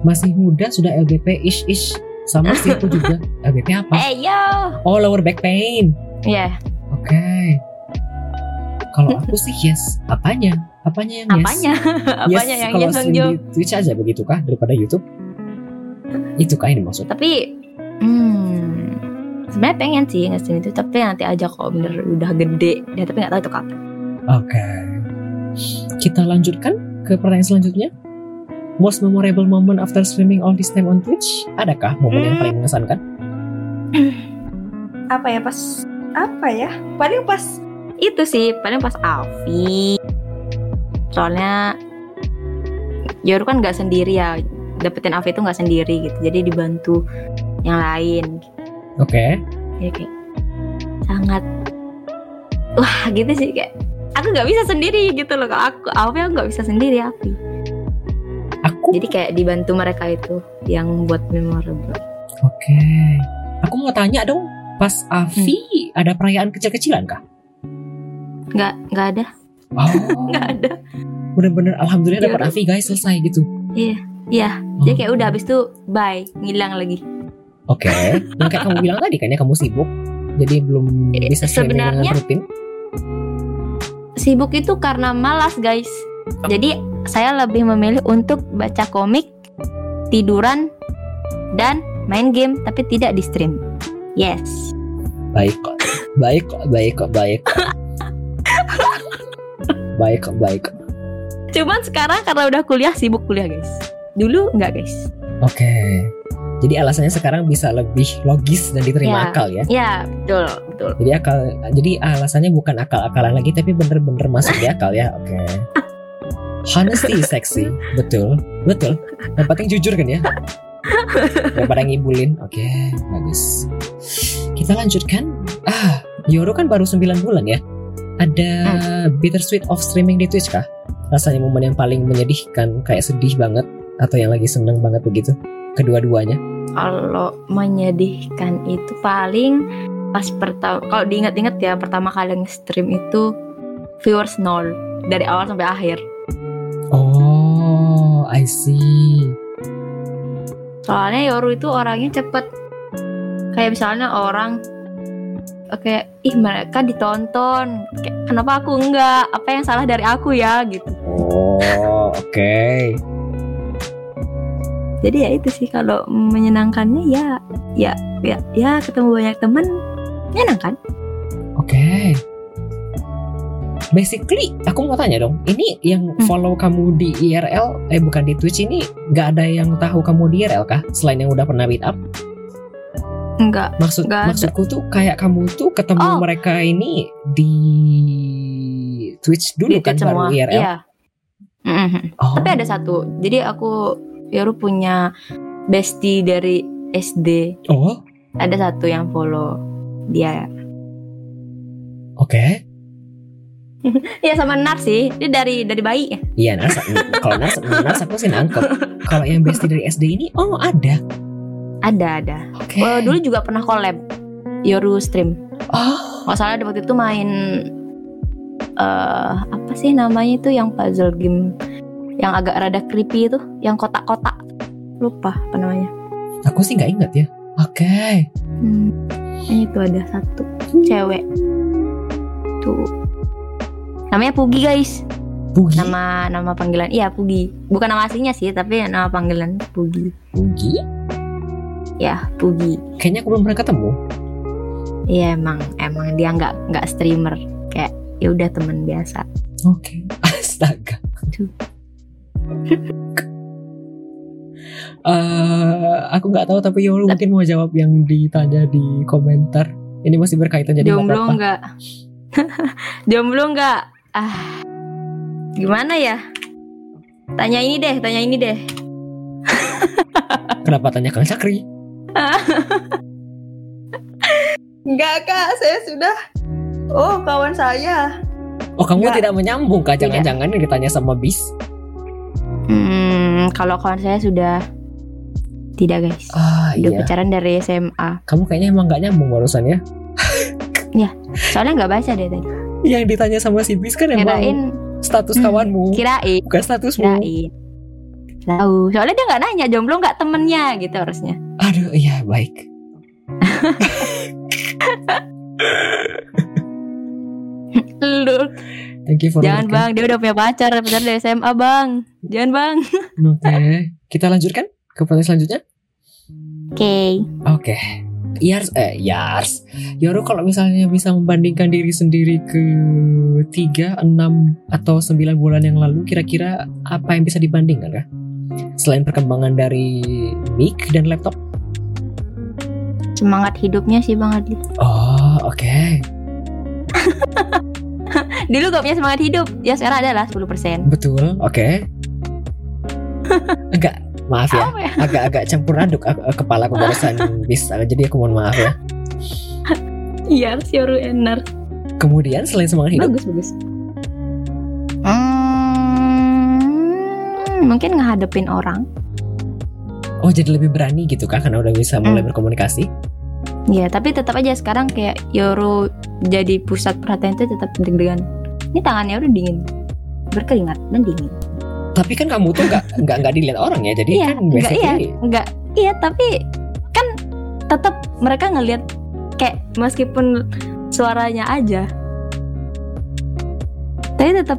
Masih muda sudah LBP ish ish. Sama sih aku juga. LBP apa? Eh yo. Oh, lower back pain. Ya, Oke. Kalau aku sih yes. Apanya? Apanya yang yes? apanya? apanya yang kalau yes Bang Jo? Twitch aja begitu kah daripada YouTube? Itu kah yang dimaksud? Tapi hmm, sebenarnya pengen sih nge-stream itu, tapi nanti aja kalau bener udah gede. Ya, tapi nggak tahu itu kapan. Oke. Kita lanjutkan ke pertanyaan selanjutnya. Most memorable moment after streaming all this time on Twitch? Adakah momen yang Hmm. paling mengesankan? apa ya pas apa ya paling pas itu sih paling pas Alfi soalnya Yoru kan nggak sendiri ya dapetin Alfi itu nggak sendiri gitu jadi dibantu yang lain Oke. jadi kayak sangat wah gitu sih kayak aku nggak bisa sendiri gitu loh kalau aku Alfi aku nggak bisa sendiri Alfi jadi kayak dibantu mereka itu yang buat memorable Oke. Aku mau tanya dong, pas Avi Hmm. ada perayaan kecil-kecilan kah? nggak nggak ada Oh, nggak ada bener-bener alhamdulillah Iya, dapat. Avi guys selesai gitu. iya jadi kayak udah habis itu bye ngilang lagi Oke, yang kayak kamu bilang tadi kayaknya kamu sibuk, jadi belum Eh, bisa streaming dengan sebenarnya- rutin. sibuk itu karena malas guys jadi saya lebih memilih untuk baca komik tiduran dan main game tapi tidak di stream yes Baik kok, baik kok, baik kok, baik kok. baik kok, baik kok. cuman sekarang karena udah kuliah sibuk kuliah guys dulu nggak guys Oke. Jadi alasannya sekarang bisa lebih logis dan diterima Ya. akal ya. ya betul betul Jadi akal, jadi alasannya bukan akal-akalan lagi, tapi bener-bener masuk di akal ya. Oke. Honesty is sexy, betul, betul. Yang penting jujur kan ya. Daripada ngibulin. Oke, bagus. Kita lanjutkan. Ah, Yoro kan baru 9 bulan ya. Ada bittersweet of streaming di Twitch kah? Rasanya momen yang paling menyedihkan, kayak sedih banget, atau yang lagi seneng banget begitu? Kedua-duanya. kalau menyedihkan itu paling pas pertama kalau diingat-ingat ya pertama kali nge-stream itu viewers nol dari awal sampai akhir Oh, I see. Soalnya Yoru itu orangnya cepet Kayak misalnya orang Oke, ih mereka ditonton Kayak, Kenapa aku enggak? Apa yang salah dari aku ya? Gitu Oh, oke. Jadi ya itu sih Kalau menyenangkannya ya Ya ya, ya ketemu banyak temen Menyenangkan Oke. Basically, aku mau tanya dong. Ini yang Hmm. follow kamu di IRL, eh bukan di Twitch ini, nggak ada yang tahu kamu di IRL kah? Selain yang udah pernah meet up? Enggak Maksud Nggak ada. maksudku tuh kayak kamu tuh ketemu Oh. mereka ini di Twitch dulu Di kan Twitch baru semua IRL. Iya Mhm. Oh. Tapi ada satu Jadi aku Yoru punya bestie dari SD Oh, Ada satu yang follow Dia oke. Iya sama Nars sih. Dia dari dari bayi ya. Iya Nars, kalau Nars, Nars aku sih nangkep. Kalau yang bestie dari SD ini, oh ada. Ada ada. Oke. Oh, dulu juga pernah collab Yoru stream. Oh, Nggak salah waktu itu main eh apa sih namanya itu yang puzzle game yang agak rada creepy itu, yang kotak-kotak. Lupa apa namanya. aku sih nggak ingat ya. Oke. Hmm, ini tuh ada satu cewek. Tuh. Namanya Pugi guys. Bugi. Nama nama panggilan. Iya Pugi. Bukan nama aslinya sih, tapi nama panggilan Pugi. Bugi? Ya Pugi. Kayaknya aku belum pernah ketemu. Iya emang emang dia nggak nggak streamer kayak ya udah teman biasa. Oke. Astaga. Tuh. Eh, aku nggak tahu tapi Yolu mungkin mau jawab yang ditanya di komentar. Ini masih berkaitan jadi Jomblo nggak? Jomblo nggak? Ah gimana ya? Tanya ini deh, tanya ini deh. Kenapa tanya Kang Cakri? Enggak kak, saya sudah. Oh kawan saya. Oh kamu Nggak. tidak menyambung kak? Jangan-jangan yang ditanya sama bis? Hmm, kalau kawan saya sudah tidak guys. Ah Udah iya. pacaran dari SMA. Kamu kayaknya emang nggak nyambung barusan ya? Soalnya nggak baca deh tadi. Yang ditanya sama si bis kan emang Kirain, status Hmm, kawanmu, kirain, bukan statusmu. kirain. Tahu. Soalnya dia nggak nanya jomblo nggak temennya gitu harusnya. Aduh, iya baik. Lu Thank you for jangan bang, dia udah punya pacar, pacar dari SMA bang. Jangan bang. Oke, kita lanjutkan ke pertanyaan selanjutnya. Oke. Oke. Yars, eh Yars. Yoru kalau misalnya bisa membandingkan diri sendiri ke 3, 6, atau 9 bulan yang lalu, kira-kira apa yang bisa dibandingkan kah? Selain perkembangan dari mic dan laptop. Semangat hidupnya sih bang Adli. Oh, oke. Dulu gak punya semangat hidup, ya sekarang adalah 10% Betul, oke. Enggak, maaf ya. Ya? Agak-agak campur aduk ak- kepala aku barusan bis. Jadi aku mohon maaf ya. Iya, Yoru Enar. Kemudian selain semangat hidup, Bagus bagus. Hmm, mungkin ngehadepin orang. oh jadi lebih berani gitu kah karena udah bisa mulai Hmm. berkomunikasi? Ya, tapi tetap aja sekarang kayak Yoru jadi pusat perhatian itu tetap deg-degan. Ini tangannya udah dingin, berkeringat dan dingin. Tapi kan kamu tuh nggak nggak nggak dilihat orang ya, jadi Iya, kan enggak iya, enggak iya, tapi kan tetap mereka ngelihat kayak meskipun suaranya aja, tapi tetap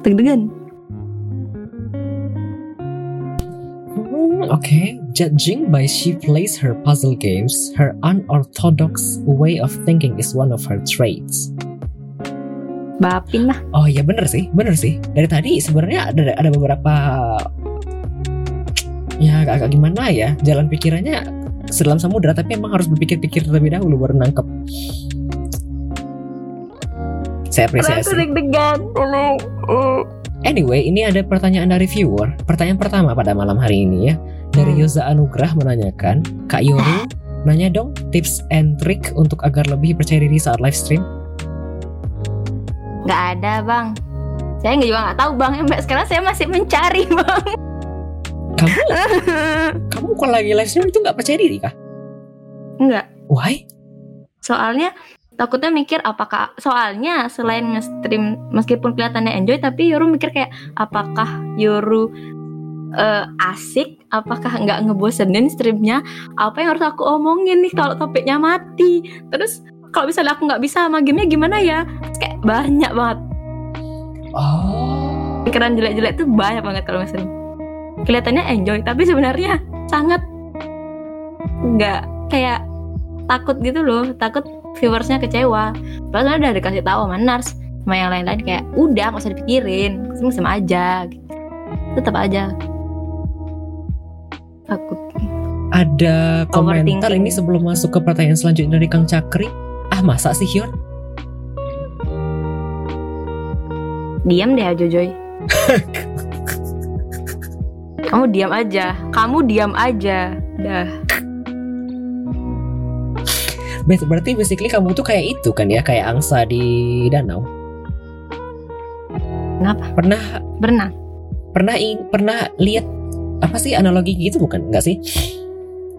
deg-degan. Hmm, Oke, judging by she plays her puzzle games, her unorthodox way of thinking is one of her traits. Bapin lah. Oh iya bener sih, bener sih. Dari tadi sebenarnya ada ada beberapa ya agak, agak gimana ya jalan pikirannya sedalam samudra tapi emang harus berpikir-pikir terlebih dahulu baru nangkep. Saya apresiasi. deg-degan. Tolong. Anyway, ini ada pertanyaan dari viewer. Pertanyaan pertama pada malam hari ini ya. Dari Hmm. Yoza Anugrah menanyakan, Kak Yoru, nanya dong tips and trick untuk agar lebih percaya diri saat live stream. Nggak ada bang. Saya nggak juga nggak tahu bang. Sampai sekarang saya masih mencari bang. Kamu, kamu kalau lagi live stream itu nggak percaya diri kah? Enggak. Why? Soalnya takutnya mikir apakah soalnya selain nge-stream meskipun kelihatannya enjoy tapi Yoru mikir kayak apakah Yoru eh, asik apakah nggak ngebosenin streamnya apa yang harus aku omongin nih kalau topiknya mati terus kalau misalnya aku nggak bisa sama gamenya gimana ya? Terus kayak banyak banget. Oh, pikiran jelek-jelek tuh banyak banget kalau misalnya. Kelihatannya enjoy tapi sebenarnya sangat nggak kayak takut gitu loh. Takut viewersnya kecewa. Padahal udah dikasih tahu sama Nars sama yang lain-lain kayak udah nggak usah dipikirin. Semua sama aja. Gitu. tetap aja. Takut. Ada komentar ini sebelum masuk ke pertanyaan selanjutnya dari Kang Cakri. Ah masa sih Hyor? diam deh Jojoy kamu diam aja kamu diam aja dah Ber- Berarti basically kamu tuh kayak itu kan ya, kayak angsa di danau. Kenapa? Pernah Berenang. pernah ing- pernah lihat apa sih analogi gitu bukan? Enggak sih?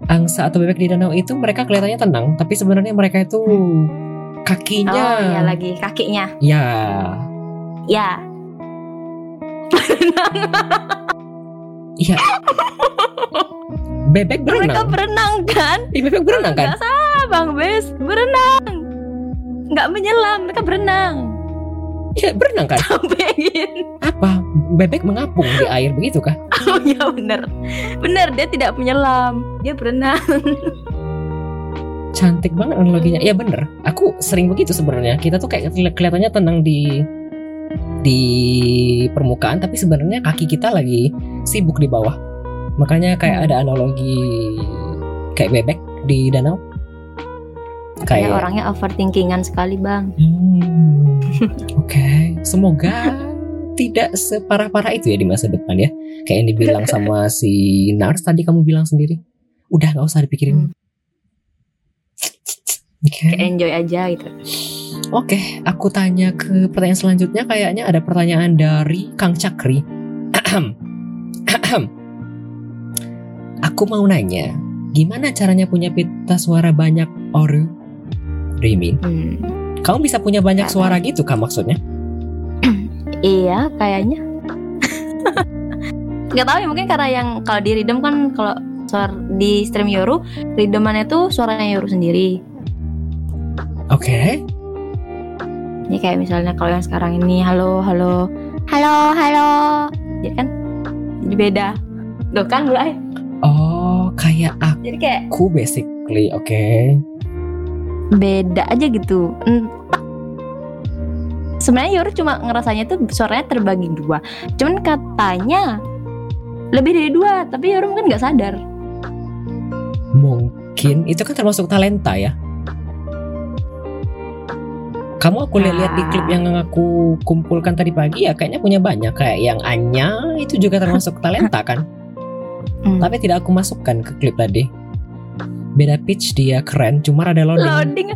Angsa atau bebek di danau itu mereka kelihatannya tenang, tapi sebenarnya mereka itu kakinya Oh ya lagi kakinya. ya Ya. iya. bebek Mereka berenang. berenang kan? Ih, bebek berenang kan? Nggak salah Bang Bes. Berenang. Nggak menyelam, mereka berenang. Iya, berenang kan? Apa? Bebek mengapung di air begitu kah? Oh ya benar. Benar dia tidak menyelam. Dia berenang. Cantik banget analoginya. Iya bener. Aku sering begitu sebenarnya. Kita tuh kayak keli- kelihatannya tenang di di permukaan, tapi sebenarnya kaki kita lagi sibuk di bawah. Makanya kayak ada analogi kayak bebek di danau. Kayak orangnya overthinkingan sekali, Bang. Hmm, Oke, semoga tidak separah-parah itu ya di masa depan ya. Kayak yang dibilang sama si Nars tadi kamu bilang sendiri. Udah nggak usah dipikirin. Oke. Kayak enjoy aja gitu. Oke, aku tanya ke pertanyaan selanjutnya. Kayaknya ada pertanyaan dari Kang Cakri. Aku mau nanya, gimana caranya punya pita suara banyak oru? Mean? Hmm. Kamu bisa punya banyak Nggak suara gitu kah maksudnya? Iya, kayaknya. Gak tahu ya mungkin karena yang kalau di rhythm kan kalau suara di stream Yoru, rhythmannya tuh suaranya Yoru sendiri. Oke. Ini kayak misalnya kalau yang sekarang ini halo halo halo halo, jadi kan jadi beda. Loh kan mulai. Oh, kayak Jadi kayak aku basically. Oke. Beda aja gitu. Entah. Sebenarnya Yoru cuma ngerasanya tuh suaranya terbagi dua. Cuman katanya lebih dari dua, tapi Yoru mungkin nggak sadar. Mungkin itu kan termasuk talenta ya. Kamu aku lihat-lihat di klip yang aku kumpulkan tadi pagi ya kayaknya punya banyak kayak yang Anya itu juga termasuk talenta kan. Hmm. Tapi tidak aku masukkan ke klip tadi. Beda pitch dia keren, cuma ada loading. loading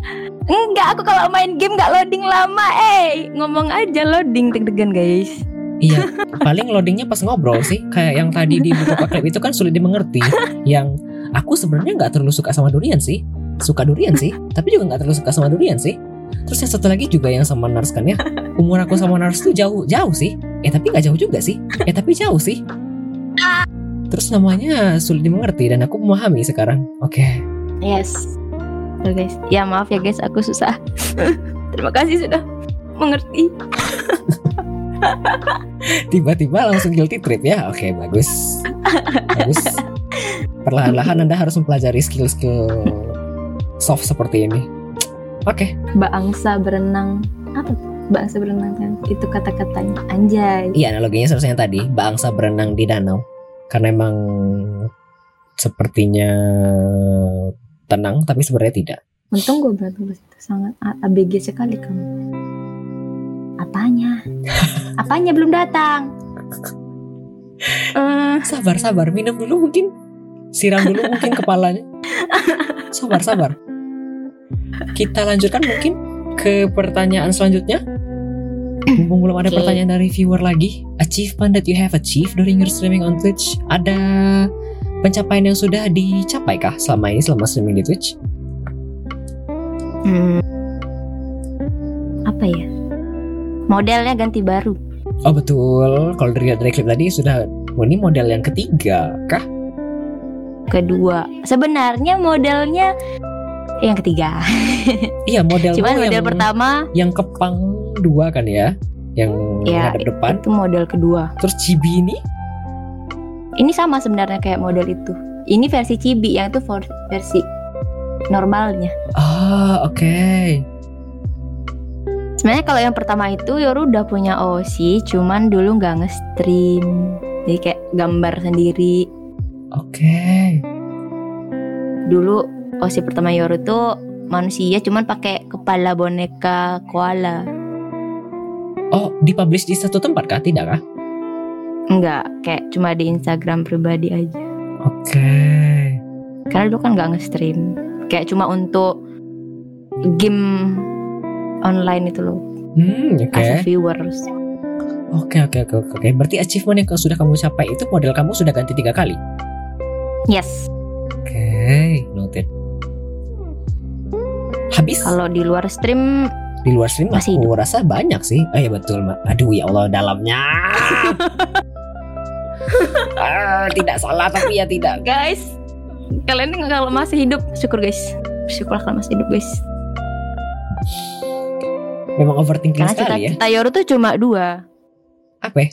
enggak aku kalau main game nggak loading lama eh ngomong aja loading deg-degan guys Iya, paling loadingnya pas ngobrol sih. Kayak yang tadi di beberapa klip itu kan sulit dimengerti. Yang aku sebenarnya nggak terlalu suka sama durian sih. Suka durian sih, tapi juga nggak terlalu suka sama durian sih. Terus yang satu lagi juga yang sama Nars kan ya. Umur aku sama Nars tuh jauh jauh sih. Eh tapi nggak jauh juga sih. Eh tapi jauh sih. Terus namanya sulit dimengerti dan aku memahami sekarang. Oke. yes Tuh, guys ya maaf ya guys aku susah terima kasih sudah mengerti Tiba-tiba langsung guilty trip ya. Oke, bagus. Bagus. Perlahan-lahan Anda harus mempelajari skill-skill soft seperti ini. Oke. bangsa berenang apa bangsa berenang kan itu kata-katanya anjay Iya, analoginya seharusnya tadi, bangsa berenang di danau. Karena emang sepertinya tenang tapi sebenarnya tidak. untung gue berat itu sangat ABG sekali kamu apanya apanya belum datang Eh, Sabar, sabar, minum dulu mungkin. Siram dulu mungkin kepalanya. Sabar, sabar. Kita lanjutkan mungkin ke pertanyaan selanjutnya. Mumpung belum ada Oke. pertanyaan dari viewer lagi. Achievement that you have achieved during your streaming on Twitch. Ada pencapaian yang sudah dicapai kah selama ini selama streaming di Twitch? hmm, apa ya modelnya ganti baru Oh betul, kalau dari, dari klip tadi sudah, oh, ini model yang ketiga kah? kedua sebenarnya modelnya yang ketiga Iya model cuman yang, model pertama yang kepang dua kan ya, yang ya hadap depan. itu model kedua. Terus Cibi ini? Ini sama sebenarnya kayak model itu. Ini versi cibi yang itu versi normalnya. Ah, oke. sebenarnya kalau yang pertama itu Yoru udah punya OC cuman dulu nggak nge-stream. Jadi kayak gambar sendiri. Oke. dulu OC pertama Yoru tuh manusia cuman pakai kepala boneka koala Oh, dipublish di satu tempat kah? Tidak kah? enggak kayak cuma di Instagram pribadi aja Oke. karena dulu kan nggak nge-stream kayak cuma untuk game online itu loh Hmm, oke. as viewers Oke oke oke oke. Berarti achievement yang sudah kamu capai itu model kamu sudah ganti tiga kali. Yes. Oke, noted. Habis Kalau di luar stream di luar stream masih aku rasa banyak sih. Oh iya betul. Aduh ya Allah dalamnya. Ah, tidak salah tapi ya tidak. guys, kalian kalau masih hidup syukur guys. Bersyukurlah kalau masih hidup guys. Memang overthinking Karena sekali ya. cita-cita Yoru tuh cuma dua. Apa? ya?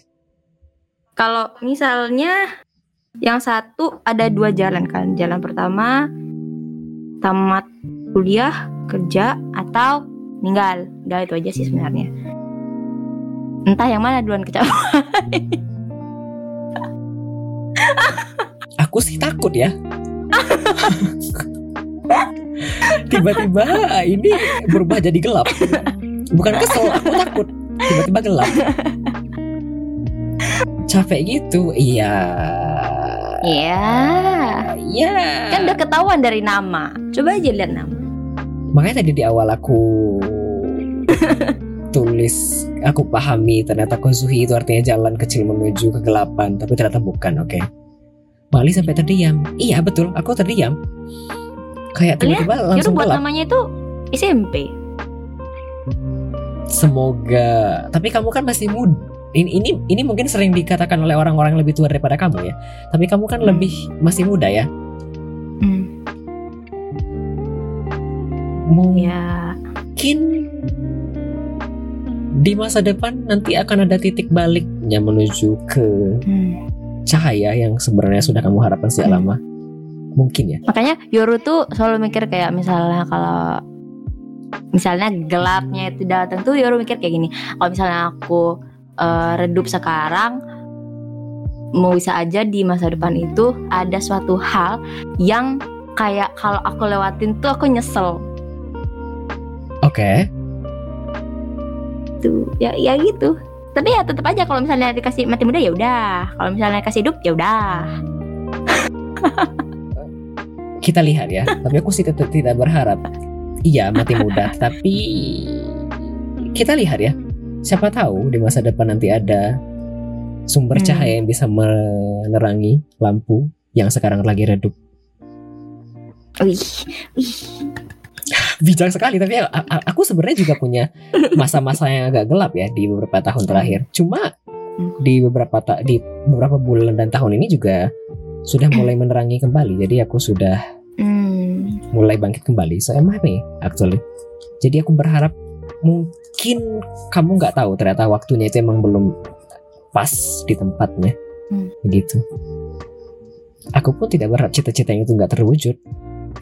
Kalau misalnya yang satu ada dua jalan kan. Jalan pertama tamat kuliah, kerja atau meninggal. Udah itu aja sih sebenarnya. Entah yang mana duluan kecapai. Aku sih takut ya. Tiba-tiba ini berubah jadi gelap. Bukan kesel, aku takut. Tiba-tiba gelap. Capek gitu. Iya. Iya. Iya. Kan udah ketahuan dari nama. Coba aja lihat nama. Makanya tadi di awal aku tulis aku pahami ternyata Kozuhi itu artinya jalan kecil menuju kegelapan tapi ternyata bukan oke? Mali sampai terdiam. Iya betul. Aku terdiam. Kayak tiba-tiba Yoru langsung buat gelap namanya itu SMP. semoga tapi kamu kan masih muda ini, ini ini mungkin sering dikatakan oleh orang-orang yang lebih tua daripada kamu ya. Tapi kamu kan Hmm. lebih masih muda ya? Hmm, mungkin ya. di masa depan nanti akan ada titik baliknya menuju ke Hmm. cahaya yang sebenarnya sudah kamu harapkan sejak Hmm. lama mungkin ya Makanya Yoru tuh selalu mikir kayak misalnya kalau misalnya gelapnya itu datang tuh Yoru mikir kayak gini. Kalau misalnya aku eh, redup sekarang mau bisa aja di masa depan itu ada suatu hal yang kayak kalau aku lewatin tuh aku nyesel oke. Tuh ya ya gitu. Tapi ya tetap aja kalau misalnya dikasih mati muda ya udah. Kalau misalnya kasih hidup ya udah. Kita lihat ya tapi aku sih tetap tidak berharap. Iya mati muda tapi kita lihat ya. Siapa tahu di masa depan nanti ada sumber Hmm. cahaya yang bisa menerangi lampu yang sekarang lagi redup. Wih wih bijak sekali tapi a- a- aku sebenarnya juga punya masa-masa yang agak gelap ya di beberapa tahun terakhir. Cuma Hmm. di beberapa ta- di beberapa bulan dan tahun ini juga sudah mulai menerangi kembali. Jadi aku sudah hmm. mulai bangkit kembali. So am happy actually? Jadi aku berharap mungkin kamu nggak tahu ternyata waktunya itu emang belum pas di tempatnya. Hmm. begitu. Aku pun tidak berharap cita-cita itu nggak terwujud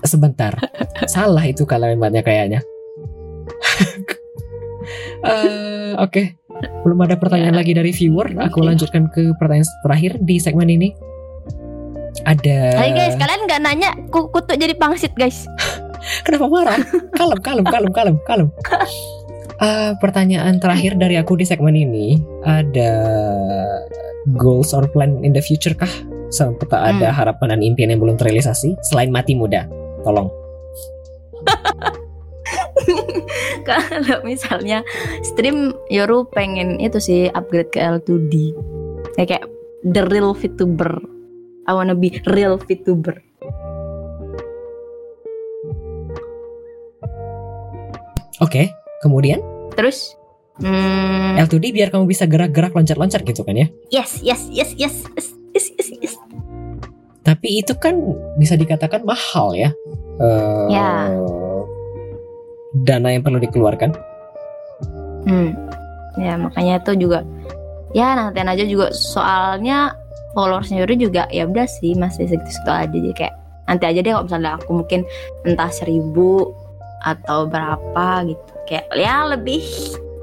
sebentar salah itu kalimatnya kayaknya Eh, oke belum ada pertanyaan lagi dari viewer aku lanjutkan ke pertanyaan terakhir di segmen ini ada Hai guys, kalian nggak nanya ku kutuk jadi pangsit guys. Kenapa marah? Kalem, kalem, kalem, kalem, kalem. Eh, pertanyaan terakhir dari aku di segmen ini ada goals or plan in the future kah? Sampai ada Hmm. harapan dan impian yang belum terrealisasi selain mati muda. Tolong. Kalau misalnya stream Yoru pengen itu sih upgrade ke L2D. Kayak kayak the real VTuber. I wanna be real VTuber. Oke, kemudian Terus hmm, L2D biar kamu bisa gerak-gerak loncat-loncat gitu kan ya. yes yes yes yes yes yes yes, yes. Tapi itu kan bisa dikatakan mahal ya. Eh, Ya. Dana yang perlu dikeluarkan. Hmm. Ya makanya itu juga ya nantian aja juga soalnya followersnya Yoru juga ya udah sih masih segitu-segitu aja jadi kayak nanti aja deh kalau misalnya aku mungkin entah seribu atau berapa gitu kayak ya lebih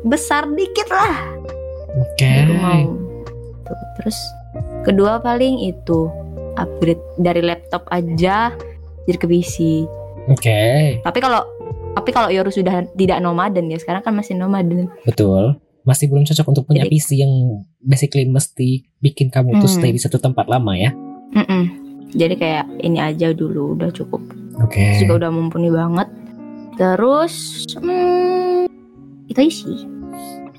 besar dikit lah Oke. mau Tuh, terus kedua paling itu upgrade dari laptop aja jadi ke PC Oke, tapi kalau tapi kalau Yoru sudah tidak nomaden ya sekarang kan masih nomaden betul. Masih belum cocok untuk punya Jadi- PC yang basically mesti bikin kamu tuh Hmm. stay di satu tempat lama ya. Mm-mm. jadi kayak ini aja dulu udah cukup Oke. juga udah mumpuni banget terus hmm, itu sih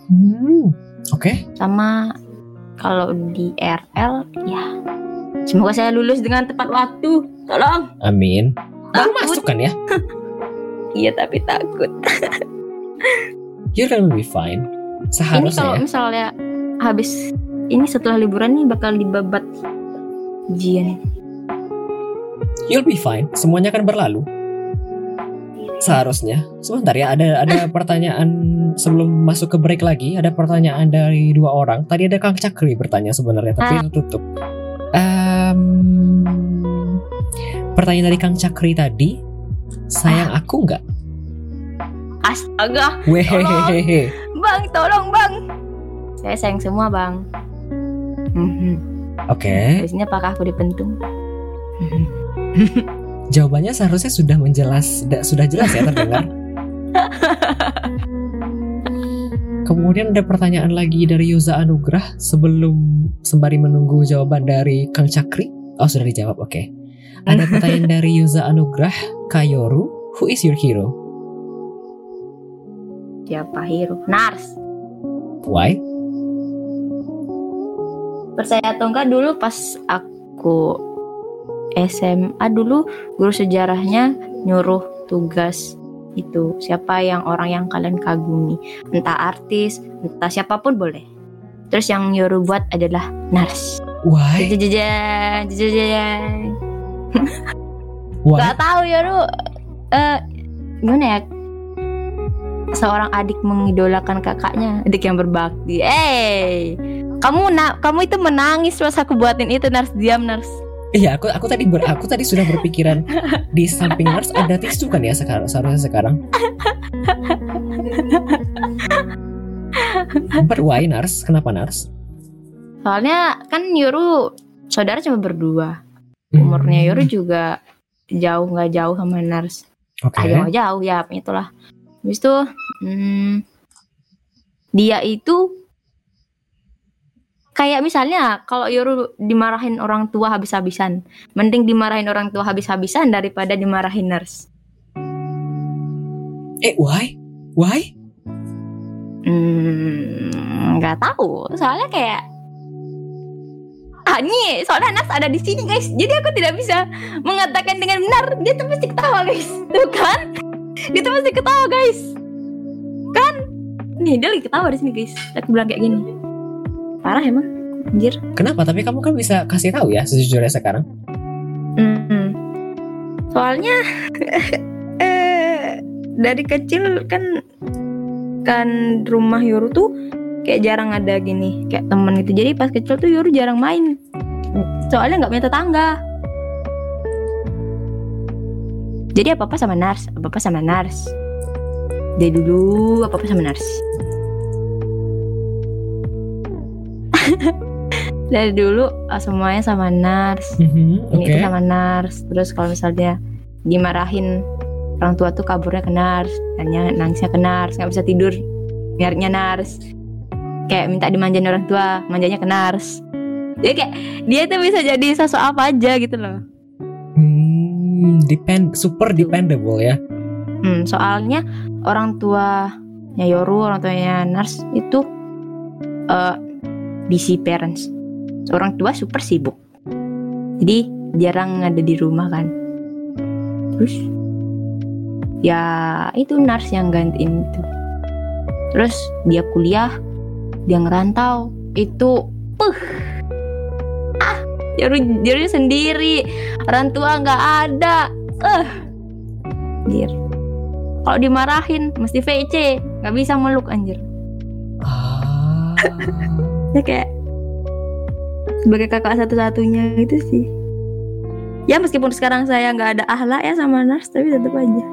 Hmm. Oke. sama kalau di RL ya semoga saya lulus dengan tepat waktu tolong Amin. Baru Takut. masuk kan ya? iya tapi takut You're gonna be fine. ini Seharusnya kalau ya. misalnya habis ini setelah liburan nih bakal dibabat ujian You'll be fine. Semuanya akan berlalu. Seharusnya. Sebentar ya, ada ada pertanyaan sebelum masuk ke break lagi. Ada pertanyaan dari dua orang. Tadi ada Kang Cakri bertanya sebenarnya, tapi Ah. tutup. Em, pertanyaan dari Kang Cakri tadi, sayang Ah. aku nggak? astaga Wehehehe. bang tolong bang saya sayang semua bang Mhm. Oke, biasanya apakah aku dipentung jawabannya seharusnya sudah menjelas, da- sudah jelas ya terdengar. Kemudian ada pertanyaan lagi dari Yoza Anugrah sebelum sembari menunggu jawaban dari Kang Cakri. Oh sudah dijawab, oke. Ada pertanyaan dari Yoza Anugrah, Kayoru, who is your hero? siapa hero Nars Why? percaya atau enggak dulu pas aku SMA dulu guru sejarahnya nyuruh tugas itu siapa yang orang yang kalian kagumi. Entah artis entah siapa pun boleh. Terus yang nyuruh buat adalah Nars. Why? jajajan jajajan Why? Gak tahu ya lu eh gimana ya? Seorang adik mengidolakan kakaknya. Adik yang berbakti. Eh kamu nak kamu itu menangis pas aku buatin itu nars. Diam nars Iya, aku aku tadi ber, aku tadi sudah berpikiran di samping nurse ada tisu kan ya sekarang seharusnya sekarang. But why nurse? Kenapa nurse? soalnya kan Yoru saudara cuma berdua umurnya Yoru juga jauh nggak jauh sama nars Oke. ah jauh jauh ya itulah habis itu hmm, dia itu kayak misalnya kalau Yoru dimarahin orang tua habis-habisan mending dimarahin orang tua habis-habisan daripada dimarahin nurse. Eh, why? Why? hmm nggak tahu. Soalnya kayak ah nih soalnya nurse ada di sini guys. Jadi aku tidak bisa mengatakan dengan benar. Dia tuh pasti ketawa guys. Tuh kan? Dia tuh pasti ketawa guys. Kan? Nih dia lagi ketawa di sini guys. Aku bilang kayak gini parah emang anjir Kenapa? Tapi kamu kan bisa kasih tahu ya sejujurnya sekarang. Hmm. Soalnya eh dari kecil kan kan rumah Yoru tuh kayak jarang ada gini kayak temen gitu. Jadi pas kecil tuh Yoru jarang main. Soalnya nggak punya tetangga. Jadi apa apa sama Nars, apa apa sama Nars. Dari dulu apa apa sama Nars. Dari dulu ah, semuanya sama Nars Mhm, ini itu sama nars terus kalau misalnya dimarahin orang tua tuh kaburnya ke nars nanya nangisnya ke nars nggak bisa tidur nyarinya nars kayak minta dimanjain orang tua manjanya ke nars jadi kayak dia tuh bisa jadi sosok apa aja gitu loh. Hmm, depend super dependable ya. hmm, soalnya orang tuanya Yoru orang tuanya nars itu eh busy parents. Orang tua super sibuk. Jadi jarang ada di rumah kan. Terus ya itu nars yang gantiin itu. Terus dia kuliah dia ngerantau itu puh ah Yoru Yoru sendiri. Orang tua nggak ada. Eh. Anjir. Kalau dimarahin mesti VC. Nggak bisa meluk anjir. Ah. Ya kayak sebagai kakak satu-satunya gitu sih. Ya meskipun sekarang saya nggak ada ahlak ya sama Nars tapi tetap aja.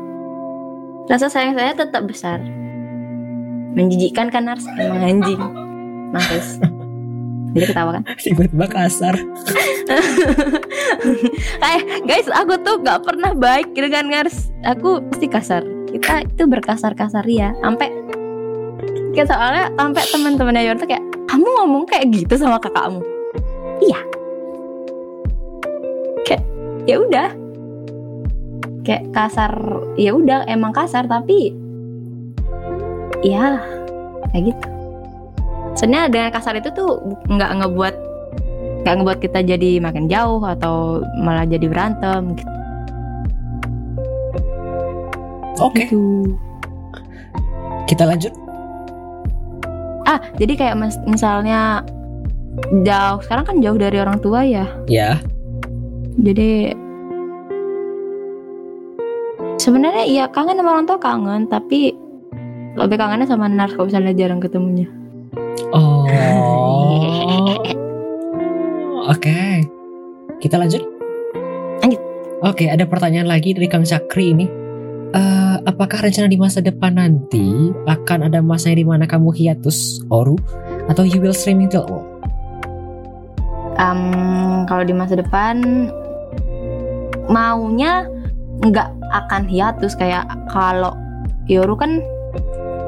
Rasa sayang saya tetap besar. Menjijikkan kan Nars? Emang anjing. Nangis jadi ketawa kan? Tiba-tiba kasar. eh guys aku tuh nggak pernah baik dengan Nars. Aku pasti kasar. Kita itu berkasar-kasar ya sampai kayak soalnya sampai teman-temannya Yor tuh kayak kamu ngomong kayak gitu sama kakakmu iya kayak ya udah kayak kasar ya udah emang kasar tapi ya kayak gitu Sebenarnya dengan kasar itu tuh nggak ngebuat nggak ngebuat kita jadi makin jauh atau malah jadi berantem gitu. Oke, Gitu. kita lanjut. Ah, jadi kayak mes- misalnya jauh sekarang kan jauh dari orang tua ya. Ya, Jadi sebenarnya iya kangen sama orang tua kangen, tapi lebih kangennya sama Nars kalau misalnya jarang ketemunya. Oh. Oke. Kita lanjut. Lanjut. Oke, ada pertanyaan lagi dari Kang Cakri ini. Eh, apakah rencana di masa depan nanti akan ada masa di mana kamu hiatus, Oru, atau you will streaming till all? Em, kalau di masa depan maunya nggak akan hiatus. Kayak kalau Yoru kan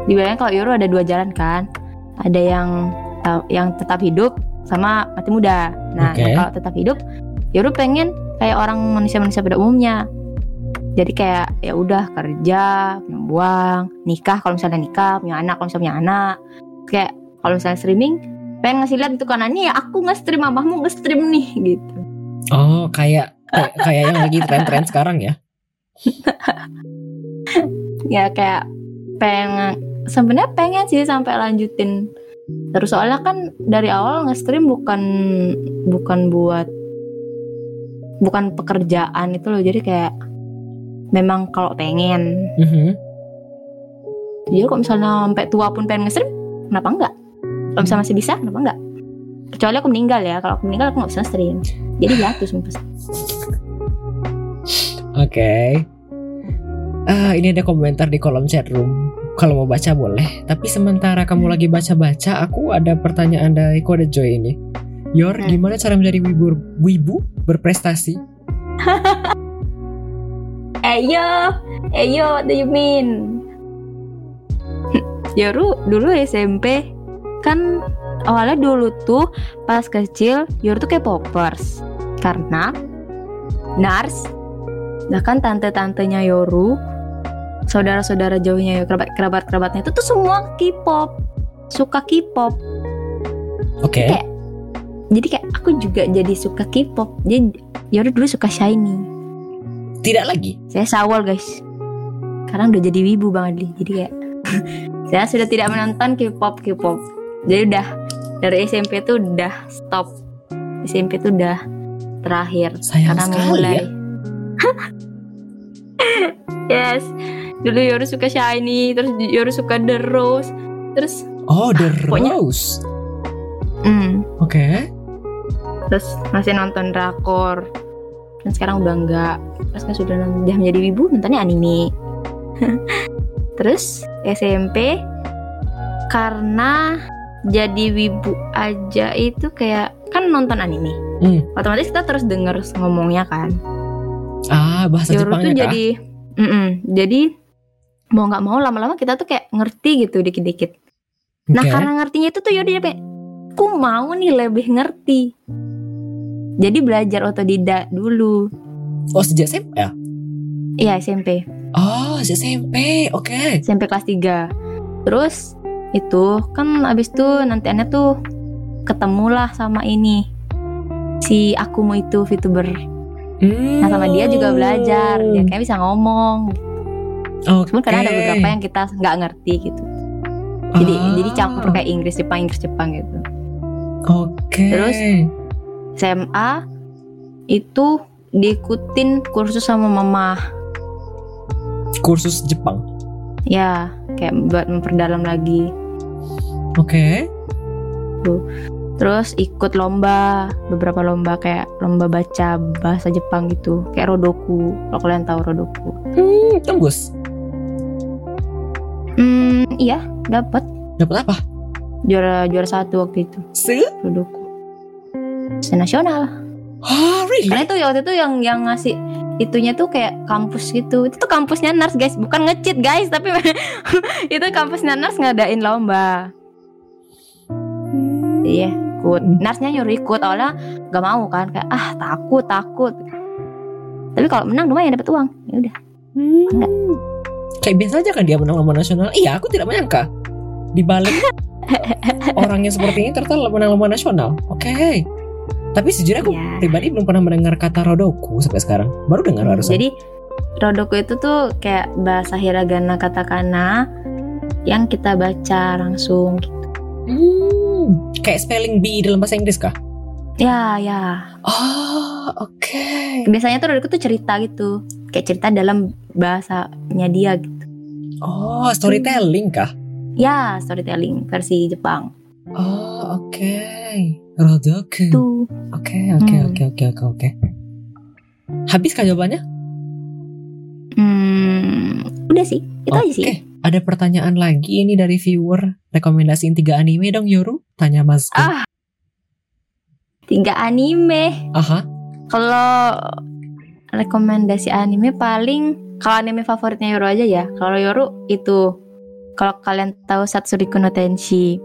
dibilangnya kalau Yoru ada dua jalan kan. Ada yang ta- yang tetap hidup sama mati muda. Nah yang kalau tetap hidup Yoru pengen kayak orang manusia-manusia pada umumnya jadi kayak ya udah kerja punya uang nikah kalau misalnya nikah punya anak kalau misalnya punya anak. Kayak kalau misalnya streaming pengen ngasih lihat itu kanannya ya aku nge-stream abahmu nge-stream nih gitu. Oh, kayak kayak, kayak yang lagi tren-tren sekarang ya? ya kayak pengen sebenarnya pengen sih sampai lanjutin. Terus soalnya kan dari awal nge-stream bukan bukan buat bukan pekerjaan itu loh. Jadi kayak memang kalau pengen Mhm. jadi kalau misalnya sampai tua pun pengen nge-stream kenapa enggak kalau misalnya masih bisa kenapa enggak kecuali aku meninggal ya kalau aku meninggal aku nggak bisa stream jadi hiatus sumpah. Oke. Ah, ini ada komentar di kolom chat room. Kalau mau baca boleh. Tapi sementara kamu lagi baca-baca, aku ada pertanyaan dari kode Joy ini. Yor, Hmm. gimana cara menjadi wibu, wibu berprestasi? Eyo, Eyo, what do you mean? Yoru dulu SMP kan awalnya dulu tuh pas kecil Yoru tuh kayak poppers karena Nars bahkan tante-tantenya Yoru saudara-saudara jauhnya Yoru kerabat kerabat kerabatnya itu tuh semua K-pop suka K-pop. Oke. Kayak- jadi kayak aku juga jadi suka K-pop. Jadi Yoru dulu suka Shiny Tidak lagi. saya sawal guys. Sekarang udah jadi wibu bang Adli. Jadi kayak saya sudah tidak menonton K-pop K-pop. Jadi udah dari SMP tuh udah stop. SMP tuh udah terakhir. Sayang karena sekali memulai ya. yes. Dulu Yoru suka Shiny terus Yoru suka The Rose. Terus Oh, The Pokoknya- Rose. hmm, Oke. terus masih nonton drakor dan sekarang udah enggak kan sudah udah menjadi wibu nontonnya anime. Terus SMP karena jadi wibu aja itu kayak kan nonton anime. Hmm. otomatis kita terus denger ngomongnya kan. Ah, bahasa Yoru tuh Jepangnya kah? jadi mm-mm, jadi mau nggak mau lama-lama kita tuh kayak ngerti gitu dikit-dikit. Nah karena ngertinya itu tuh Yodi kayak Aku mau nih lebih ngerti Jadi belajar otodidak dulu Oh, sejak SMP ya? Iya SMP Oh, sejak SMP. Oke. SMP kelas 3 Terus itu kan abis itu nanti aneh tuh ketemulah sama ini Si akumu itu VTuber Hmm. Nah sama dia juga belajar Dia kayak bisa ngomong Oke. Cuman kadang ada beberapa yang kita nggak ngerti gitu Jadi Ah. jadi campur kayak Inggris Jepang Inggris Jepang gitu Oke. Terus? SMA itu diikutin kursus sama mama kursus Jepang. ya kayak buat memperdalam lagi Oke. terus ikut lomba beberapa lomba kayak lomba baca bahasa Jepang gitu kayak Rodoku kalau kalian tahu Rodoku Hmm, tembus. hmm iya dapat Dapat apa? juara juara satu waktu itu Se? Rodoku nasional Oh, really? karena itu waktu itu yang yang ngasih itunya tuh kayak kampus gitu itu tuh kampusnya Nars guys bukan ngecit guys tapi itu kampusnya Nars ngadain lomba iya ikut Narsnya nyuruh ikut awalnya gak mau kan kayak ah takut takut tapi kalau menang lumayan dapat uang ya udah Hmm. Kayak biasa aja kan dia menang lomba nasional. Iya, aku tidak menyangka. Di balik orangnya seperti ini ternyata lomba-lomba nasional. Oke. Tapi sejujurnya aku Ya. pribadi belum pernah mendengar kata Rodoku sampai sekarang. Baru dengar barusan. Jadi Rodoku itu tuh kayak bahasa hiragana katakana yang kita baca langsung. Hmm, kayak spelling bee dalam bahasa Inggris kah? Ya, ya. Oh, oke. Biasanya tuh Rodoku tuh cerita gitu. Kayak cerita dalam bahasanya dia gitu. Oh, storytelling kah? Ya, storytelling versi Jepang. Oh, oke. Rodoku. Tuh. Oke, oke, Hmm. oke, oke, oke, oke. Habis kah jawabannya? Hmm, udah sih. Itu aja sih. Oke, ada pertanyaan lagi ini dari viewer. Rekomendasiin tiga anime dong Yoru? Tanya Mas. Ah. Tiga anime. Aha. Kalau rekomendasi anime paling kalau anime favoritnya Yoru aja ya. Kalau Yoru itu kalau kalian tahu Satsuriku no Tenshi.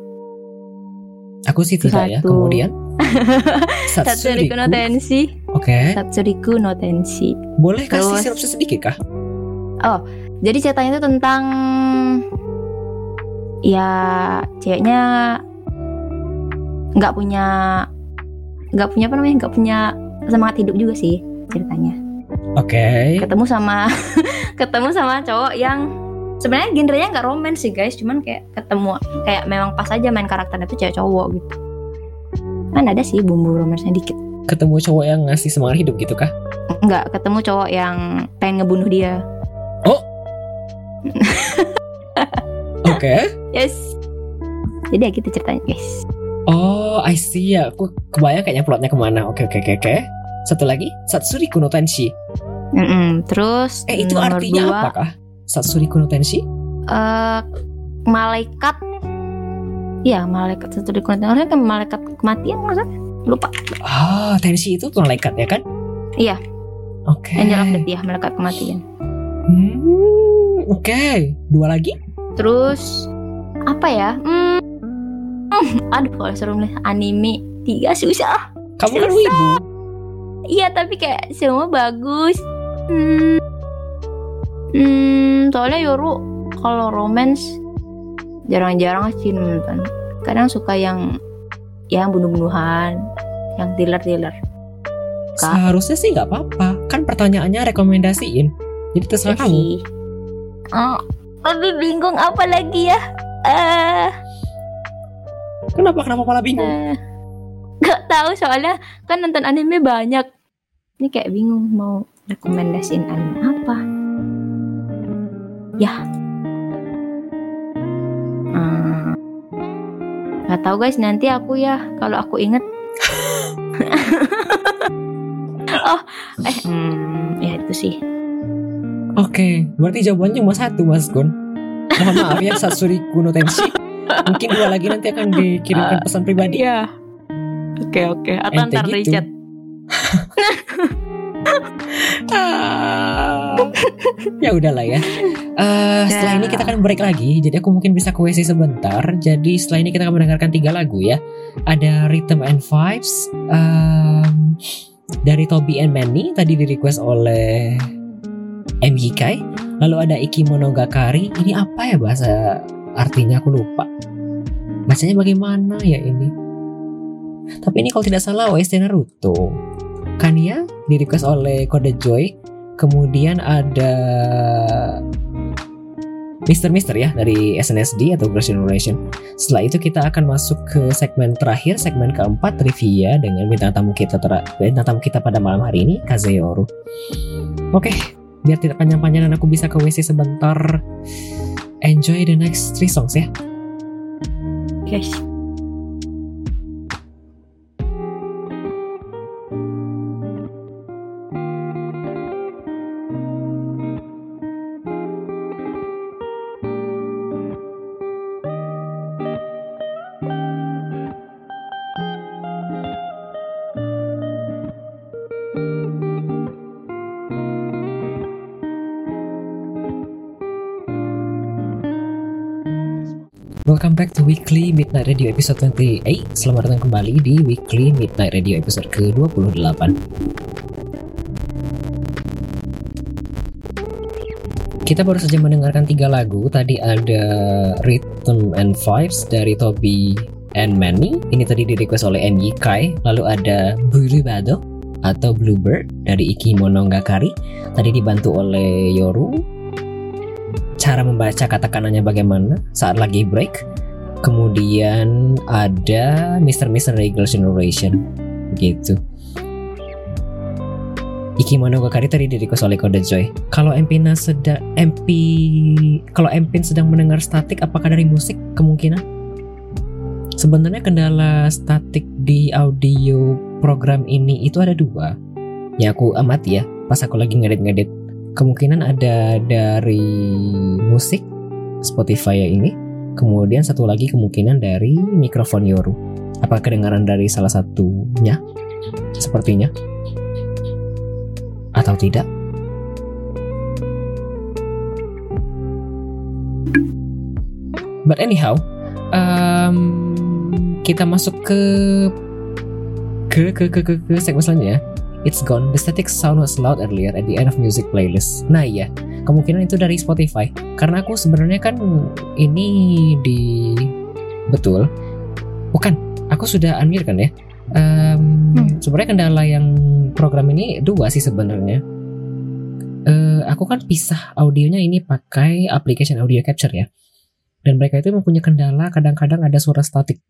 Aku sih tidak ya. Satu. Kemudian Satsuriku no Tenshi. Oke. Satsuriku no Tenshi. Boleh kasih Terus- sinopsis sedikit kah? Jadi ceritanya itu tentang ya ceweknya nggak punya nggak punya apa namanya nggak punya semangat hidup juga sih ceritanya. Oke. ketemu sama ketemu sama cowok yang sebenarnya genrenya nggak romance sih guys cuman kayak ketemu kayak memang pas aja main karakternya tuh cewek cowok gitu kan ada sih bumbu romansnya dikit Ketemu cowok yang ngasih semangat hidup gitu kah? nggak ketemu cowok yang pengen ngebunuh dia Oke. yes jadi ya gitu ceritanya guys Oh, I see ya. Aku kebayang kayaknya plotnya ke mana. Oke, oke, oke, oke. Satu lagi, Satsuriku no Tenshi. Mm-mm. terus Eh, itu artinya dua, apakah? Satsuriku no Tenshi? eh, malaikat Iya, malaikat satu di orangnya kan malaikat kematian maksudnya lupa Ah, Tenshi itu malaikat ya kan? Iya. Oke. Angel of Death ya malaikat kematian Hmm, oke. Dua lagi? Terus apa ya? Hmm, hmm, aduh kalau suruh milih anime tiga susah. Kamu kan wibu. Iya tapi kayak semua bagus. Hmm, hmm soalnya Yoru kalau romance jarang-jarang sih nonton. Kadang suka yang yang bunuh-bunuhan, yang. Kak. Seharusnya sih nggak apa-apa. Kan pertanyaannya rekomendasiin. Jadi terserah Ya kamu. sih. Oh, tapi bingung apa lagi ya? Eh, Kenapa kenapa malah bingung? Eh, Gak tahu soalnya kan nonton anime banyak. Ini kayak bingung mau rekomendasiin anime apa. Ya. Hmm. Gak tahu guys nanti aku ya kalau aku inget. oh, eh, hmm, ya itu sih. Oke, berarti jawabannya cuma satu Mas Gun. Mohon maaf ya Satsuriku no Tenshi. Mungkin dua lagi nanti akan dikirimkan pesan pribadi. Iya. Oke oke. Atau Ente ntar gitu. di chat. Ya udahlah ya. Eh, setelah ini kita akan break lagi. Jadi aku mungkin bisa WC sebentar. Jadi setelah ini kita akan mendengarkan tiga lagu ya. Ada Rhythm and Vibes em, dari Toby and Manny tadi di request oleh MGK. Lalu ada Ikimonogatari. Ini apa ya bahasa artinya aku lupa. Bacanya bagaimana ya ini? Tapi ini kalau tidak salah OST Naruto. Kania di request oleh Kode Joy. Kemudian ada Mister Mister ya dari SNSD atau Girls' Generation. Setelah itu kita akan masuk ke segmen terakhir, segmen keempat trivia dengan bintang tamu kita tera- bintang tamu kita pada malam hari ini Kazeyoru. Oke, biar tidak panjang-panjang dan aku bisa ke WC sebentar. Enjoy the next three songs ya. Guys. Welcome back to Weekly Midnight Radio episode 28 Selamat datang kembali di Weekly Midnight Radio episode ke-28 kita baru saja mendengarkan tiga lagu. Tadi ada Rhythm and Vibes dari Toby and Manny. Ini tadi di request oleh NY Kai. Lalu ada Bado atau Bluebird dari Iki Monogatari. Tadi dibantu oleh Yoru. Cara membaca kata kanannya bagaimana saat lagi break. Kemudian ada Mr. Mr. Regular Generation. Begitu. Iki Monogatari tadi di request oleh Kode Joy. Kalau Empina sedang MP kalau Empin sedang mendengar statik apakah dari musik kemungkinan? Sebenarnya kendala statik di audio program ini itu ada dua. Ya aku amati ya pas aku lagi ngedit-ngedit. Kemungkinan ada dari musik Spotify ini. Kemudian satu lagi kemungkinan dari mikrofon Yoru. Apa kedengaran dari salah satunya? Sepertinya atau tidak? But anyhow, um, kita masuk ke ke ke ke ke, ke segmen selanjutnya. It's gone. The static sound was loud earlier at the end of music playlist. Nah iya, kemungkinan itu dari Spotify. Karena aku sebenarnya kan ini di betul. Bukan, aku sudah unmute kan ya. Um, Hmm. Sebenarnya kendala yang program ini dua sih sebenarnya. Eh, aku kan pisah audionya ini pakai application audio capture ya. Dan mereka itu mempunyai kendala kadang-kadang ada suara statik.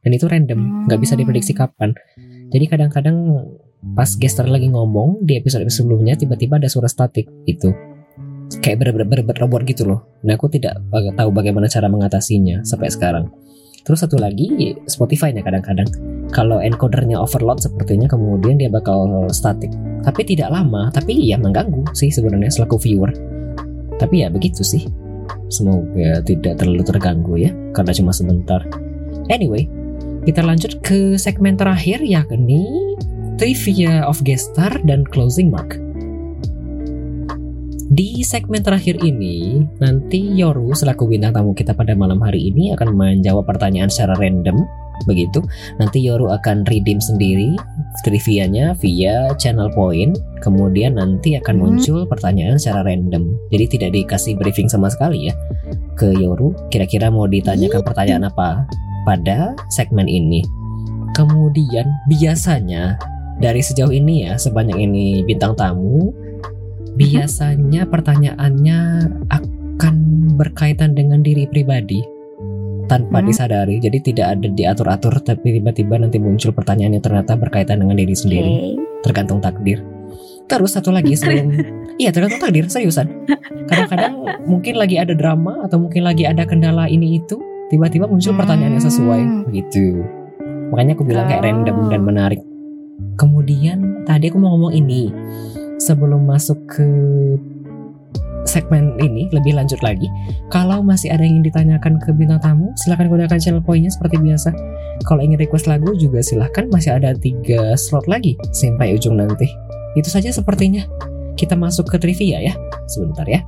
Dan itu random, nggak bisa diprediksi kapan. Jadi kadang-kadang pas gester lagi ngomong di episode sebelumnya tiba-tiba ada suara statik itu. Kayak bener-bener robot gitu loh. Nah aku tidak tahu bagaimana cara mengatasinya sampai sekarang. Terus satu lagi Spotify-nya kadang-kadang kalau encodernya overload sepertinya kemudian dia bakal statik. Tapi tidak lama, tapi ya mengganggu sih sebenarnya selaku viewer. Tapi ya begitu sih. Semoga tidak terlalu terganggu ya, karena cuma sebentar. Anyway, kita lanjut ke segmen terakhir yakni trivia of guest dan closing mark. Di segmen terakhir ini, nanti Yoru selaku bintang tamu kita pada malam hari ini akan menjawab pertanyaan secara random. Begitu, nanti Yoru akan redeem sendiri trivianya via channel point. Kemudian nanti akan Hmm. muncul pertanyaan secara random. Jadi tidak dikasih briefing sama sekali ya ke Yoru. Kira-kira mau ditanyakan pertanyaan apa pada segmen ini. Kemudian biasanya dari sejauh ini ya sebanyak ini bintang tamu biasanya pertanyaannya akan berkaitan dengan diri pribadi tanpa Hmm. disadari. Jadi tidak ada diatur-atur tapi tiba-tiba nanti muncul pertanyaan yang ternyata berkaitan dengan diri sendiri. Oke. tergantung takdir. Terus satu lagi sebelum iya tergantung takdir seriusan. Kadang-kadang mungkin lagi ada drama atau mungkin lagi ada kendala ini itu tiba-tiba muncul pertanyaan yang sesuai gitu. Makanya aku bilang kayak Oh. random dan menarik. Kemudian tadi aku mau ngomong ini sebelum masuk ke segmen ini lebih lanjut lagi kalau masih ada yang ingin ditanyakan ke bintang tamu silahkan gunakan channel poinnya seperti biasa. Kalau ingin request lagu juga silahkan masih ada tiga slot lagi sampai ujung nanti. Itu saja sepertinya. Kita masuk ke trivia ya sebentar ya.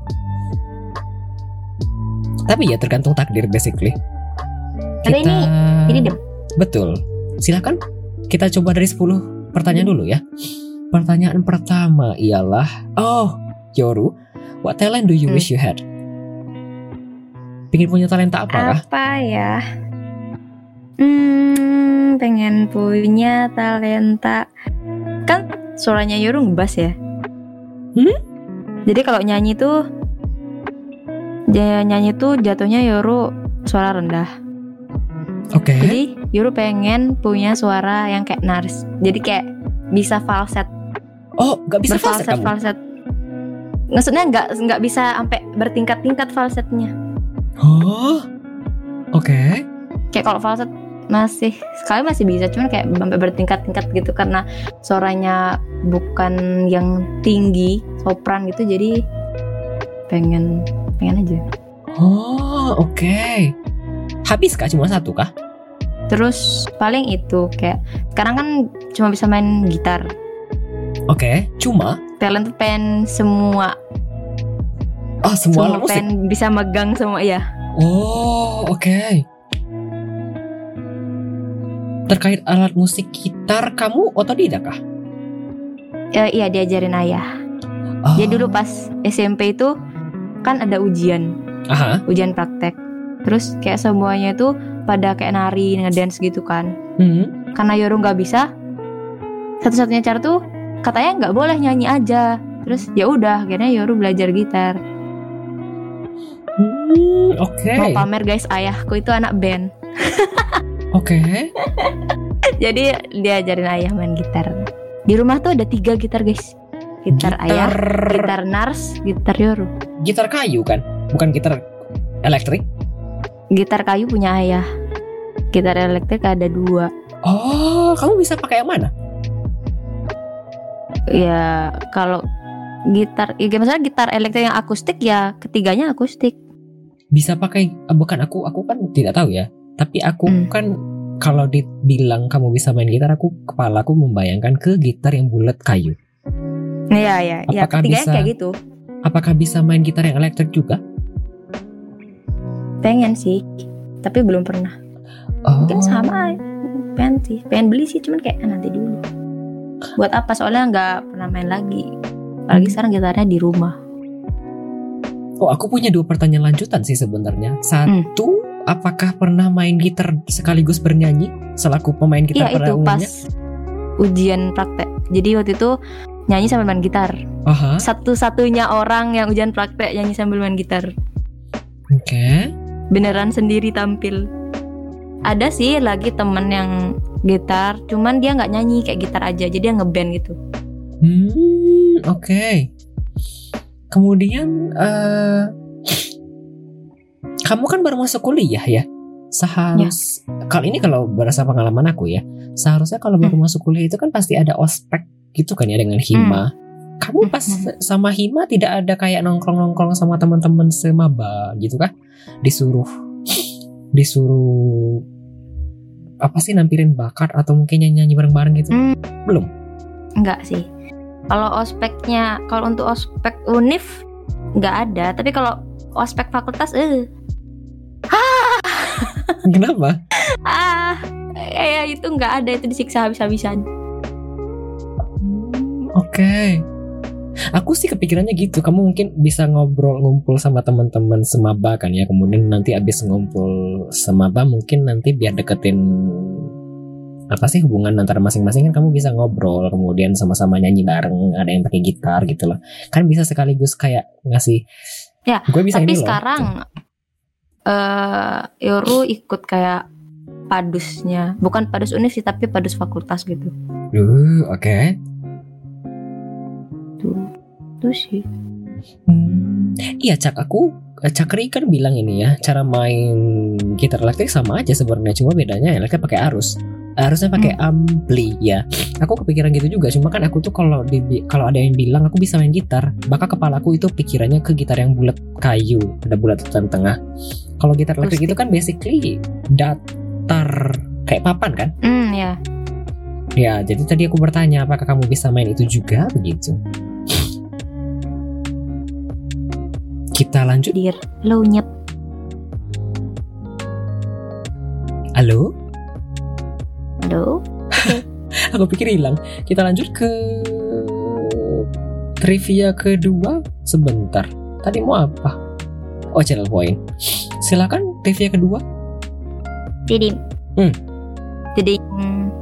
Tapi ya tergantung takdir basically. Tapi ini- Ini deh. Betul. Silakan. Kita coba dari 10 pertanyaan dulu ya. Pertanyaan pertama ialah, oh, Yoru, what talent do you Hmm. wish you had? Pingin punya talenta apa kah? Apa ya? Hmm, pengen punya talenta. Kan suaranya Yoru ngebas ya. Hmm? Jadi kalau nyanyi tuh nyanyi tuh jatuhnya Yoru suara rendah. Oke. Jadi Yoru pengen punya suara yang kayak Nars. Jadi kayak bisa falset, Oh, gak bisa falset falset. Maksudnya nggak nggak bisa sampai bertingkat-tingkat falsetnya. Oh, oke. kayak kalau falset masih sekali masih bisa cuman kayak sampai bertingkat-tingkat gitu karena suaranya bukan yang tinggi sopran gitu jadi pengen pengen aja Oh, oke. Habis kah cuma satu kah? terus paling itu kayak sekarang kan cuma bisa main gitar Oke, cuma talent pengen semua oh semua semua musik. pengen bisa megang semua ya Oh, oke. Terkait alat musik gitar, kamu otodidak kah? Eh, iya diajarin ayah Oh. Jadi dulu pas SMP itu kan ada ujian Aha. ujian praktek terus kayak semuanya itu pada kayak nari ngedance gitu kan Hmm. karena Yoru nggak bisa satu-satunya cara tuh katanya nggak boleh nyanyi aja. Terus ya udah akhirnya Yoru belajar gitar. Hmm, Oke. mau pamer guys ayahku itu anak band. Oke. jadi dia ajarin ayah main gitar. Di rumah tuh ada tiga gitar guys. Gitar, ayah gitar Nars gitar Yoru. Gitar kayu kan, bukan gitar elektrik. gitar kayu punya ayah. Gitar elektrik ada dua. Oh, kamu bisa pakai yang mana? Ya kalau gitar ya maksudnya gitar elektrik yang akustik ya ketiganya akustik Bisa pakai eh, bukan aku, aku kan tidak tahu ya. Tapi aku Hmm. kan kalau dibilang kamu bisa main gitar, aku kepalaku membayangkan ke gitar yang bulat kayu. Iya ya ya Apakah ketiganya bisa- kayak gitu Apakah bisa main gitar yang elektrik juga? pengen sih tapi belum pernah Oh. mungkin sama pengen sih pengen beli sih cuman kayak "Ah, nanti dulu buat apa? Soalnya nggak pernah main lagi. Apalagi sekarang gitarnya di rumah. Oh, aku punya dua pertanyaan lanjutan sih sebenarnya. Satu, apakah pernah main gitar sekaligus bernyanyi selaku pemain gitar iya pada itu umumnya? pas ujian praktek. Jadi waktu itu nyanyi sambil main gitar. Aha, satu-satunya orang yang ujian praktek nyanyi sambil main gitar. Oke. beneran sendiri tampil. Ada sih lagi temen yang gitar cuman dia nggak nyanyi kayak gitar aja jadi dia ngeband gitu Hmm, oke. Kemudian eh kamu kan baru masuk kuliah ya. Seharus kali ini kalau berdasar pengalaman aku ya, seharusnya kalau baru masuk kuliah itu kan pasti ada ospek gitu kan ya dengan hima. Kamu pas Hmm. sama hima tidak ada kayak nongkrong-nongkrong sama teman-teman semaba gitu kah? Disuruh disuruh apa sih nampilin bakat atau mungkin nyanyi bareng-bareng gitu? Hmm. Belum. Enggak sih. Kalau ospeknya, kalau untuk ospek univ nggak ada. Tapi kalau ospek fakultas, eh, Kenapa? ah, kayak itu nggak ada itu disiksa habis-habisan. Hmm, Oke. Aku sih kepikirannya gitu. Kamu mungkin bisa ngobrol ngumpul sama teman-teman semaba kan ya. Kemudian nanti abis ngumpul semaba mungkin nanti biar deketin apa sih hubungan antara masing-masing kan kamu bisa ngobrol kemudian sama-sama nyanyi bareng ada yang pakai gitar gitu loh kan bisa sekaligus kayak ngasih Ya, gue bisa tapi ini loh sekarang eh Yoru ikut kayak padusnya, bukan padus univ sih, tapi padus fakultas gitu. Duh, oke Tuh, itu sih. Hmm, iya cak aku eh, Cakri kan bilang ini ya cara main gitar elektrik sama aja sebenarnya cuma bedanya elektrik pakai arus. Harusnya pakai ampli ya. Aku kepikiran gitu juga cuma kan aku tuh kalau di kalau ada yang bilang aku bisa main gitar maka kepalaku itu pikirannya ke gitar yang bulat kayu ada bulatan tengah kalau gitar elektrik itu kan basically datar kayak papan kan? Hmm, ya. ya jadi tadi aku bertanya apakah kamu bisa main itu juga? Begitu kita lanjut Dir, lo nyet. halo Halo? aku pikir hilang kita lanjut ke trivia kedua sebentar tadi mau apa oh channel point silakan trivia kedua Didin. Hmm. Didin. Hmm.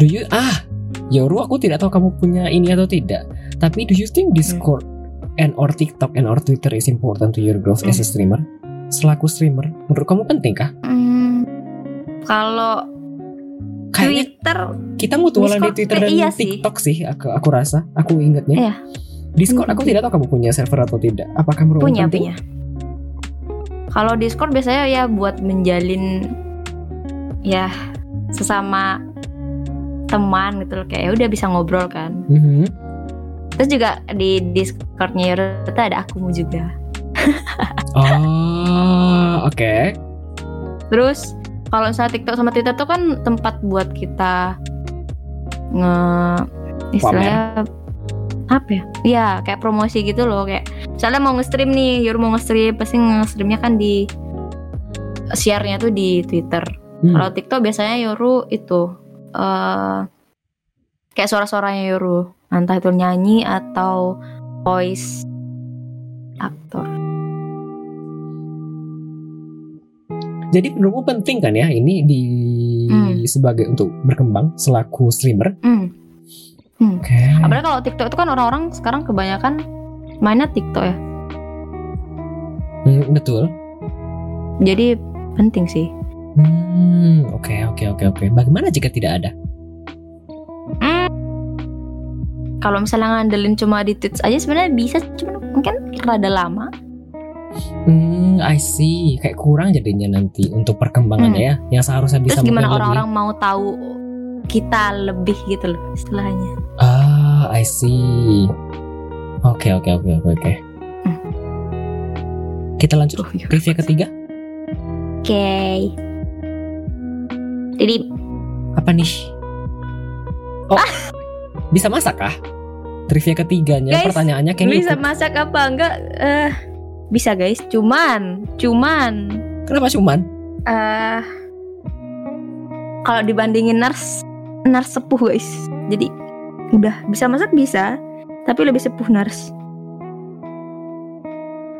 do you ah Yoru aku tidak tahu kamu punya ini atau tidak tapi do you think Discord and or TikTok and or Twitter is important to your growth as a streamer selaku streamer menurut kamu penting kah Hmm, Kalau kayaknya Twitter, kita mutualan di Twitter eh, dan iya sih. TikTok sih aku aku rasa aku ingatnya Iya. Discord aku Hmm. tidak tahu kamu punya server atau tidak apakah menurut punya penting? punya. Kalau Discord biasanya ya buat menjalin ya sesama teman gitu loh kayak ya udah bisa ngobrol kan. Mhm. Terus juga di Discordnya Yoru itu ada akumu juga. Oh, oke. Terus kalau misalnya TikTok sama Twitter tuh kan tempat buat kita nge istilahnya apa ya? Iya, kayak promosi gitu loh kayak misalnya mau nge-stream nih, Yoru mau nge-stream, pasti nge-streamnya kan di share-nya tuh di Twitter. Hmm. Kalau TikTok biasanya Yoru itu eh kayak suara-suaranya Yoru, entah itu nyanyi atau voice aktor. Jadi menurutmu penting kan ya ini di hmm. sebagai untuk berkembang selaku streamer? Hmm. Hmm. Okay. Apalagi kalau TikTok itu kan orang-orang sekarang kebanyakan mainnya TikTok ya. Hmm, betul. Jadi penting sih. Hmm, oke okay, oke okay, oke okay, oke. Okay. Bagaimana jika tidak ada? Hmm, kalau misalnya ngandelin cuma di tweets aja sebenarnya bisa, cuma mungkin rada lama. Hmm, I see. Kayak kurang jadinya nanti untuk perkembangannya ya, yang seharusnya bisa Terus gimana orang-orang mau tahu kita lebih gitu loh istilahnya. Ah, I see. Oke oke oke oke oke. Hmm. Kita lanjut Oh, iya. trivia ketiga. Oke. Jadi Apa nih? Oh, bisa masak kah? Trivia ketiganya Guys, pertanyaannya kayak bisa gitu. masak apa enggak? Eh bisa guys, cuman cuman Kenapa cuman? eh kalau dibandingin nurse nurse sepuh guys. Jadi udah bisa masak bisa, tapi lebih sepuh nurse.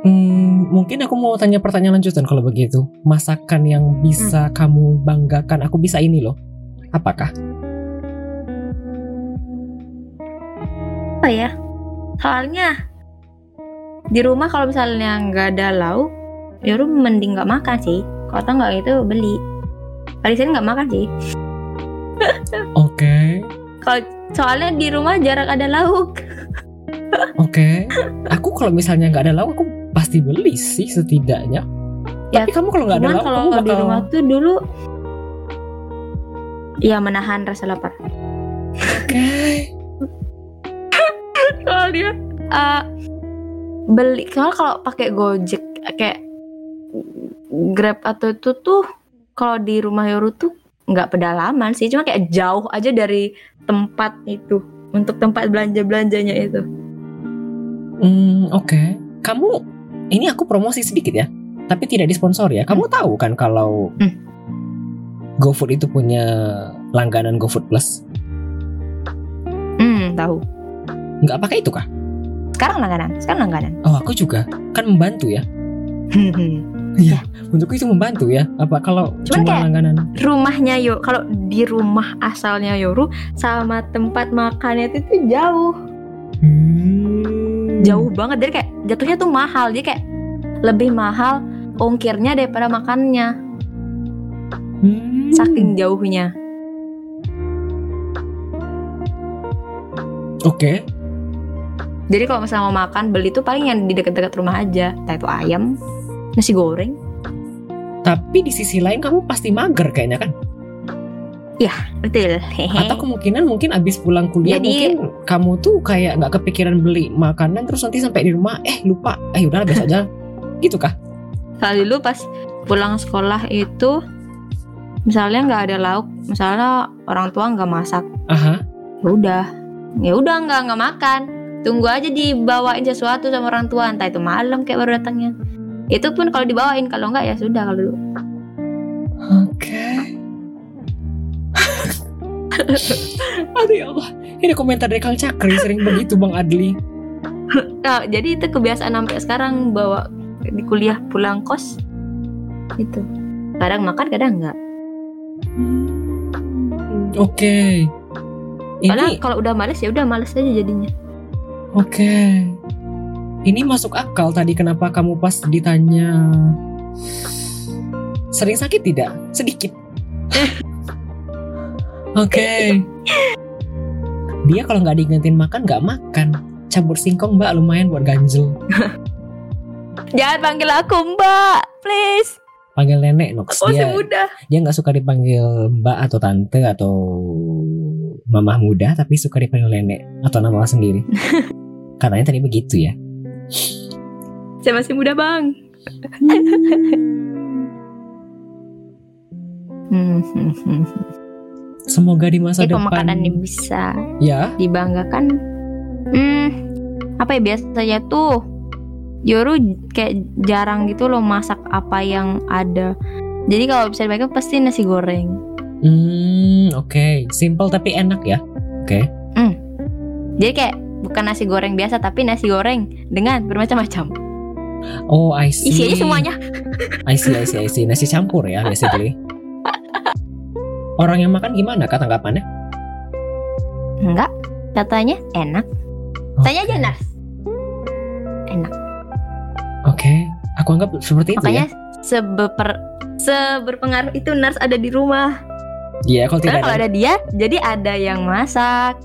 Hmm, mungkin aku mau tanya pertanyaan lanjutan kalau begitu. Masakan yang bisa kamu banggakan, aku bisa ini loh. Apakah? Apa ya? Soalnya di rumah kalau misalnya nggak ada lauk, ya lu mending nggak makan sih. Kalau atau nggak itu beli. Di sini nggak makan sih. Oke, Kalau soalnya di rumah jarang ada lauk. oke. Aku kalau misalnya nggak ada lauk, aku pasti beli sih setidaknya. Ya, Tapi kamu kalau nggak ada lauk, kalau kamu di bakal... rumah tuh dulu ya menahan rasa lapar. Oke. Soalnya eh, beli kalau kalau pakai Gojek kayak Grab atau itu tuh kalau di rumah Yoru tuh nggak pedalaman sih, cuma kayak jauh aja dari tempat itu untuk tempat belanja belanjanya itu. Hmm, oke. Kamu ini aku promosi sedikit ya, tapi tidak disponsor ya. Kamu tahu kan kalau Hmm. GoFood itu punya langganan GoFood Plus? Hmm, tahu. Nggak pakai itu kah? Sekarang langganan, sekarang langganan. Oh, aku juga kan membantu ya. Iya, untukku itu membantu ya. Apa kalau Cuman cuma kayak- langganan? Rumahnya yo, kalau di rumah asalnya Yoru sama tempat makannya itu tuh jauh. Hmm. jauh banget jadi kayak jatuhnya tuh mahal jadi kayak lebih mahal ongkirnya daripada makannya Hmm. saking jauhnya Oke. Jadi kalau misalnya mau makan beli tuh paling yang di dekat-dekat rumah aja. Entah itu ayam nasi goreng. Tapi di sisi lain kamu pasti mager kayaknya kan? betul. Atau kemungkinan mungkin abis pulang kuliah Jadi- mungkin kamu tuh kayak nggak kepikiran beli makanan terus nanti sampai di rumah eh lupa. Eh udah besok aja. Gitu kah? Kali dulu pas pulang sekolah itu misalnya nggak ada lauk misalnya orang tua nggak masak. Aha. ya udah. Ya udah nggak nggak makan tunggu aja dibawain sesuatu sama orang tua entah itu malam kayak baru datangnya itu pun kalau dibawain kalau nggak ya sudah kalau dulu Oke. Aduh ya Allah. Ini komentar dari Kang Cakri sering begitu Bang Adli. Nah, jadi itu kebiasaan sampai sekarang bawa di kuliah pulang kos itu kadang makan kadang enggak Oke. Padahal Ini kalau udah males ya udah males aja jadinya oke. Ini masuk akal tadi kenapa kamu pas ditanya sering sakit tidak? Sedikit. Oke. Dia kalau nggak diingetin makan nggak makan. Campur singkong mbak lumayan buat ganjel. jangan panggil aku mbak please Panggil nenek Nox. oh Dia semudah dia nggak suka dipanggil mbak atau tante atau mamah muda tapi suka dipanggil nenek atau nama sendiri katanya tadi begitu ya. Saya masih muda bang. Hmm, hmm, hmm. semoga di masa Jadi depan makanan yang bisa ya? dibanggakan. Hmm apa ya biasanya tuh Yoru kayak jarang gitu loh masak apa yang ada. Jadi kalau bisa dibanggakan pasti nasi goreng. Hmm oke. Simple tapi enak ya. Oke. Jadi kayak bukan nasi goreng biasa tapi nasi goreng dengan bermacam-macam Oh, I see. isi aja semuanya I see, I see, I see. Nasi campur ya, basically. Orang yang makan gimana kata tanggapannya? enggak katanya enak tanya aja. Nars enak Oke, aku anggap seperti itu makanya ya. sebeper seberpengaruh itu Nars ada di rumah Iya, kalau karena tidak kalau ada dia jadi ada yang masak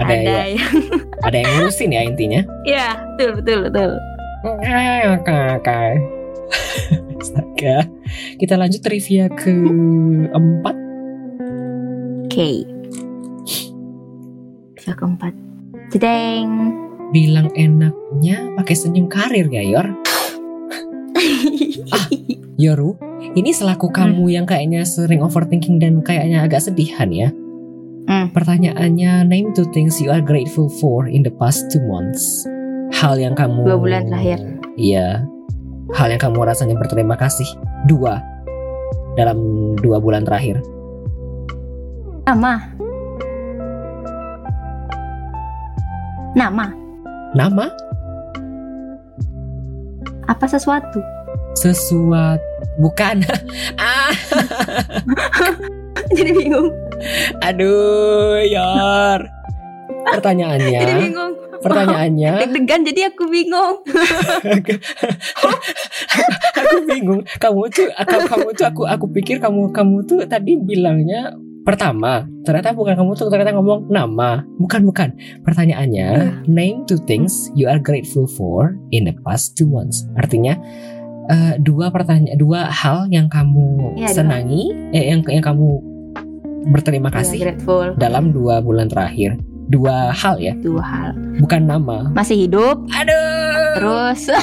ada, ada yang, yang ada yang ngurusin ya intinya. ya betul betul betul Oke, oke, oke. Astaga. Kita lanjut trivia ke empat. oke bisa keempat Jedeng Bilang enaknya pakai senyum karir ya, Yor? Yoru, ini selaku kamu yang kayaknya sering overthinking dan kayaknya agak sedihan ya. Hmm. Pertanyaannya, name two things you are grateful for in the past two months. Hal yang kamu dua bulan terakhir Iya. Hal yang kamu rasanya berterima kasih. Dua. Dalam dua bulan terakhir. nama nama Nama? apa sesuatu Sesuatu. Bukan. ah, jadi bingung aduh, Yor. Pertanyaannya. jadi bingung Pertanyaannya. deg-degan jadi aku bingung aku bingung. Kamu tuh, aku, kamu tuh, aku, aku pikir kamu, kamu tuh tadi bilangnya pertama. Ternyata bukan kamu tuh ternyata ngomong nama. Bukan, bukan. Pertanyaannya, name two things you are grateful for in the past two months. Artinya eh, dua pertanyaan, dua hal yang kamu dua. senangi, eh, yang yang kamu berterima Ya, kasih. grateful. Dalam dua bulan terakhir. Dua hal ya, dua hal. Bukan nama. masih hidup. Aduh. terus.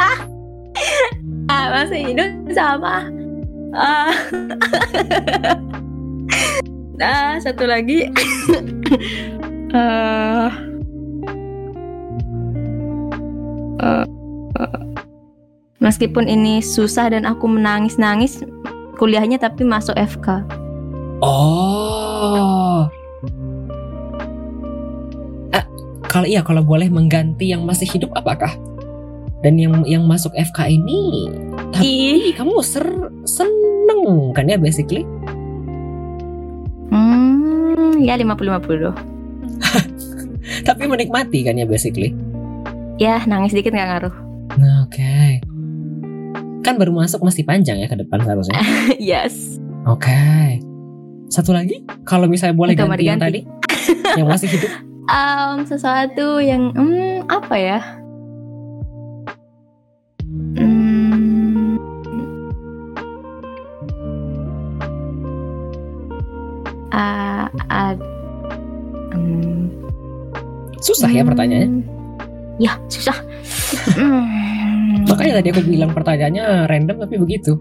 Ah. Ah, masih hidup sama. Ah. Nah satu lagi. Eh, eh, meskipun ini susah dan aku menangis-nangis kuliahnya tapi masuk FK Oh. Ah, kalau iya kalau boleh mengganti yang masih hidup apakah? Dan yang yang masuk FK ini tapi Ih. kamu ser seneng kan ya basically? hmm ya 50-50 Tapi menikmati kan ya basically? ya nangis dikit nggak ngaruh Nah, Oke. Kan baru masuk masih panjang ya ke depan seharusnya. yes Oke. Satu lagi, kalau misalnya boleh Itu, ganti mari yang ganti. tadi, yang masih hidup. um, sesuatu yang hmm, apa ya Hmm, hmm, Susah ya pertanyaannya. hmm, ya susah Makanya tadi aku bilang pertanyaannya random tapi begitu.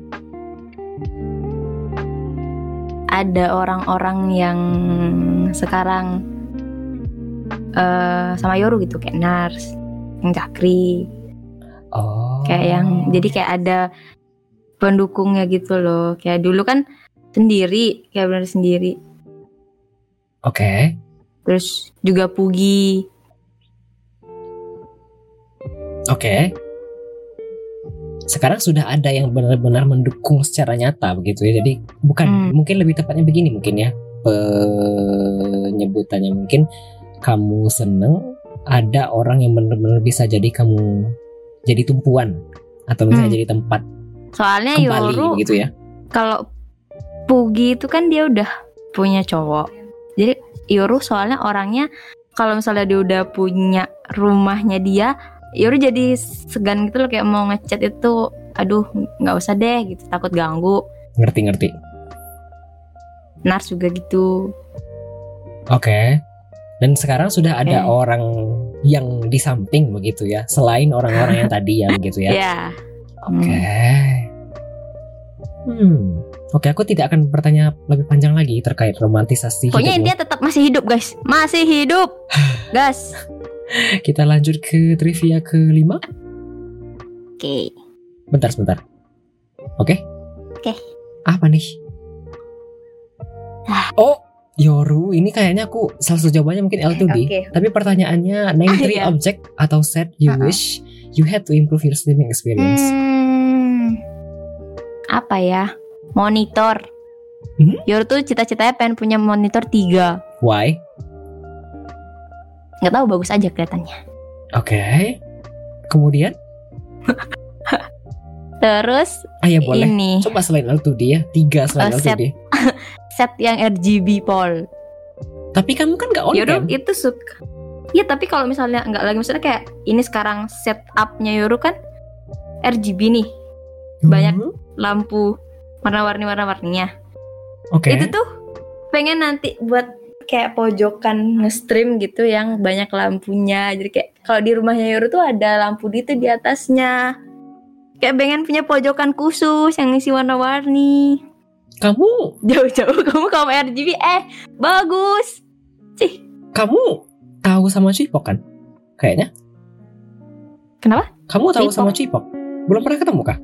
ada orang-orang yang sekarang eh sama Yoru gitu kayak Nars, yang Cakri, Oh. kayak yang jadi kayak ada pendukungnya gitu loh. Kayak dulu kan sendiri, kayak benar sendiri. Oke. Terus juga Pugi. Oke. Sekarang sudah ada yang benar-benar mendukung secara nyata begitu ya. Jadi bukan Hmm. mungkin lebih tepatnya begini mungkin ya penyebutannya mungkin kamu seneng ada orang yang benar-benar bisa jadi kamu jadi tumpuan atau misalnya Hmm. jadi tempat Soalnya kembali Yoru gitu ya. kalau Pugi itu kan dia udah punya cowok. Jadi Yoru soalnya orangnya kalau misalnya dia udah punya rumahnya dia, Yoru jadi segan gitu loh kayak mau ngechat itu, aduh nggak usah deh gitu takut ganggu. Ngerti-ngerti. Nars juga gitu. Oke. Dan sekarang sudah ada Oke. orang yang di samping begitu ya, selain orang-orang yang tadi ya begitu ya. Ya. Oke. Hmm. Oke, aku tidak akan bertanya lebih panjang lagi terkait romantisasi Pokoknya intinya tetap masih hidup guys, masih hidup, gas. Kita lanjut ke trivia kelima. Oke. Bentar, sebentar. Oke? Oke. Apa nih? Ah. Oh, Yoru, ini kayaknya aku salah satu jawabannya mungkin L2D. Oke. Tapi pertanyaannya name three Iya. object atau set you Uh-uh. wish you had to improve your streaming experience. Hmm, apa ya? Monitor. Hmm? Yor tuh cita-citanya pengen punya monitor tiga. Why? Nggak tahu bagus aja kelihatannya. Oke. Kemudian, Terus ah ya boleh. ini Coba selain L2D ya, tiga selain Uh, set. L2D. set yang RGB Pol. Tapi kamu kan nggak on Yoru cam. itu suka. Iya tapi kalau misalnya nggak lagi misalnya kayak ini sekarang setupnya Yoru kan RGB nih banyak. Hmm, lampu warna-warni warna-warninya. Oke. Itu tuh pengen nanti buat kayak pojokan nge-stream gitu yang banyak lampunya. Jadi kayak kalau di rumahnya Yoru tuh ada lampu gitu di atasnya. Kayak pengen punya pojokan khusus yang ngisi warna-warni. Kamu, Jauh-jauh kamu kamu RGB eh bagus. Cih, kamu tahu sama Cipok kan? Kayaknya. Kenapa? Kamu tahu Cipok. sama Cipok? Belum pernah ketemu kah?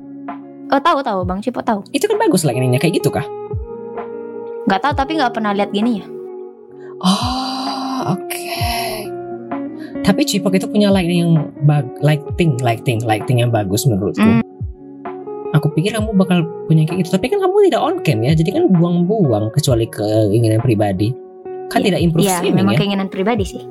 oh tahu tahu Bang Cipo tahu. Itu kan bagus lah ininya kayak gitu kah? Nggak tahu tapi nggak pernah lihat gini ya. Oh, oke. Tapi Cipok itu punya lighting yang bag, lighting, lighting, lighting yang bagus menurutku. Hmm. Aku pikir kamu bakal punya kayak gitu, tapi kan kamu tidak on cam ya, jadi kan buang-buang kecuali keinginan pribadi. Kan Iya, tidak improve Iya, streaming memang ya. keinginan pribadi sih.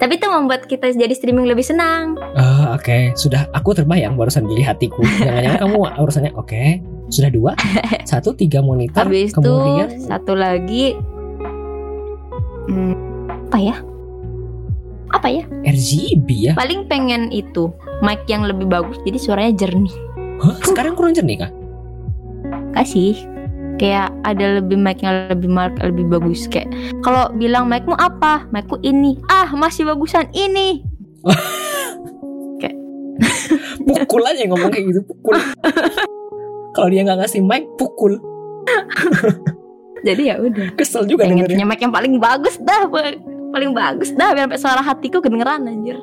Tapi itu membuat kita jadi streaming lebih senang. Ah, oke, sudah aku terbayang barusan di hatiku. Jangan-jangan kamu urusannya oke. Sudah dua, satu, tiga monitor, Habis itu kemudian satu lagi hmm, apa ya? Apa ya? RGB ya. Paling pengen itu mic yang lebih bagus jadi suaranya jernih. Hah, sekarang kurang jernih kah? Kasih kayak ada lebih mic yang lebih mark lebih bagus kayak kalau bilang micmu apa micku ini ah masih bagusan ini Pukul aja ngomong kayak gitu, pukul. Kalau dia nggak ngasih mic, pukul. Jadi ya udah Kesel juga pengen dengerin. punya mic yang paling bagus dah paling bagus dah biar sampai suara hatiku kedengeran anjir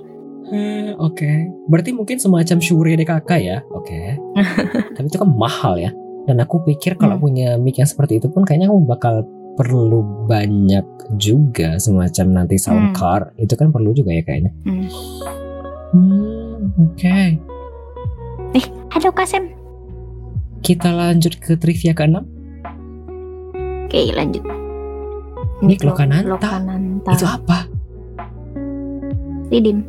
Hmm, Oke, berarti mungkin semacam Shure DKK ya. Oke. Tapi itu kan mahal ya. Dan aku pikir kalau Hmm. punya mic yang seperti itu pun kayaknya kamu bakal perlu banyak juga semacam nanti sound Hmm. card. Itu kan perlu juga ya kayaknya. Hmm. Hmm, oke. halo Kasem Kita lanjut ke trivia ke-6. Oke lanjut Nick Lokananta. Lokananta Itu apa? Ridim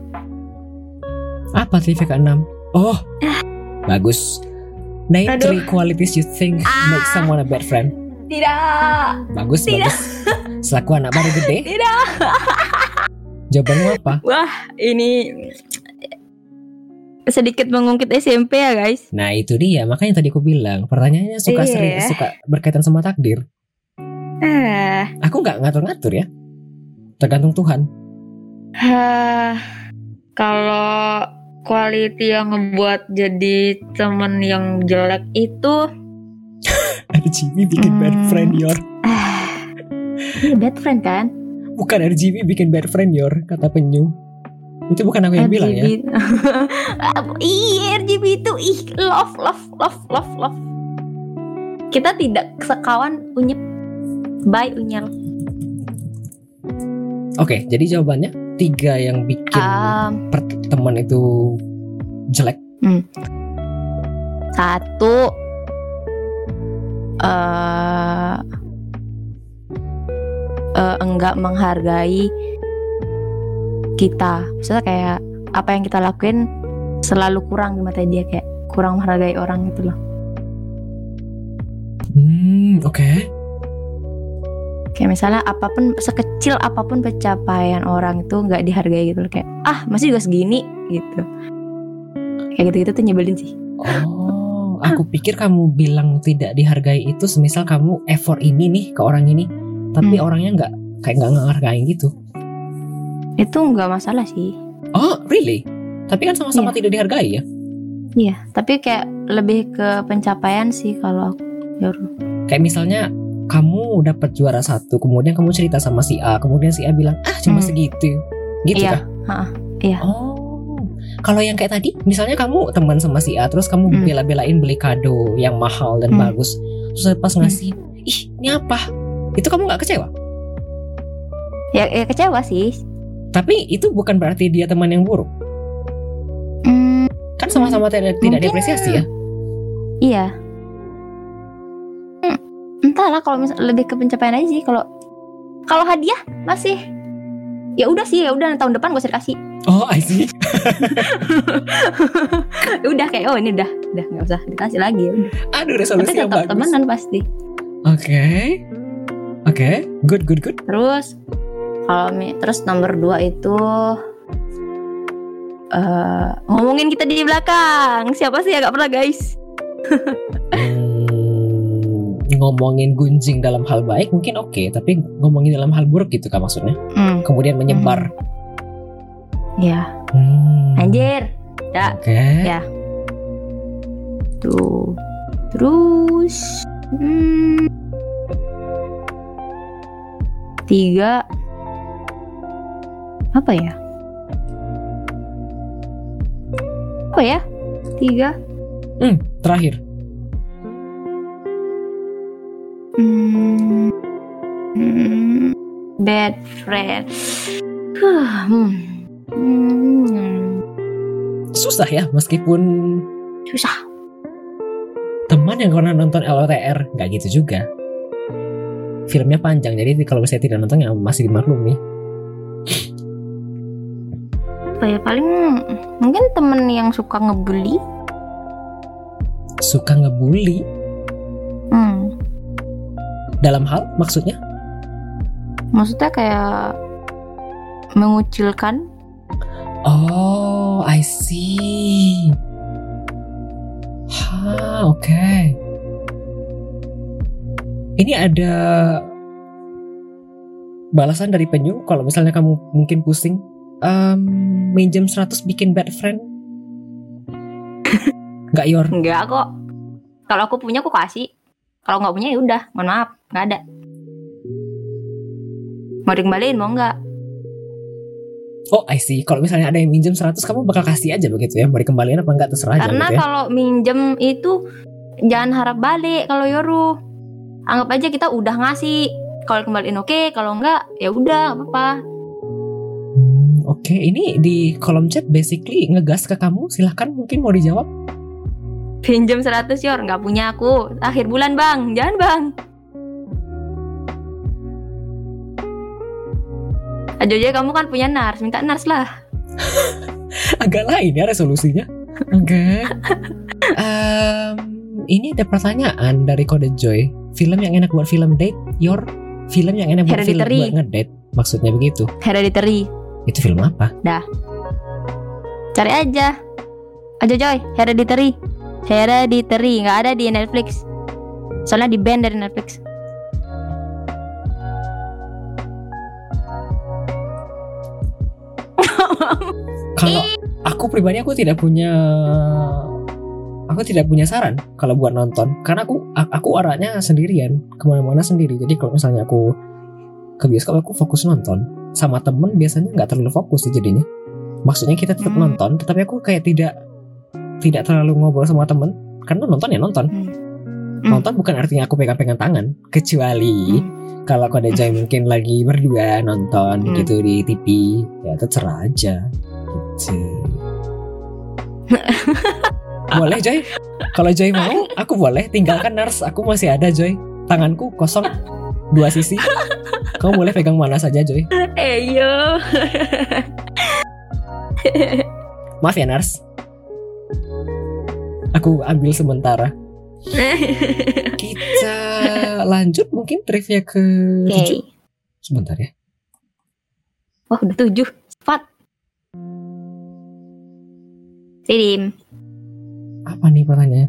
Apa trivia ke-6? Oh. Bagus. Name Aduh. three qualities you think make Ah. someone a bad friend. tidak Bagus, Tidak. bagus. Selaku anak baru gede, tidak jawabanmu apa? wah ini sedikit mengungkit SMP ya guys Nah itu dia makanya tadi aku bilang pertanyaannya suka Iya. sering suka berkaitan sama takdir. Eh Aku nggak ngatur-ngatur ya, tergantung Tuhan. Hah, kalau quality yang ngebuat jadi temen yang jelek itu RGB bikin bad Hmm. friend yor, ini bad friend kan? bukan RGB bikin bad friend yor kata penyu. Itu bukan aku yang bilang ya. RGB. Ih, RGB itu ih love love love love love. Kita tidak sekawan unyep. Bye unyel. Oke, jadi jawabannya tiga yang bikin Um, per- teman itu jelek. satu eh eh, enggak menghargai kita. Maksudnya kayak apa yang kita lakuin selalu kurang di mata dia kayak kurang menghargai orang gitu loh. Hmm, oke. Kayak misalnya apa pun sekecil apa pun pencapaian orang itu nggak dihargai gitu loh kayak ah masih juga segini gitu. Kayak gitu-gitu tuh nyebelin sih. Oh, aku pikir kamu bilang tidak dihargai itu semisal kamu effort ini nih ke orang ini, tapi Hmm. orangnya nggak kayak nggak ngehargain gitu. Itu nggak masalah sih. Oh, really? Tapi kan sama-sama Iya. tidak dihargai ya? Iya, tapi kayak lebih ke pencapaian sih kalau aku. Yoru. Kayak misalnya kamu dapat juara satu, kemudian kamu cerita sama si A, kemudian si A bilang ah cuma Hmm. segitu, gitu Iya, kah? iya. Oh, kalau yang kayak tadi, misalnya kamu teman sama si A, terus kamu Hmm. bela-belain beli kado yang mahal dan Hmm. bagus, terus pas ngasih, ih ini apa? Itu kamu nggak kecewa? Ya, ya kecewa sih. Tapi itu bukan berarti dia teman yang buruk. Hmm, Kan sama-sama tidak tidak diapresiasi ya. iya. Entahlah kalau misal lebih ke pencapaian aja sih. Kalau kalau hadiah masih ya udah sih ya udah tahun depan gue usah dikasih. Oh, I see. Ya udah kayak oh ini udah udah nggak usah dikasih lagi ya udah. Aduh, Tapi resolusi yang tetap bagus. temenan pasti. Oke. Oke, good good good. Terus kalau terus nomor dua itu eh ngomongin kita di belakang. Siapa sih yang gak pernah guys? Hmm, ngomongin gunjing dalam hal baik mungkin oke, tapi ngomongin dalam hal buruk gitu kan maksudnya. Hmm, Kemudian menyebar. ya Hmm, anjir. Ya Oke. Ya. tuh. Terus hmm, tiga apa ya? Apa ya? Tiga. Hmm, terakhir. Hmm, bad friend. Huh, hmm. Hmm, Susah ya meskipun susah. teman yang pernah nonton LOTR nggak gitu juga. Filmnya panjang jadi kalau misalnya tidak nonton ya masih dimaklumi. Apa ya paling mungkin temen yang suka ngebully. Suka ngebully Hmm, dalam hal maksudnya? Maksudnya kayak mengucilkan. Oh, I see. Ha, oke. Ini ada balasan dari penyu kalau misalnya kamu mungkin pusing Em, minjem 100 bikin bad friend Nggak yor Enggak kok. Kalau aku punya aku kasih. Kalau nggak punya ya udah, mohon maaf, nggak ada. Mau dikembaliin mau nggak? Oh I see Kalau misalnya ada yang minjem 100 Kamu bakal kasih aja begitu ya Mau dikembaliin apa enggak terserah aja Karena gitu ya kalau minjem itu jangan harap balik kalau Yoru. Anggap aja kita udah ngasih. Kalau kembaliin oke, kalau enggak ya udah apa-apa. Hmm, Oke ini di kolom chat basically ngegas ke kamu Silahkan mungkin mau dijawab Pinjam 100 yor, nggak punya aku. Akhir bulan bang, jangan bang. Aja kamu kan punya nars, minta nars lah. agak lain ya resolusinya. Oke. Em, ini ada pertanyaan dari kode Joy. Film yang enak buat film date, your film yang enak buat film Hereditary. buat ngedate. Maksudnya begitu. Hereditary, Itu film apa? cari aja. Ajo Joy, Hereditary. Hereditary, nggak ada di Netflix. Soalnya di ban dari Netflix. Kalau aku pribadi aku tidak punya aku tidak punya saran kalau buat nonton. Karena aku aku arahnya sendirian ke mana-mana sendiri. Jadi kalau misalnya aku ke bioskop aku fokus nonton. Sama temen biasanya nggak terlalu fokus sih jadinya. Maksudnya kita tetap Hmm. nonton tetapi aku kayak tidak tidak terlalu ngobrol sama temen. Karena nonton ya nonton. Hmm. Nonton bukan artinya aku pegang-pegang tangan. Kecuali kalau kode Joy mungkin lagi berdua nonton Hmm. gitu di TV ya terserah aja. Gitu. Boleh Joy? Kalau Joy mau aku boleh. Tinggalkan nurse. Aku masih ada Joy. Tanganku kosong. Dua sisi. Kamu boleh pegang mana saja Joy. Eh yo. maaf ya nurse. Aku ambil sementara kita lanjut mungkin trivia ke Oke. tujuh sebentar ya Wah udah tujuh. Cepat. Sidim. apa nih pertanyaannya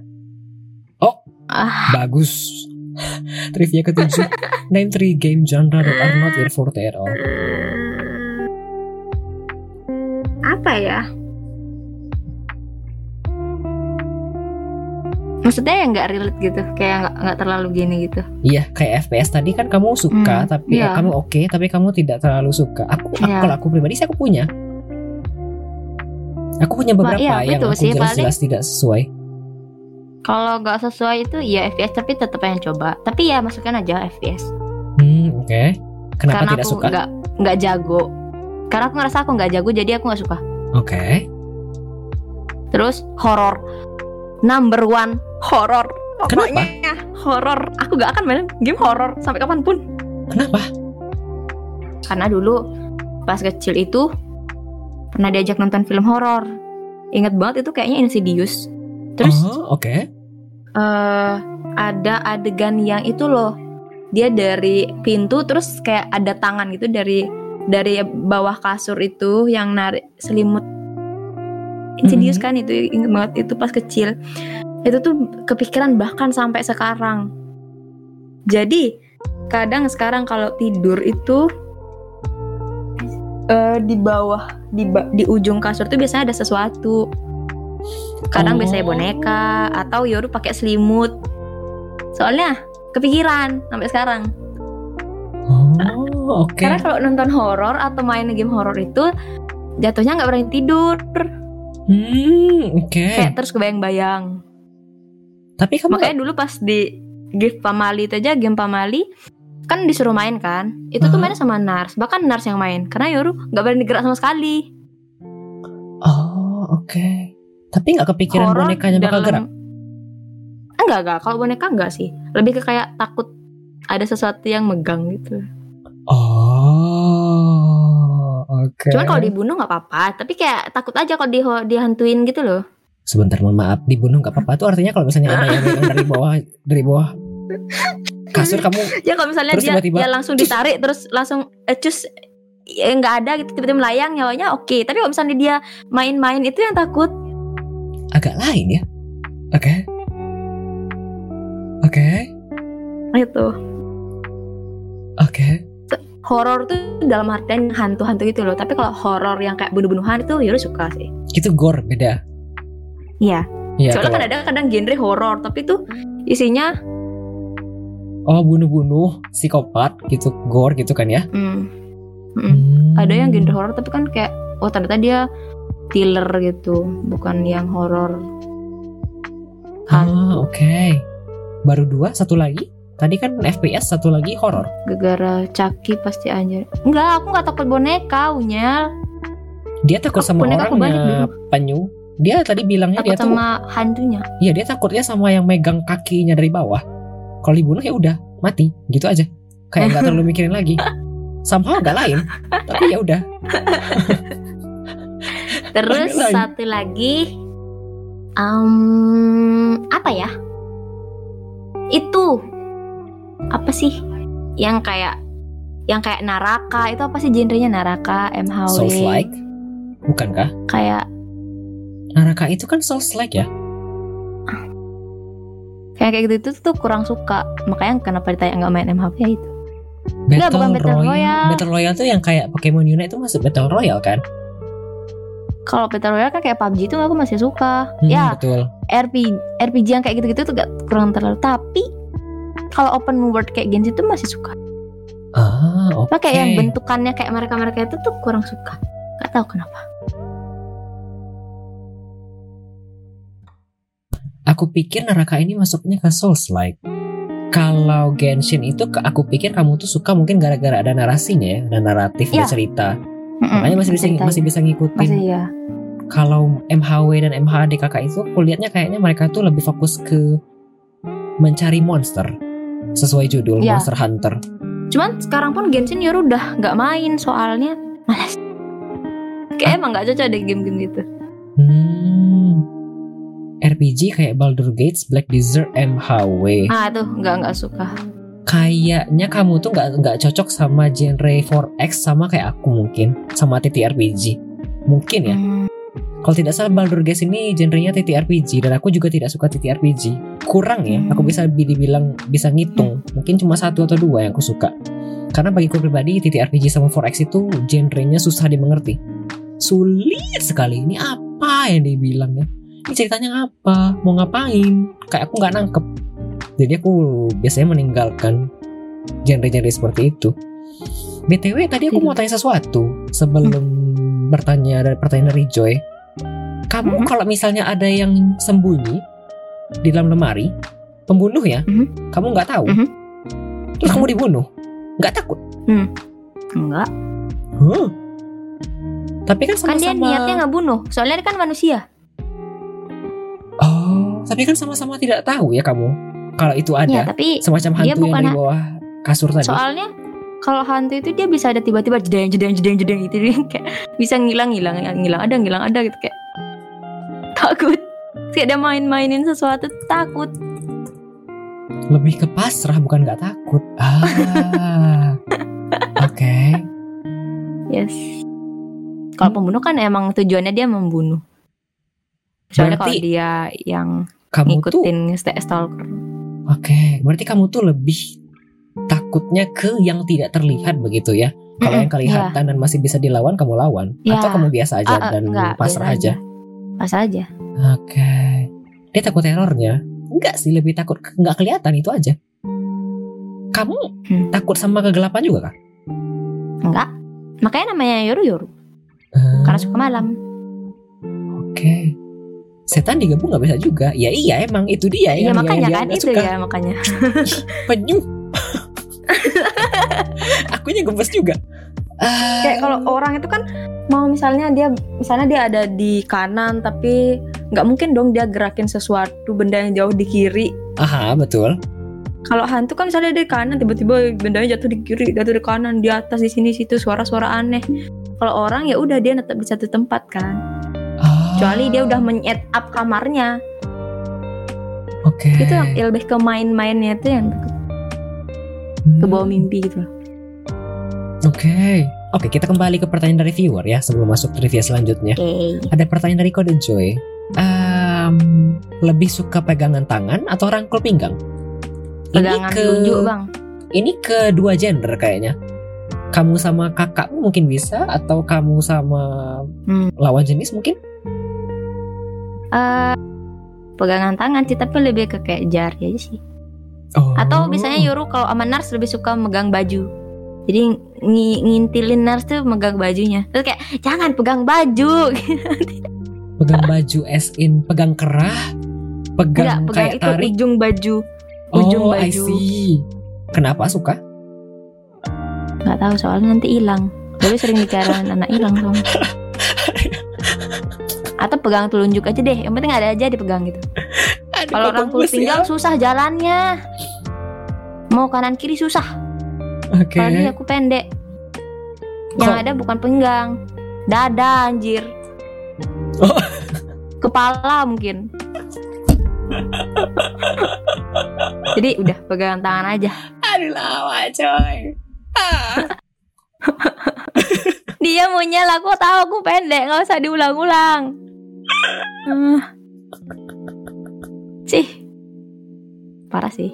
Ah, Bagus. Trivia ketujuh. Name three game genre that are not your forte at all. apa ya? Maksudnya yang nggak relate gitu, kayak nggak nggak terlalu gini gitu. Iya, kayak FPS tadi kan kamu suka, Hmm, tapi iya. kamu oke, tapi kamu tidak terlalu suka. Aku, aku- Iya. kalau aku pribadi sih aku punya. Aku punya beberapa iya, yang aku jelas-jelas tidak sesuai. Kalau nggak sesuai itu ya FPS tapi tetap pengen coba. Tapi ya masukkan aja FPS. Hmm, oke. Kenapa karena tidak aku suka? nggak nggak jago karena aku ngerasa aku nggak jago jadi aku nggak suka Oke. terus horor number one Kenapa? pokoknya horor aku nggak akan main game horor sampai kapan pun Kenapa? karena dulu pas kecil itu pernah diajak nonton film horor inget banget itu kayaknya Insidious terus oh, oke. eh ada adegan yang itu loh dia dari pintu terus kayak ada tangan gitu dari dari bawah kasur itu yang narik selimut Insidious Mhm. kan itu inget banget itu pas kecil itu tuh kepikiran bahkan sampai sekarang jadi kadang sekarang kalau tidur itu eh, di bawah di ba- di ujung kasur tuh biasanya ada sesuatu kadang Oh. biasanya boneka atau Yoru pakai selimut soalnya kepikiran sampai sekarang Oh, oke. karena kalau nonton horor atau main game horor itu jatuhnya nggak berani tidur Hmm, oke. kayak terus kebayang-bayang. Tapi kamu makanya dulu pas di gift pamali itu aja game pamali kan disuruh main kan? Itu tuh Aha. mainnya sama Nars. Bahkan Nars yang main. Karena Yoru nggak berani gerak sama sekali. Oh, oke. Tapi nggak kepikiran Horor bonekanya bakal dalam- gerak? enggak enggak. Kalau boneka enggak sih. Lebih ke kayak takut ada sesuatu yang megang gitu. Oh, oke. cuman kalau dibunuh nggak apa-apa tapi kayak takut aja kalau di dihantuin gitu loh Sebentar, mohon maaf. Dibunuh nggak apa-apa. Itu artinya kalau misalnya ada yang dari bawah, dari bawah kasur kamu ya kalau misalnya Terus dia tiba-tiba, dia langsung ditarik terus langsung eh, cus ya nggak ada gitu tiba-tiba melayang nyawanya oke tapi kalau misalnya dia main-main itu yang takut agak lain ya. Oke. Oke. itu Oke. Horor tuh dalam artian hantu-hantu gitu loh tapi kalau horor yang kayak bunuh-bunuhan itu Yoru suka sih Itu gore beda. Iya. Iya. soalnya kan kalau- ada kadang genre horor tapi tuh isinya Oh, bunuh-bunuh, psikopat gitu, gore gitu kan ya? hmm, mm, Hmm. ada yang genre horor tapi kan kayak oh ternyata dia thriller gitu bukan yang horor Ah, oke. Baru dua, satu lagi. Tadi kan FPS, satu lagi horor. gara-gara Chucky pasti anjir enggak aku nggak takut boneka unyel Dia takut Aku sama orangnya penyu. Dia tadi bilangnya takut dia tuh, sama hantunya iya dia takutnya sama yang megang kakinya dari bawah. Kalau dibunuh ya udah mati, gitu aja. Kayak nggak terlalu mikirin lagi. Somehow nggak lain, tapi ya udah. terus Lain. satu lagi um, apa ya itu apa sih yang kayak yang kayak Naraka itu apa sih genrenya Naraka MHW Souls like, bukankah? kayak Naraka itu kan Souls like ya? kayak kayak gitu itu tuh kurang suka makanya kenapa ditanya nggak main MHW ya itu Battle, bukan Battle Royale. Royale. Battle Royale tuh yang kayak Pokemon Unite itu masuk Battle Royale kan? kalau Battle Royale kan kayak PUBG itu aku masih suka Hmm, ya betul. RPG RPG yang kayak gitu-gitu tuh gak kurang terlalu tapi kalau open world kayak Genshin itu masih suka Ah, oke. Cuma kayak yang bentukannya kayak mereka-mereka itu tuh kurang suka Gak tahu kenapa Aku pikir Naraka ini masuknya ke Souls like. Kalau Genshin itu aku pikir kamu tuh suka mungkin gara-gara ada narasinya ya, ada naratif, ada Iya. cerita. Makanya masih bisa masih bisa ngikutin. masih ya Kalau MHW dan MHD kakak itu aku lihatnya kayaknya mereka tuh lebih fokus ke mencari monster sesuai judul Iya. Monster Hunter. cuman sekarang pun Genshin Yoru udah nggak main soalnya malas kayak emang nggak cocok deh game-game gitu Hmm. RPG kayak Baldur Gates, Black Desert, MHW. ah tuh nggak nggak suka Kayaknya kamu tuh nggak nggak cocok sama genre 4X sama kayak aku mungkin sama TTRPG. Mungkin ya. Hmm, Kalau tidak salah Baldur Gates ini genrenya TTRPG dan aku juga tidak suka TTRPG. Kurang ya, aku bisa bi- dibilang bisa ngitung. Mungkin cuma satu atau dua yang aku suka. Karena bagiku pribadi TTRPG sama 4X itu genrenya susah dimengerti. Sulit sekali. Ini apa yang dibilangnya? Ini ceritanya apa? Mau ngapain? Kayak aku nggak nangkep. Jadi aku biasanya meninggalkan genre-genre seperti itu. BTW tadi aku mau tanya sesuatu sebelum bertanya dari pertanyaan dari Joy. Kamu Mhm. kalau misalnya ada yang sembunyi di dalam lemari, pembunuh ya, Mhm. kamu nggak tahu, Mhm. terus kamu dibunuh, Nggak takut? Enggak. Huh? Tapi kan Kan dia sama-sama. niatnya ngebunuh. Soalnya dia kan manusia. Oh, tapi kan sama-sama tidak tahu ya kamu kalau itu Ya, ada tapi semacam dia hantu yang di bawah kasur tadi. soalnya kalau hantu itu dia bisa ada tiba-tiba jedeng jedeng jedeng jedeng gitu dia kayak bisa ngilang ngilang ngilang ada ngilang ada gitu kayak takut kayak ada main-mainin sesuatu takut Lebih ke pasrah bukan nggak takut. Ah, oke. yes kalau pembunuh kan emang tujuannya dia membunuh soalnya kalau dia yang Kamu tuh ngikutin st- stalker Oke, berarti kamu tuh lebih takutnya ke yang tidak terlihat begitu ya. Kalau Mm-mm, yang kelihatan dan masih bisa dilawan, kamu lawan. Ya. Atau kamu biasa aja ah, dan enggak, pasrah biasa aja. Pasrah aja Oke. Dia takut terornya? Enggak sih, lebih takut nggak kelihatan itu aja. Kamu Hmm. takut sama kegelapan juga kah? enggak makanya namanya yoru yoru Ah, karena suka malam Oke. Setan digabung nggak bisa juga. Ya iya emang itu dia Iya yang makanya kan itu suka. ya makanya Penyu. Akunya gemes juga. Kayak kalau orang itu kan mau misalnya dia misalnya dia ada di kanan tapi nggak mungkin dong dia gerakin sesuatu benda yang jauh di kiri Aha, betul. kalau hantu kan misalnya dia di kanan tiba-tiba bendanya jatuh di kiri jatuh di kanan di atas di sini situ suara-suara aneh kalau orang ya udah dia tetap di satu tempat kan Ah, kecuali dia udah men-set up kamarnya Oke. itu yang lebih ke main-mainnya itu yang ke bawah Hmm. mimpi gitu loh. Oke. Oke, kita kembali ke pertanyaan dari viewer ya sebelum masuk trivia selanjutnya. Oke. Ada pertanyaan dari kode Joy. Em, lebih suka pegangan tangan atau rangkul pinggang? Pegangan ini ke telunjuk bang. ini kedua gender kayaknya. Kamu sama kakakmu mungkin bisa atau kamu sama Hmm. lawan jenis mungkin? Eh, pegangan tangan sih tapi lebih ke kayak jari aja sih. Oh. Atau misalnya Yuru kalau sama Nars lebih suka megang baju. Jadi ngi- ngintilin Nars tuh megang bajunya. Terus kayak jangan pegang baju. pegang baju as in pegang kerah, Enggak, pegang pegang kayak itu tarik. ujung baju. ujung oh, I baju. see. Kenapa suka? Nggak tahu soalnya nanti hilang. Dulu sering bicara anak hilang soalnya. Atau pegang telunjuk aja deh. Yang penting ada aja dipegang gitu. Kalau rangkul gemes ya? pinggang susah jalannya. Mau kanan kiri susah. Oke. Apalagi aku pendek. Yang Kok- ada bukan pinggang, dada anjir. Oh. Kepala mungkin. Jadi udah pegangan tangan aja. Aduh lawa coy. Ah. Dia mau nyel aku tahu aku pendek, nggak usah diulang-ulang. Ah. Sih. Parah sih.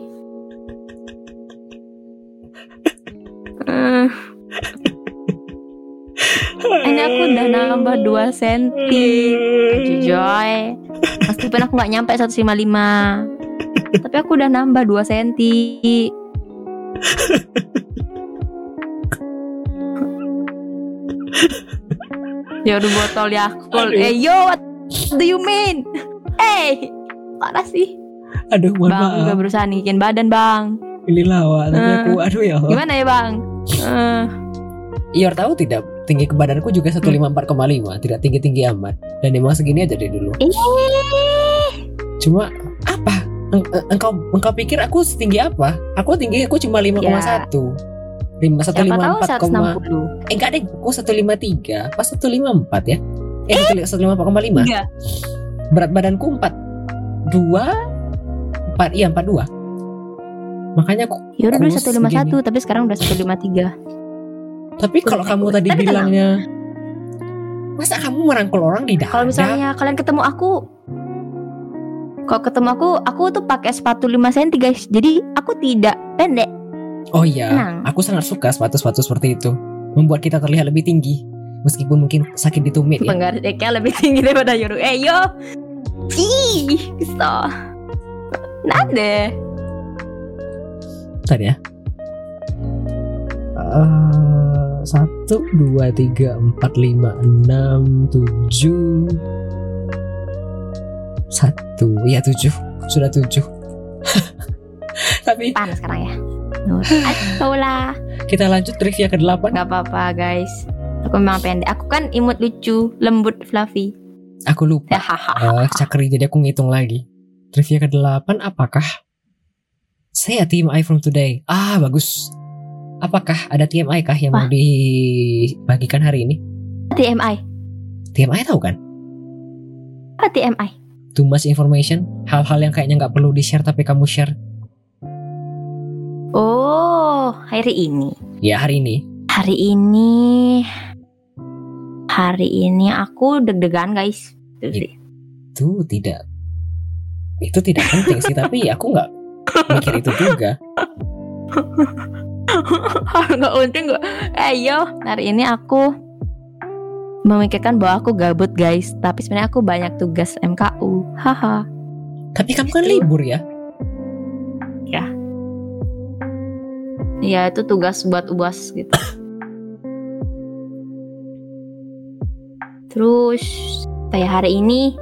Aku udah nambah 2 senti. Joy. Meskipun aku gak nyampe 155 Tapi aku udah nambah 2 senti. Ya udah botol Yakult. Eh yo what do you mean? Eh Parah sih. Aduh mohon Bang maaf. udah berusaha nikin badan bang. Ini lawa tapi Eh. aku aduh ya Allah. Gimana ya bang? Eh, Ior tahu tidak tinggi ke badanku juga 154,5 tidak tinggi tinggi amat. Dan emang segini aja dari dulu. Cuma apa? Eng- eng- engkau engkau pikir aku setinggi apa? Aku tinggi aku cuma 5,1 lima satu Siapa lima tahu empat koma 160 eh enggak deh aku satu lima tiga. Pas satu lima empat ya? Eh satu lima empat koma lima. Iya. berat badanku empat dua empat iya empat dua. Makanya aku Ya udah dulu kurus 151 tapi sekarang udah 153 tapi kalau kamu tadi Tapi tenang. bilangnya masa kamu merangkul orang di dada Kalau misalnya kalian ketemu aku kalau ketemu aku, aku tuh pakai sepatu 5 cm guys. Jadi aku tidak pendek. Oh iya, Tenang. aku sangat suka sepatu-sepatu seperti itu. Membuat kita terlihat lebih tinggi. Meskipun mungkin sakit di tumit ya. Penggarisnya lebih tinggi daripada Yoru. Eh yo. Ih, kesel. Nade. Bentar ya. Eh, Satu, dua, tiga, empat, lima, enam, tujuh. Satu, iya tujuh. Sudah tujuh. Tapi Panas sekarang ya. Atola. Kita lanjut trivia ke-8. Gak apa-apa guys. Aku memang pendek. Aku kan imut lucu, lembut, fluffy. Aku lupa. Hahaha. Eh, Cakri jadi aku ngitung lagi. Trivia ke-8 apakah saya TMI from today? Ah, bagus. Apakah ada TMI kah yang mau Wah. dibagikan hari ini? TMI. TMI tahu kan? Apa TMI? Too much information, hal-hal yang kayaknya nggak perlu di-share tapi kamu share. Oh, hari ini. Ya hari ini. Hari ini. Hari ini aku deg-degan guys. Tuh Iya. sih. Itu tidak itu tidak penting sih tapi aku nggak mikir itu juga. Nggak penting nggak. Eh yo, hari ini aku memikirkan bahwa aku gabut guys. Tapi sebenarnya aku banyak tugas MKU. Haha. Tapi kamu kan Itu. libur ya. Ya itu tugas buat uas gitu. Terus kayak hari ini,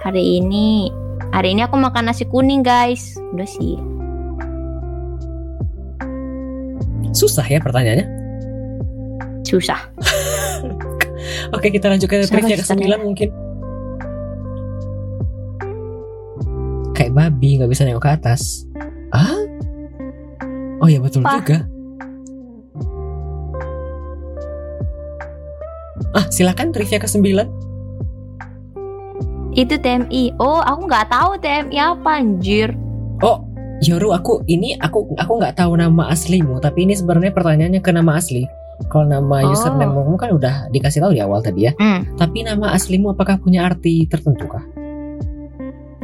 hari ini, hari ini aku makan nasi kuning guys. Udah sih. Susah ya pertanyaannya. Susah. Oke kita lanjut ke trivia sih ke 9 mungkin. Kayak babi nggak bisa nengok ke atas. Ah? Oh ya betul juga. Ah silakan trivia ke 9 Itu TMI. Oh, aku nggak tahu TMI apa anjir. Yoru aku ini aku aku nggak tahu nama aslimu tapi ini sebenarnya pertanyaannya ke nama asli. Kalau nama Oh. username kamu kan udah dikasih tahu di awal tadi ya. Hmm. Tapi nama aslimu apakah punya arti tertentu kah?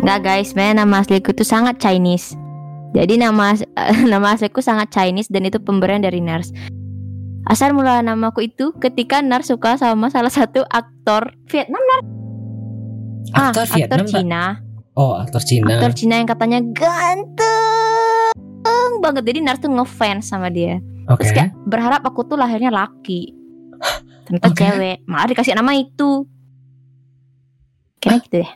Nggak guys, sebenarnya nama asliku itu sangat Chinese. Jadi nama nama asliku sangat Chinese dan itu pemberian dari Nars. Asal mula namaku itu ketika Nars suka sama salah satu aktor Vietnam. Ah, Aktor Vietnam tak? Cina. Oh aktor Cina. Aktor Cina yang katanya ganteng banget. Jadi Nars tuh ngefans sama dia. Oke. Terus kayak berharap aku tuh lahirnya laki. Ternyata Oke. cewek. Malah dikasih nama itu. Kira gitu deh.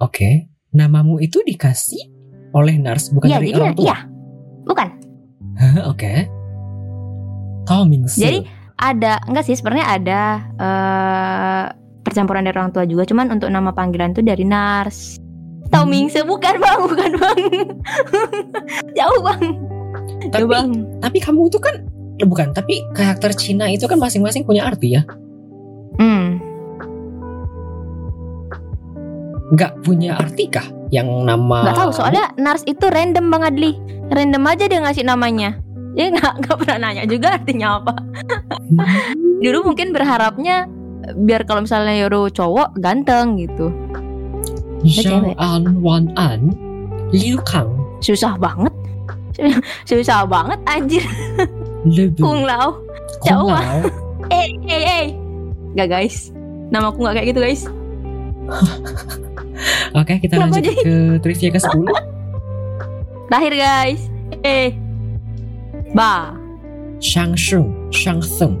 Oke. Namamu itu dikasih oleh Nars bukan Iya, dari jadi orang tua. iya. Bukan. Oke. Mingse. Jadi ada enggak sih sebenarnya ada eh percampuran dari orang tua juga cuman untuk nama panggilan tuh dari Nars. Tau. Mingse bukan bang, bukan bang. Jauh bang. tapi Jauh bang. tapi kamu itu kan eh, bukan tapi karakter Cina itu kan masing-masing punya arti ya. Hmm. Nggak punya arti kah yang nama Nggak tahu soalnya Nars itu random bang Adli. Random aja dia ngasih namanya. Dia nggak nggak pernah nanya juga artinya apa. Hmm. Dulu mungkin berharapnya biar kalau misalnya Yoro cowok ganteng gitu. Zhao cewek. An Wan An Liu Kang Susah banget. Susah banget anjir. Lebu Kung Lao. Kung Lao Eh, eh, eh. Gak guys. Nama aku gak kayak gitu guys. Oke kita Kenapa lanjut jadi- ke trivia ke 10 Terakhir guys. Eh. Ba. Shang Sheng Shang Tsung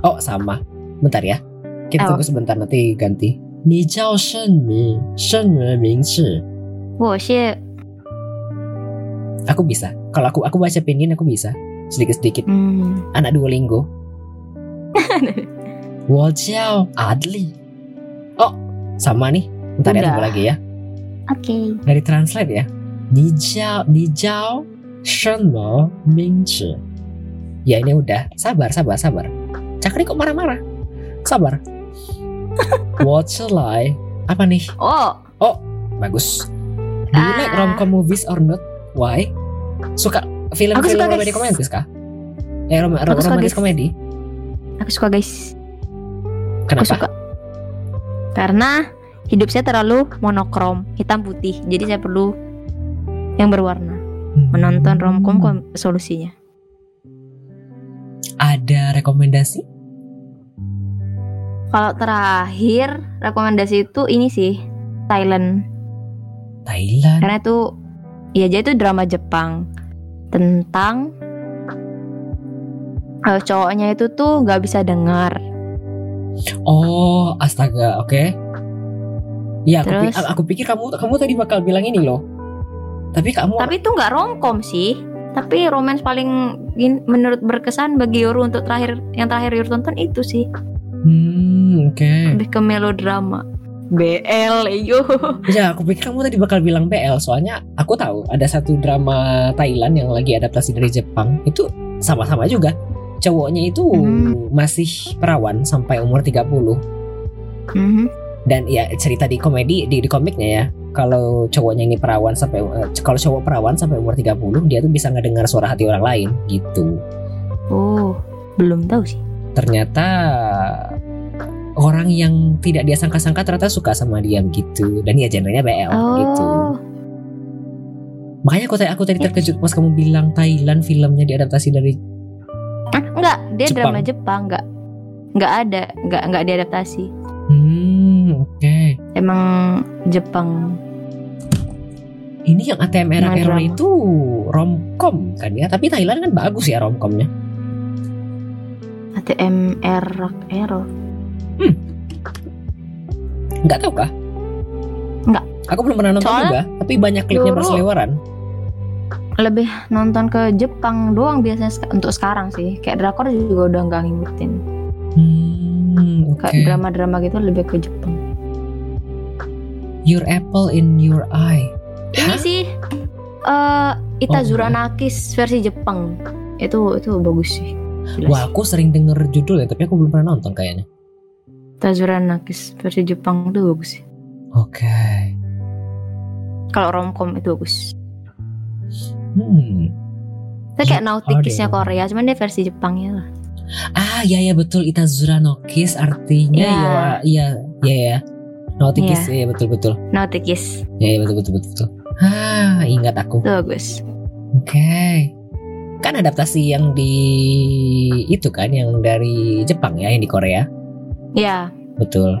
Oh sama Bentar ya Kita Oh. tunggu sebentar nanti ganti Ni jiao shen mi Shen yue ming shi Wow, shit. Aku bisa. Kalau aku aku baca pinyin aku bisa. Sedikit-sedikit. Hmm. Anak Duolingo. Wo jiao Adli. Oh sama nih. Bentar ya tunggu lagi ya. Oke. Dari translate ya. Ni jiao Ni jiao Shen me ming shi Ya ini udah. Sabar sabar sabar. Cakri kok marah-marah? Sabar What's lie Apa nih Oh, Bagus Do you like Ah. rom-com movies or not? Why? Suka Aku film-film romantis romantis kah? Eh rom rom- Aku romantis komedi? aku suka guys. Aku Kenapa? suka. Karena hidup saya terlalu monokrom, hitam putih. Jadi saya perlu yang berwarna. Hmm. Menonton romcom solusinya. Ada rekomendasi? Kalau terakhir rekomendasi itu ini sih Thailand. Thailand. Karena itu ya jadi itu drama Jepang tentang eh, cowoknya itu tuh nggak bisa dengar. Oh, astaga, oke. Iya, aku, pi- Terus? aku pikir kamu kamu tadi bakal bilang ini loh. Tapi kamu Tapi itu nggak romcom sih. Tapi romance paling menurut berkesan bagi Yoru untuk terakhir yang terakhir Yoru tonton itu sih Hmm, oke. lebih ke melodrama. BL, yo. Ya, aku pikir kamu tadi bakal bilang BL, soalnya aku tahu ada satu drama Thailand yang lagi adaptasi dari Jepang. Itu sama-sama juga. Cowoknya itu Hmm. masih perawan sampai umur 30 Mhm. dan ya cerita di komedi di, di komiknya ya. Kalau cowoknya ini perawan sampai eh, kalau cowok perawan sampai umur 30, dia tuh bisa ngedengar suara hati orang lain gitu. Oh, belum tahu sih. Ternyata orang yang tidak dia sangka-sangka ternyata suka sama dia gitu. Dan ya genrenya BL gitu. Oh, Makanya aku, tadi- aku tadi terkejut pas kamu bilang Thailand filmnya diadaptasi dari ah, enggak, dia Jepang. drama Jepang, enggak. Enggak ada, enggak enggak diadaptasi. Hmm, oke. Emang Jepang. Ini yang ATM era Nah, era drama. itu romcom kan ya, tapi Thailand kan bagus ya romcomnya. ATM Error Error. Nggak tahu kah? Nggak. Aku belum pernah nonton Soalnya juga, tapi banyak klipnya berseliweran. Lebih nonton ke Jepang doang biasanya untuk sekarang sih. Kayak drakor juga udah nggak ngikutin. Hmm, oke. Kayak drama-drama gitu lebih ke Jepang. Your apple in your eye. Ini Hah? sih eh Itazura Oh, Nakis versi Jepang. Itu itu bagus sih. Wah, aku sering denger judul ya, tapi aku belum pernah nonton kayaknya. Itazura Nakis versi Jepang itu bagus sih. Oke. Kalau romcom itu bagus. Hmm. Itu kayak are the- Korea, cuman dia versi Jepangnya lah. Ah, ya ya betul Itazura no Kiss artinya Ya. ya iya iya ya. Nautikis ya betul betul. Nauticus Ya, ya betul betul betul. betul. Ah, ingat aku. itu bagus. Oke. Kan adaptasi yang di itu kan yang dari Jepang ya, yang di Korea. Ya, Betul.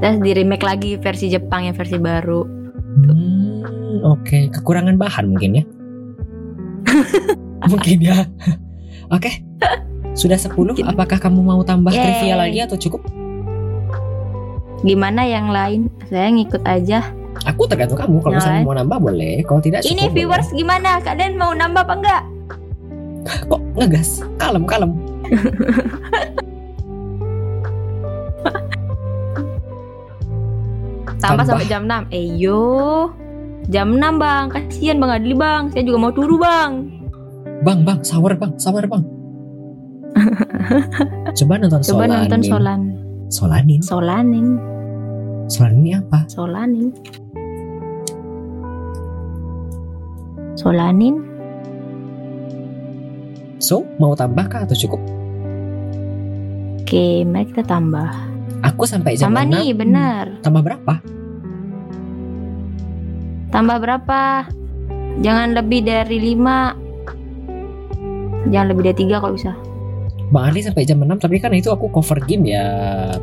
terus di remake lagi versi Jepang yang versi baru. Hmm, oke. Kekurangan bahan mungkin ya. mungkin ya. Oke. Sudah 10. Mungkin. Apakah kamu mau tambah Yeay. trivia lagi atau cukup? Gimana yang lain? Saya ngikut aja. Aku tergantung kamu. Kalau misalnya mau nambah boleh. Kalau tidak cukup. Ini boleh. viewers gimana? Kalian mau nambah apa enggak? Kok ngegas? Kalem, kalem. Tambah, sampai jam 6. Eh yo. Jam 6 bang, kasihan bang Adli bang. Saya juga mau turu bang. Bang, bang, sawer bang, sawer bang. Coba nonton Coba Solanin. nonton Solan, Solanin. Solanin, Solanin ini apa? Solanin. Solanin. So, mau tambah kah atau cukup? Oke, mari kita tambah. Aku sampai jam Tambah 6. nih, benar. Tambah berapa? Tambah berapa? Jangan lebih dari 5 Jangan lebih dari 3 kalau bisa. Bang Ali sampai jam 6 tapi kan itu aku cover game ya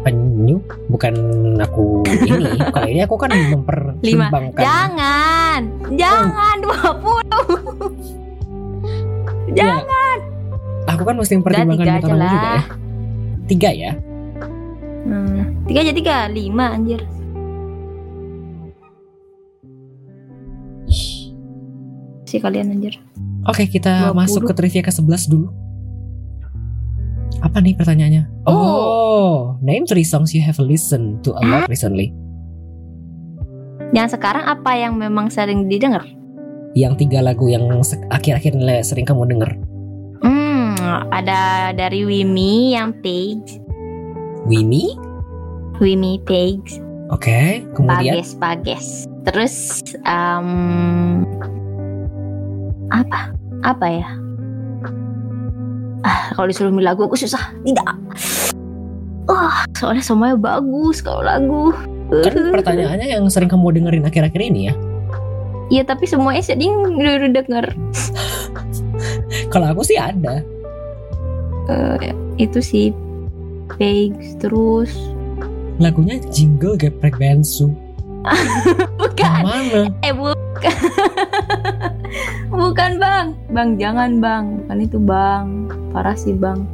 penyu bukan aku ini. Kalau ini aku kan mempertimbangkan. Jangan, jangan 20. Ya, aku kan mesti mempertimbangkan tiga aja tamu juga ya. Tiga ya. Hmm, tiga aja tiga, lima anjir. Si kalian anjir. Oke kita 20. masuk ke trivia ke 11 dulu. Apa nih pertanyaannya? Oh, name three songs you have listened to a lot recently. Yang sekarang apa yang memang sering didengar? Yang tiga lagu yang akhir-akhir ini sering kamu denger. Hmm, ada dari Wimi yang Page, Winnie, Wimi Page, oke. Kemudian Pages Pages. Terus um, apa? Apa ya? Ah, kalau disuruh milih lagu aku susah. Tidak. Wah, soalnya semuanya bagus kalau lagu. kan pertanyaannya yang sering kamu dengerin akhir-akhir ini ya. Iya tapi semuanya udah, udah denger. Kalau aku sih ada. Eh, itu sih Pigs terus. Lagunya jingle geprek bensu. Bukan. Mana? eh bukan bukan bang. Bang jangan bang. Bukan itu bang. Parah sih bang.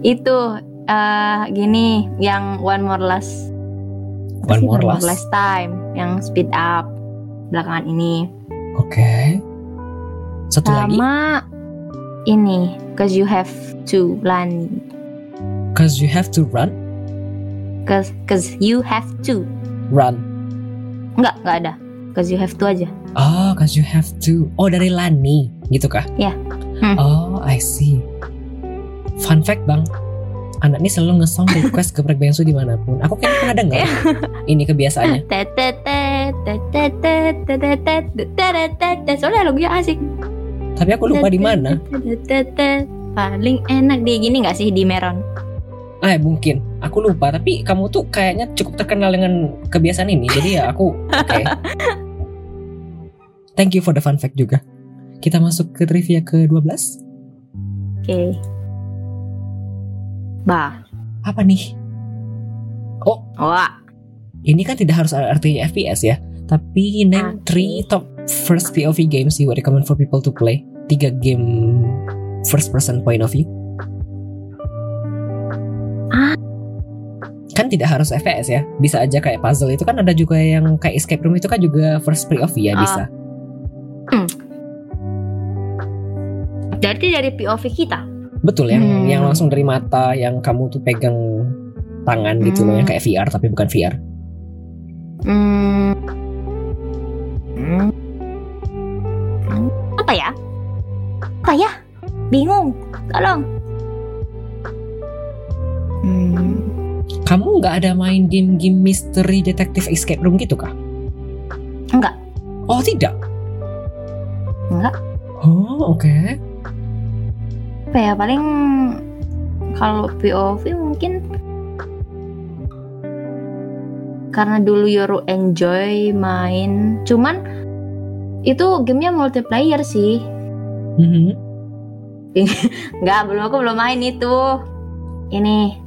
Itu eh gini yang one more last One more last. time yang speed up belakangan ini Oke. Satu lagi. Sama ini, cause you have to run. Cause you have to run. Cause, cause you have to. Run. Enggak, enggak ada. Cause you have to aja. Oh, cause you have to. Oh, dari Lani, gitu kah? Ya. Hmm. Oh, I see. Fun fact bang, anak ini selalu nge-song request geprek bengsu di mana pun. Aku kayaknya pernah dengar. ini kebiasaannya. Soalnya lagunya asik. Tapi aku lupa di mana. Paling enak di gini nggak sih di Meron? Ah, mungkin. Aku lupa. Tapi kamu tuh kayaknya cukup terkenal dengan kebiasaan ini. Jadi ya aku, oke. Thank you for the fun fact juga. Kita masuk ke trivia ke-12. Oke. Bah. Apa nih? Wah. Ini kan tidak harus artinya FPS ya. Tapi name Oke. three top first POV games you would recommend for people to play. Tiga game first person point of view. Ah. Kan tidak harus FPS ya. Bisa aja kayak puzzle itu kan ada juga yang kayak escape room itu kan juga first POV ya Ah. bisa. Berarti dari POV kita. Betul yang Hmm. yang langsung dari mata yang kamu tuh pegang tangan gitu loh Hmm. yang kayak VR tapi bukan VR. Hmm. Hmm. Hmm. Apa ya? Apa ya? Bingung. Tolong. Hmm. Kamu nggak ada main game-game misteri detektif escape room gitu kah? Enggak. Oh tidak. Enggak. Oh oke. Apa ya? Paling kalau POV mungkin karena dulu Yoru enjoy main. Cuman itu gamenya multiplayer sih. Mhm. Enggak, belum aku belum main itu. Ini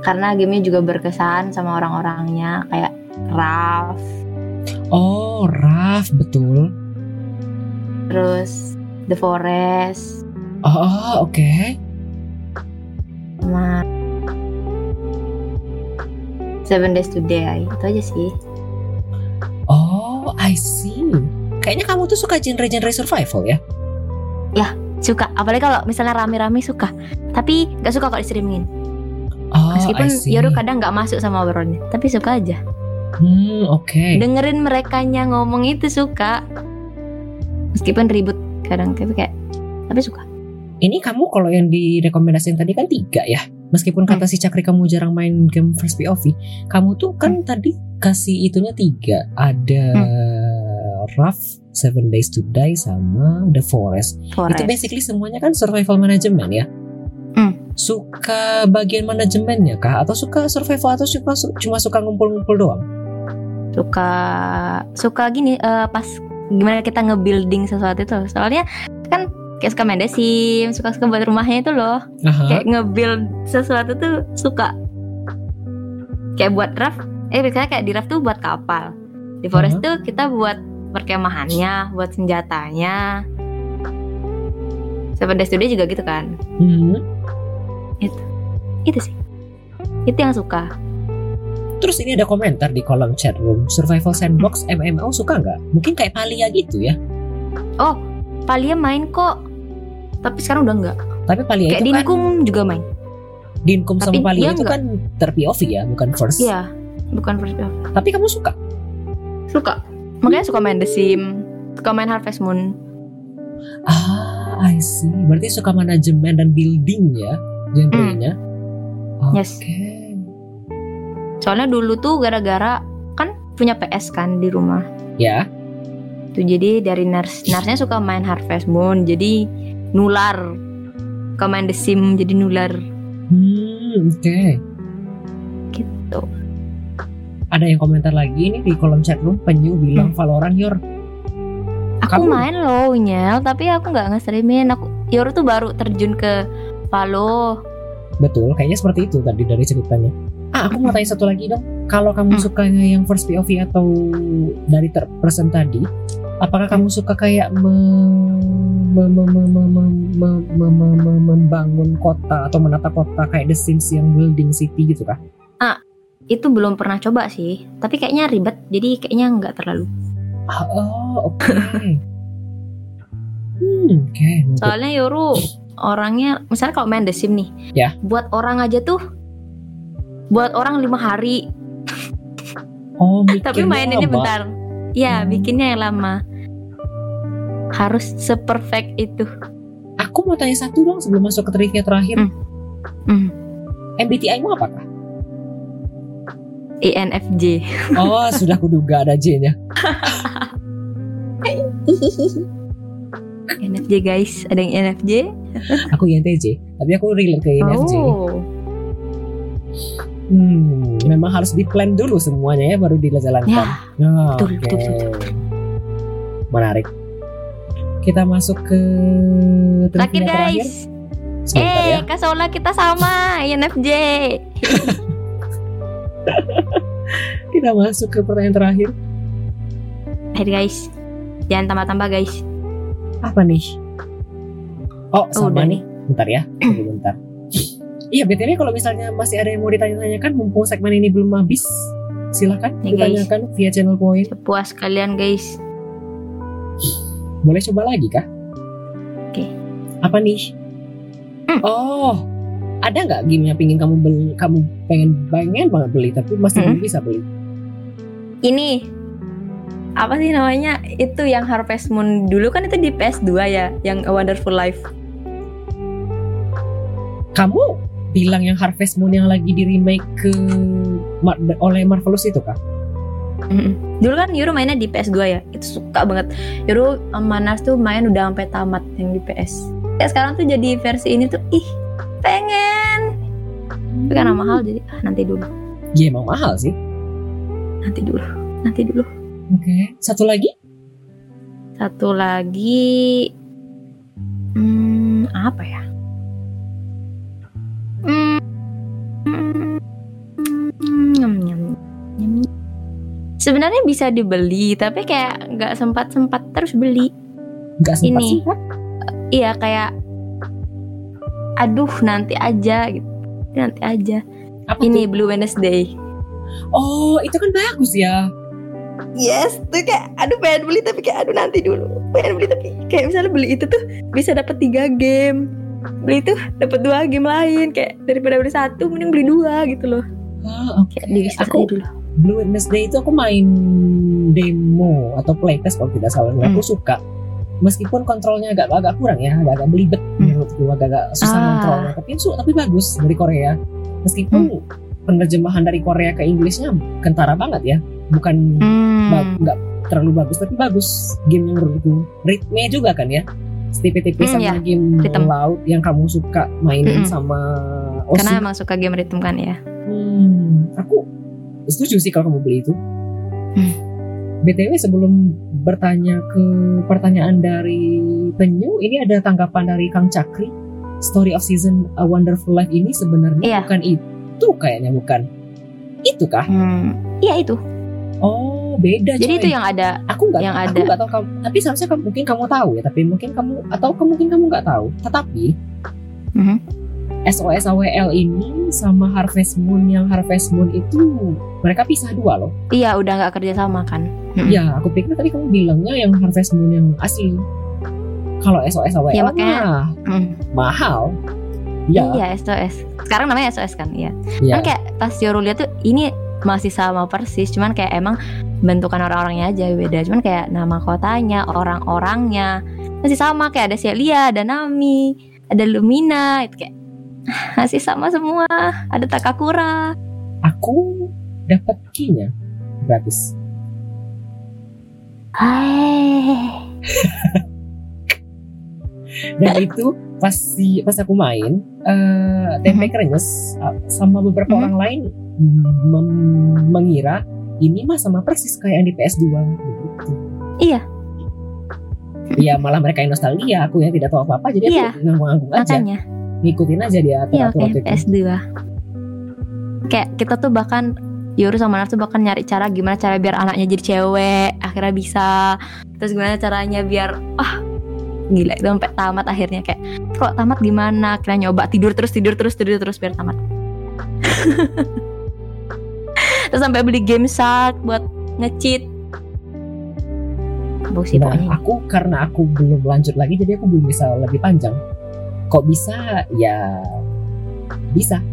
karena gamenya juga berkesan sama orang-orangnya kayak Ralph, Oh Raf betul. terus The Forest, Oh oke. sama Seven Days to Die itu aja sih. Oh I see. Kayaknya kamu tuh suka genre-genre survival ya? Suka, apalagi kalau misalnya rame-rame suka. Tapi nggak suka kalau di streamingin. Oh Meskipun. Yoru kadang nggak masuk sama obrolannya, tapi suka aja. Hmm oke. Dengerin mereka ngomong itu suka. Meskipun ribut kadang tapi kayak tapi suka. Ini kamu kalau yang direkomendasiin tadi kan tiga ya. Meskipun kata si Cakri kamu jarang main game first POV, kamu tuh kan tadi kasih itunya tiga. Ada Rough, Seven Days to Die sama The Forest. Forest. Itu basically semuanya kan survival management ya. Hmm. Suka bagian manajemennya kah? Atau suka survival atau suka cuma suka ngumpul-ngumpul doang? suka suka gini eh, pas gimana kita nge-building sesuatu itu soalnya kan kayak suka main The Sims, suka suka buat rumahnya itu loh. Aha. kayak nge-build sesuatu tuh suka. Kayak buat raft eh misalnya kayak di raft tuh buat kapal. Di forest tuh kita buat perkemahannya buat senjatanya. Seven Days juga gitu kan? Hmm. itu. Sih. Itu yang suka. Terus ini ada komentar di kolom chat room Survival Sandbox MMO suka nggak? Mungkin kayak Palia gitu ya. Palia main kok tapi sekarang udah enggak. Tapi Palia kayak itu kan Dinkum juga main. Dinkum sama Palia itu nggak- kan ter-POV ya Bukan first. Iya bukan first person. Tapi kamu suka? suka. Makanya suka main The Sim suka main Harvest Moon. Ah, I see. Berarti suka manajemen dan building ya Genrenya. Oke Hmm. Yes. soalnya dulu tuh gara-gara kan punya PS kan di rumah. Ya. Tuh jadi dari nurse nurse-nya suka main Harvest Moon. Jadi nular. Main The Sim jadi nular. Hmm, oke. Gitu. Ada yang komentar lagi nih di kolom chat room? Penyu bilang Valorant Yor. Aku Kamu- main loh nyel tapi aku nggak nge-streamin. Aku Yoru tuh baru terjun ke Valo. Betul, kayaknya seperti itu tadi dari ceritanya. Ah, aku mau tanya satu lagi dong. Kalau kamu Hmm. suka yang first POV atau dari third person tadi, apakah kamu suka kayak me- me- me- me- me- me- me- me- me- me- membangun kota atau menata kota kayak The Sims yang building city gitu kah? itu belum pernah coba sih tapi kayaknya ribet jadi kayaknya nggak terlalu Ah, oh, oke. hmm, oke. Soalnya Yoru orangnya, misalnya kalau main The Sim nih, Ya. buat orang aja tuh, buat orang lima hari, Oh, tapi main ini bentar. Ya, Hmm. bikinnya yang lama. Harus seperfect itu. Aku mau tanya satu dong sebelum masuk ke trivia terakhir. Hmm. Hmm. MBTI mu apakah? INFJ. Oh, sudah kuduga ada J-nya. INFJ guys, ada yang INFJ? Aku INTJ, tapi aku relate ke INFJ. Oh, Hmm, memang harus di-plan dulu semuanya ya baru dijalankan. ya, Nah, betul, oke. betul, betul. Menarik. Kita masuk ke terakhir guys. Ya. Eh, Kak Sola kita sama INFJ. Kita masuk ke pertanyaan terakhir. Akhir guys, jangan tambah-tambah guys. Apa nih? Oh, Oh, sama udah nih. Bentar ya. Tunggu bentar. Iya, BTW kalau misalnya masih ada yang mau ditanya-tanyakan mumpung segmen ini belum habis, silahkan Ya, guys. ditanyakan via channel point. Puas kalian guys. Boleh coba lagi kah? Oke. Apa nih? Hmm. Oh, ada nggak game yang pingin kamu beli, kamu pengen pengen banget beli tapi masih Hmm. belum bisa beli? Ini apa sih namanya? Itu yang Harvest Moon dulu kan itu di PS2 ya, yang A Wonderful Life. Kamu bilang yang Harvest Moon yang lagi di remake ke oleh Marvelous itu kah? Dulu kan Yuru mainnya di PS2 ya, itu suka banget. Yuru sama Nas tuh main udah sampai tamat yang di PS. Ya sekarang tuh jadi versi ini tuh, ih pengen. Tapi karena mahal jadi ah, nanti dulu, Ya emang mahal sih. nanti dulu, nanti dulu. Oke. Satu lagi? Satu lagi, hmm, apa ya? Hmm, hmm, nyam, nyam, nyam. Sebenarnya bisa dibeli, tapi kayak nggak sempat sempat terus beli. Gak sempat Ini. sih Kak? Iya kayak, aduh nanti aja gitu, nanti aja. Apa Ini tuh? Blue Wednesday. Oh, itu kan bagus ya. Yes, tuh kayak aduh pengen beli tapi kayak aduh nanti dulu. Pengen beli tapi kayak misalnya beli itu tuh bisa dapat tiga game. Beli itu dapat dua game lain kayak daripada beli satu mending beli dua gitu loh. Ah, oke. Kayak Aku dulu. Blue Wednesday itu aku main demo atau playtest kalau tidak salah. Hmm. Aku suka. Meskipun kontrolnya agak agak kurang ya, agak agak belibet Hmm. menurutku, agak-agak susah Ah. kontrolnya. Tapi su tapi bagus dari Korea. Meskipun Hmm. penerjemahan dari Korea ke Inggrisnya kentara banget ya. Bukan Hmm. nggak terlalu bagus tapi bagus gamenya menurutku. Ritme juga kan ya. Tipe-tipe Hmm, sama ya. game Ritme. laut yang kamu suka mainin Mm-mm. sama Karena Osu. emang suka game ritme kan ya. Hmm, aku setuju sih kalau kamu beli itu. Hmm. BTW sebelum bertanya ke pertanyaan dari penyu, ini ada tanggapan dari Kang Cakri. Story of Season A Wonderful Life ini sebenarnya Iya. bukan itu kayaknya bukan. Itu kah? Hmm. Iya itu. Oh, beda Jadi coy. itu yang ada. aku nggak yang aku ada. nggak tahu kamu tapi seharusnya kamu, mungkin kamu tahu ya tapi mungkin kamu atau mungkin kamu nggak tahu tetapi Mhm. SOS AWL ini sama Harvest Moon yang Harvest Moon itu mereka pisah dua loh Iya udah nggak kerja sama kan. Hmm. ya aku pikir tadi kamu bilangnya yang Harvest Moon yang asli kalau SOS AWL Ya, makanya- mah Hmm. mahal ya Iya SOS. Sekarang namanya SOS kan, iya. ya Kan kayak pas Yoru lihat tuh ini masih sama persis, cuman kayak emang bentukan orang-orangnya aja beda. Cuman kayak nama kotanya, orang-orangnya masih sama kayak ada Celia, ada Nami, ada Lumina, itu kayak masih sama semua. Ada Takakura. aku dapat keynya gratis Hai. dan itu pas si pas aku main eh tempe krenyes uh, sama beberapa Mhm. orang lain mengira ini mah sama persis kayak yang di PS2 gitu. Iya. Iya malah mereka yang nostalgia aku yang tidak tahu apa-apa jadi Iya. aku nanggung-nanggung aja Makanya. Ngikutin aja dia Iya aturan oke itu. PS2. Kayak kita tuh bahkan Yoru sama Nar tuh bahkan nyari cara gimana cara biar anaknya jadi cewek akhirnya bisa terus gimana caranya biar ah gila itu sampai tamat akhirnya kayak kok tamat gimana kira nyoba tidur terus tidur terus tidur terus biar tamat terus sampai beli game shark buat sih Nah, pokoknya aku karena aku belum lanjut lagi jadi aku belum bisa lebih panjang. Kok bisa? Ya bisa.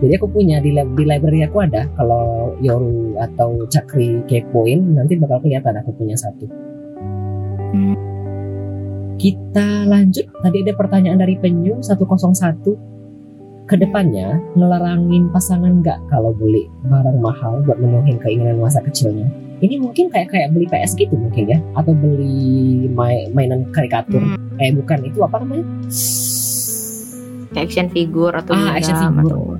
Jadi aku punya di lab, di library aku ada. Kalau Yoru atau Cakri kepoin nanti bakal kelihatan aku punya satu. Hmm. Kita lanjut. Tadi ada pertanyaan dari penyu 101. Ke depannya ngelarangin pasangan nggak kalau beli barang mahal buat menuhin keinginan masa kecilnya. Ini mungkin kayak kayak beli PS gitu mungkin ya, atau beli mai- mainan karikatur. Hmm, Eh bukan itu apa namanya? action figure atau Ah, action figure. atau-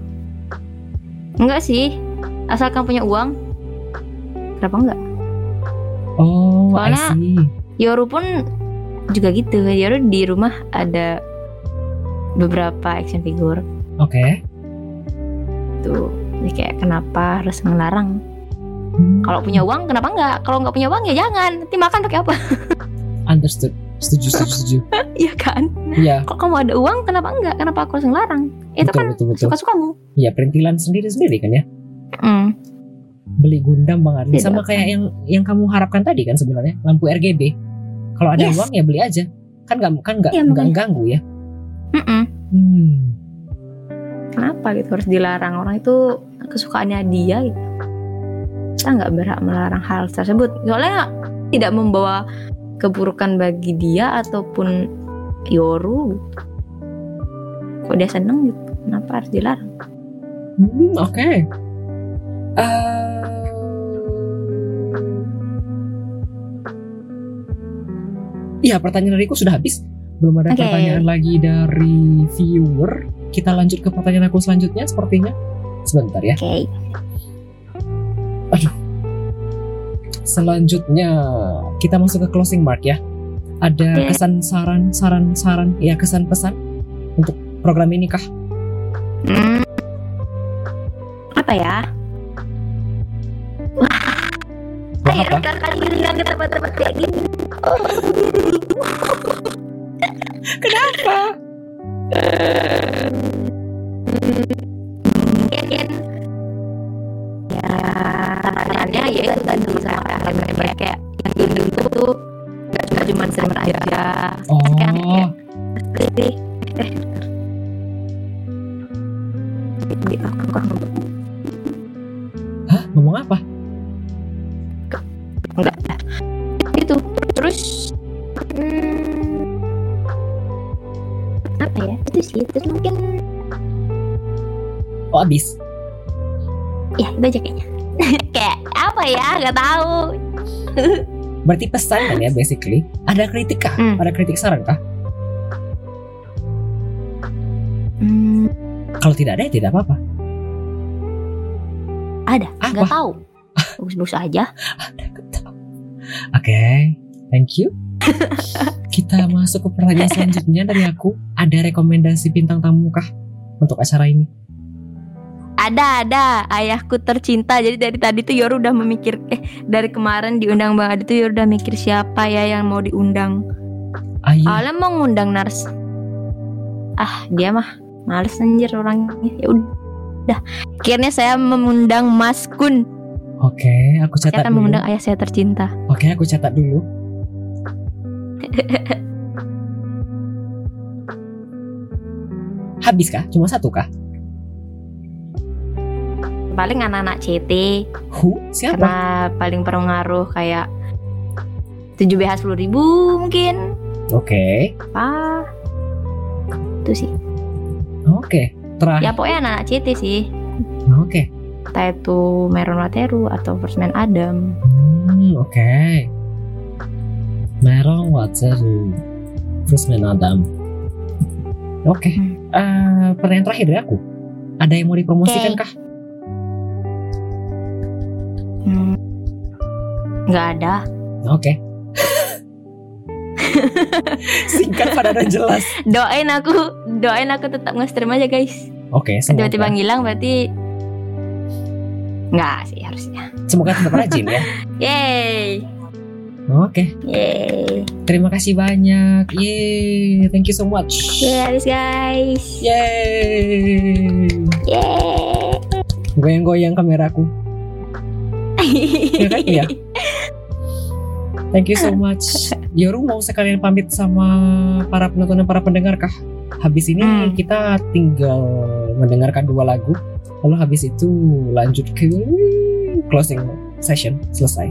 enggak sih asalkan punya uang kenapa enggak Oh, Soalnya-. Yoru pun juga gitu Yoru di rumah ada beberapa action figure Oke. tuh jadi kayak kenapa harus melarang Hmm, kalau punya uang kenapa enggak kalau nggak punya uang ya jangan nanti makan pakai apa understood. Setuju, setuju, setuju. Iya kan Iya, kalau kamu ada uang kenapa enggak kenapa aku harus ngelarang itu betul, kan betul, betul. suka sukamu Iya, perintilan sendiri-sendiri kan ya. hmm. Beli Gundam Bang Ardi sama kayak yang yang kamu harapkan tadi kan sebenarnya, lampu RGB. Kalau ada Yes. uang ya beli aja. Kan nggak kan Iya, nggak makanya. ganggu ya. Mm-mm. Hmm. kenapa gitu harus dilarang orang itu kesukaannya dia gitu. Kita nggak berhak melarang hal tersebut soalnya tidak membawa keburukan bagi dia ataupun Yoru kok dia seneng gitu kenapa harus dilarang Hmm, oke. Eh, Iya, pertanyaan dariku sudah habis. Belum ada Oke. pertanyaan lagi dari viewer. Kita lanjut ke pertanyaan aku selanjutnya sepertinya. Sebentar ya. oke Selanjutnya kita masuk ke closing mark ya. Ada Oke. kesan saran saran saran ya kesan pesan untuk program ini kah? Hmm. apa ya Wah, apa? kali ini nggak ke tempat-tempat kayak gini Kenapa? mungkin ya tantangannya ya itu tadi sama kayak kayak yang dulu itu tuh nggak cuma cuma server aja. Kan Oh, kayak pasti eh di aku kok ngomong. Hah? Ngomong apa? enggak. Ya itu. Terus hmm, apa ya? Itu sih terus mungkin Oh habis. Ya itu aja kayaknya kayak apa ya nggak tahu Berarti pesan kan ya basically. Ada kritik kah? Hmm. Ada kritik saran kah? hmm, Kalau tidak ada ya tidak apa-apa. ada nggak tahu bagus-bagus aja Oke, thank you. Kita masuk ke pertanyaan selanjutnya dari aku. Ada rekomendasi bintang tamu kah untuk acara ini? Ada ada. Ayahku tercinta. Jadi dari tadi tuh Yoru udah memikir eh dari kemarin diundang Bang Adi tuh Yoru udah mikir siapa ya yang mau diundang. Ayah, awalnya mau ngundang Nars. Ah dia mah males anjir orangnya. Ya udah. Akhirnya saya mengundang Mas Kun. Oke, aku saya catat akan dulu. mengundang ayah saya tercinta. Oke, aku catat dulu. Habis kah? Cuma satu kah? Paling anak-anak CT Who? Siapa? karena paling pengaruh kayak 7BH 10 ribu mungkin Oke, apa itu sih oke. Terakhir. ya pokoknya anak-anak CT sih Oke. entah itu Meron Wateru atau First Man Adam Hmm, oke. Merong water. Terus main Adam. Oke. Hmm. Eh, pertanyaan terakhir dari aku. Ada yang mau dipromosikan Oke. kah? Hmm, nggak ada Oke. Singkat padat dan jelas. doain aku doain aku tetap nge-stream aja guys Oke, semoga. tiba-tiba ngilang berarti nggak sih harusnya Semoga tetap rajin ya. yay Oke, yay terima kasih banyak. Yeay, thank you so much. habis guys Yeay. yay Goyang-goyang kameraku. Iya kan? Iya. Thank you so much. Yoru mau sekalian pamit sama para penonton dan para pendengar kah? Habis ini Hmm. kita tinggal mendengarkan dua lagu. Lalu habis itu lanjut ke closing session selesai.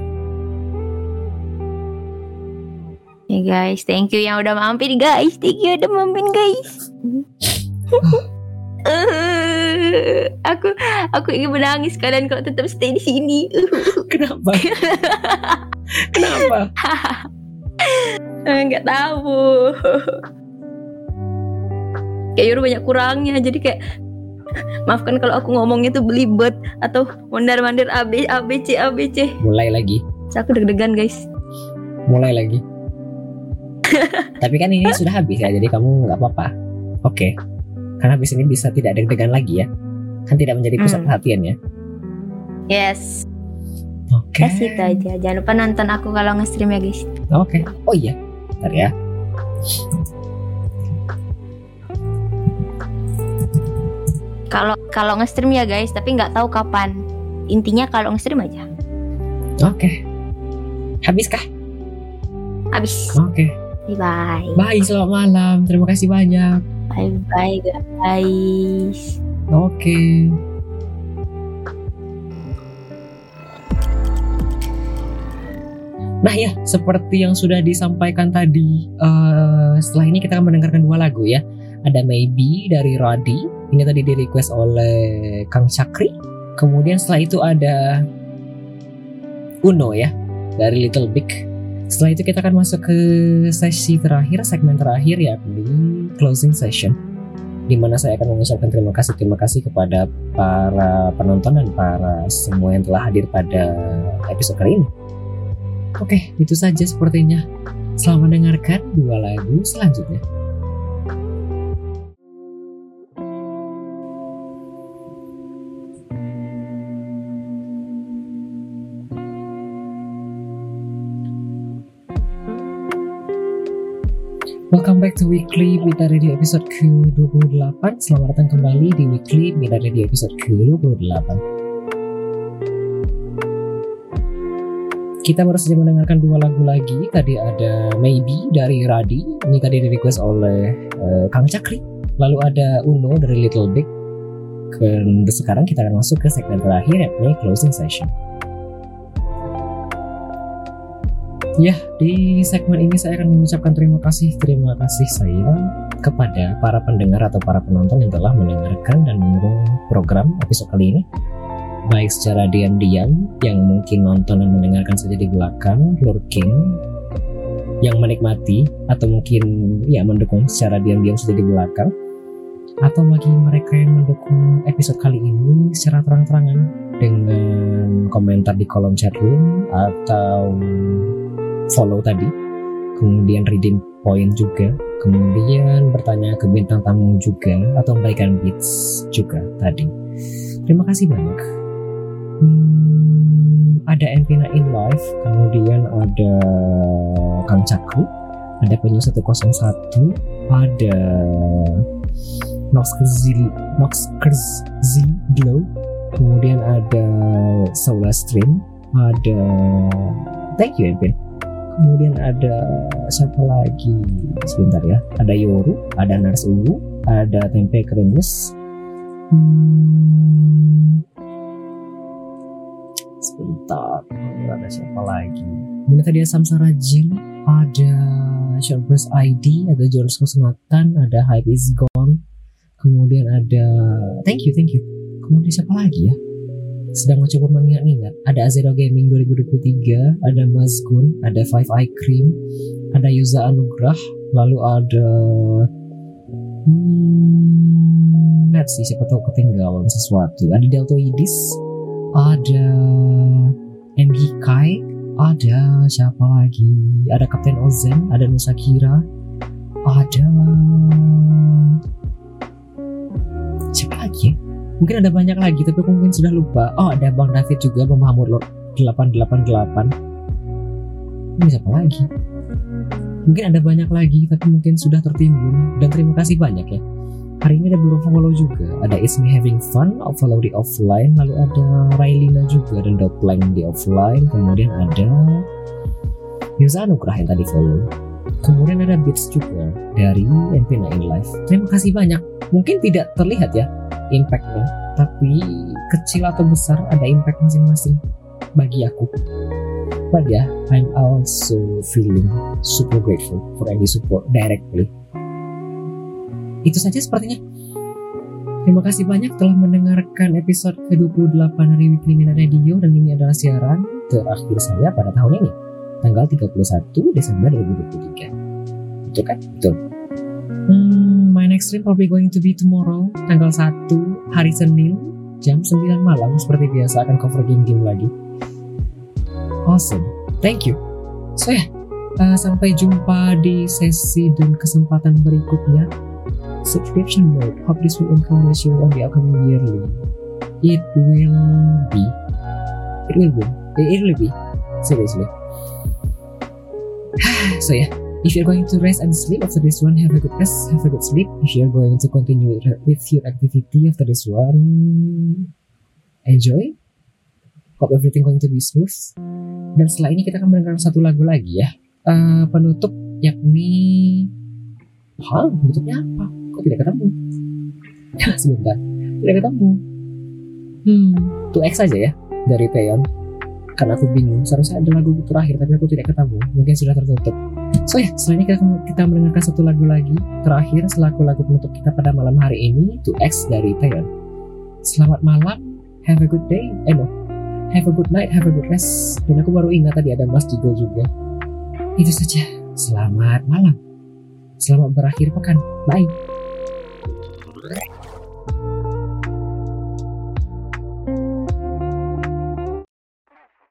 Ya guys, thank you yang udah mampir guys. Thank you udah mampir guys. Eh, aku aku ingin menangis kalian kalau tetap stay di sini. Kenapa? Kenapa? Eh, Nggak tahu. Kayak Yuru banyak kurangnya jadi kayak maafkan kalau aku ngomongnya tuh belibet atau mondar-mandir A B A B C A B C. Mulai lagi. Terus Aku deg-degan guys. Mulai lagi. Tapi kan ini sudah habis ya, jadi kamu nggak apa-apa. Oke. Karena habis ini bisa tidak deg-degan lagi ya. Kan tidak menjadi pusat Hmm. perhatian ya. Yes. Oke. Kasih itu aja. Jangan lupa nonton aku kalau nge-stream ya guys. Oke. Oh iya. Bentar ya. Kalau kalau nge-stream ya guys, tapi nggak tahu kapan. Intinya kalau nge-stream aja. Oke. Habiskah? Habis. Oke. Bye bye. Bye, selamat malam. Terima kasih banyak. Bye bye guys. Oke. Nah ya, seperti yang sudah disampaikan tadi, eh, setelah ini kita akan mendengarkan dua lagu ya. Ada Maybe dari Radi, ini tadi di request oleh Kang Cakri. Kemudian setelah itu ada Uno ya, dari Little Big. Setelah itu kita akan masuk ke sesi terakhir, segmen terakhir yakni closing session di mana saya akan mengucapkan terima kasih terima kasih kepada para penonton dan para semua yang telah hadir pada episode kali ini. Oke, itu saja sepertinya. Selamat mendengarkan dua lagu selanjutnya. Welcome back to Weekly Mita Radio episode ke-28 Selamat datang kembali di Weekly Mita Radio episode ke-28 Kita baru saja mendengarkan dua lagu lagi. Tadi ada Maybe dari Radi. Ini tadi di request oleh eh, Kang Cakri. Lalu ada Uno dari Little Big. Dan sekarang kita akan masuk ke segmen terakhir yakni closing session Ya, di segmen ini saya akan mengucapkan terima kasih, terima kasih saya kepada para pendengar atau para penonton yang telah mendengarkan dan mendukung program episode kali ini. Baik secara diam-diam, yang mungkin nonton dan mendengarkan saja di belakang, lurking, yang menikmati, atau mungkin ya mendukung secara diam-diam saja di belakang, atau bagi mereka yang mendukung episode kali ini secara terang-terangan dengan komentar di kolom chat room atau follow tadi, kemudian redeem point juga, kemudian bertanya ke bintang tamu juga atau memberikan beats juga tadi. Terima kasih banyak. Hmm, ada Empina in live, kemudian ada Kang Cakru, ada penyu 101, ada Nox Kerzi, Nox Kerzi Glow, kemudian ada Solar Stream, ada Thank you Empin kemudian ada siapa lagi? Sebentar ya. Ada Yoru ada Nars Uwu ada tempe kremes hmm. sebentar ada siapa lagi? Kemudian tadi ada Samsara Jin ada Shortburst ID ada George Kusnatan ada Hype is Gone. Kemudian ada thank you thank you kemudian siapa lagi ya sedang mencoba mengingat-ingat. Ada Azero Gaming 2023, ada Mazgun, ada Five Eye Cream, ada Yuza Anugrah, lalu ada hmm, lihat sih siapa tahu ketinggalan sesuatu. Ada Deltoidis, ada MG Kai, ada siapa lagi? Ada Kapten Ozen, ada Nusakira, ada siapa lagi ya? Mungkin ada banyak lagi tapi aku mungkin sudah lupa. Oh ada Bang David juga Bang Mahamud Lord 888 ini siapa lagi? Mungkin ada banyak lagi tapi mungkin sudah tertimbun. Dan terima kasih banyak ya. Hari ini ada beberapa follow juga. Ada Is Me Having Fun follow di offline. Lalu ada Railina juga dan Doplang di offline. Kemudian ada Yusa Anugrah yang tadi follow. Kemudian ada Beats juga dari MP9 Live. Terima kasih banyak. Mungkin tidak terlihat ya impactnya, tapi kecil atau besar ada impact masing-masing bagi aku. But yeah, I'm also feeling super grateful for any support directly. Itu saja sepertinya. Terima kasih banyak telah mendengarkan episode ke-28 dari Weekly Minute Radio dan ini adalah siaran terakhir saya pada tahun ini, tanggal 31 Desember 2023. Betul kan? Betul. Hmm, my next stream probably going to be tomorrow, tanggal 1 hari Senin, jam 9 malam seperti biasa akan cover game-game lagi. Awesome, thank you. So ya, yeah, uh, sampai jumpa di sesi dan kesempatan berikutnya subscription mode. Hope this will encourage you on the upcoming yearly. It will be. It will be. It will be. Seriously. So yeah, if you're going to rest and sleep after this one, have a good rest, have a good sleep. If you're going to continue with your activity after this one, enjoy. Hope everything going to be smooth. Dan setelah ini kita akan mendengar satu lagu lagi ya. Uh, penutup yakni Hah, bentuknya apa? Kok tidak ketemu? Sebentar, tidak ketemu. Hmm, 2X saja ya dari Taeyeon. Karena aku bingung, seharusnya ada lagu terakhir tapi aku tidak ketemu. Mungkin sudah tertutup. So ya, selanjutnya kita, kita mendengarkan satu lagu lagi terakhir selaku lagu penutup kita pada malam hari ini 2X dari Taeyeon. Selamat malam, have a good day. Eh no, have a good night, have a good rest. Dan aku baru ingat tadi ada Mas Jigo juga. Itu saja. Selamat malam. Selamat berakhir pekan. Bye.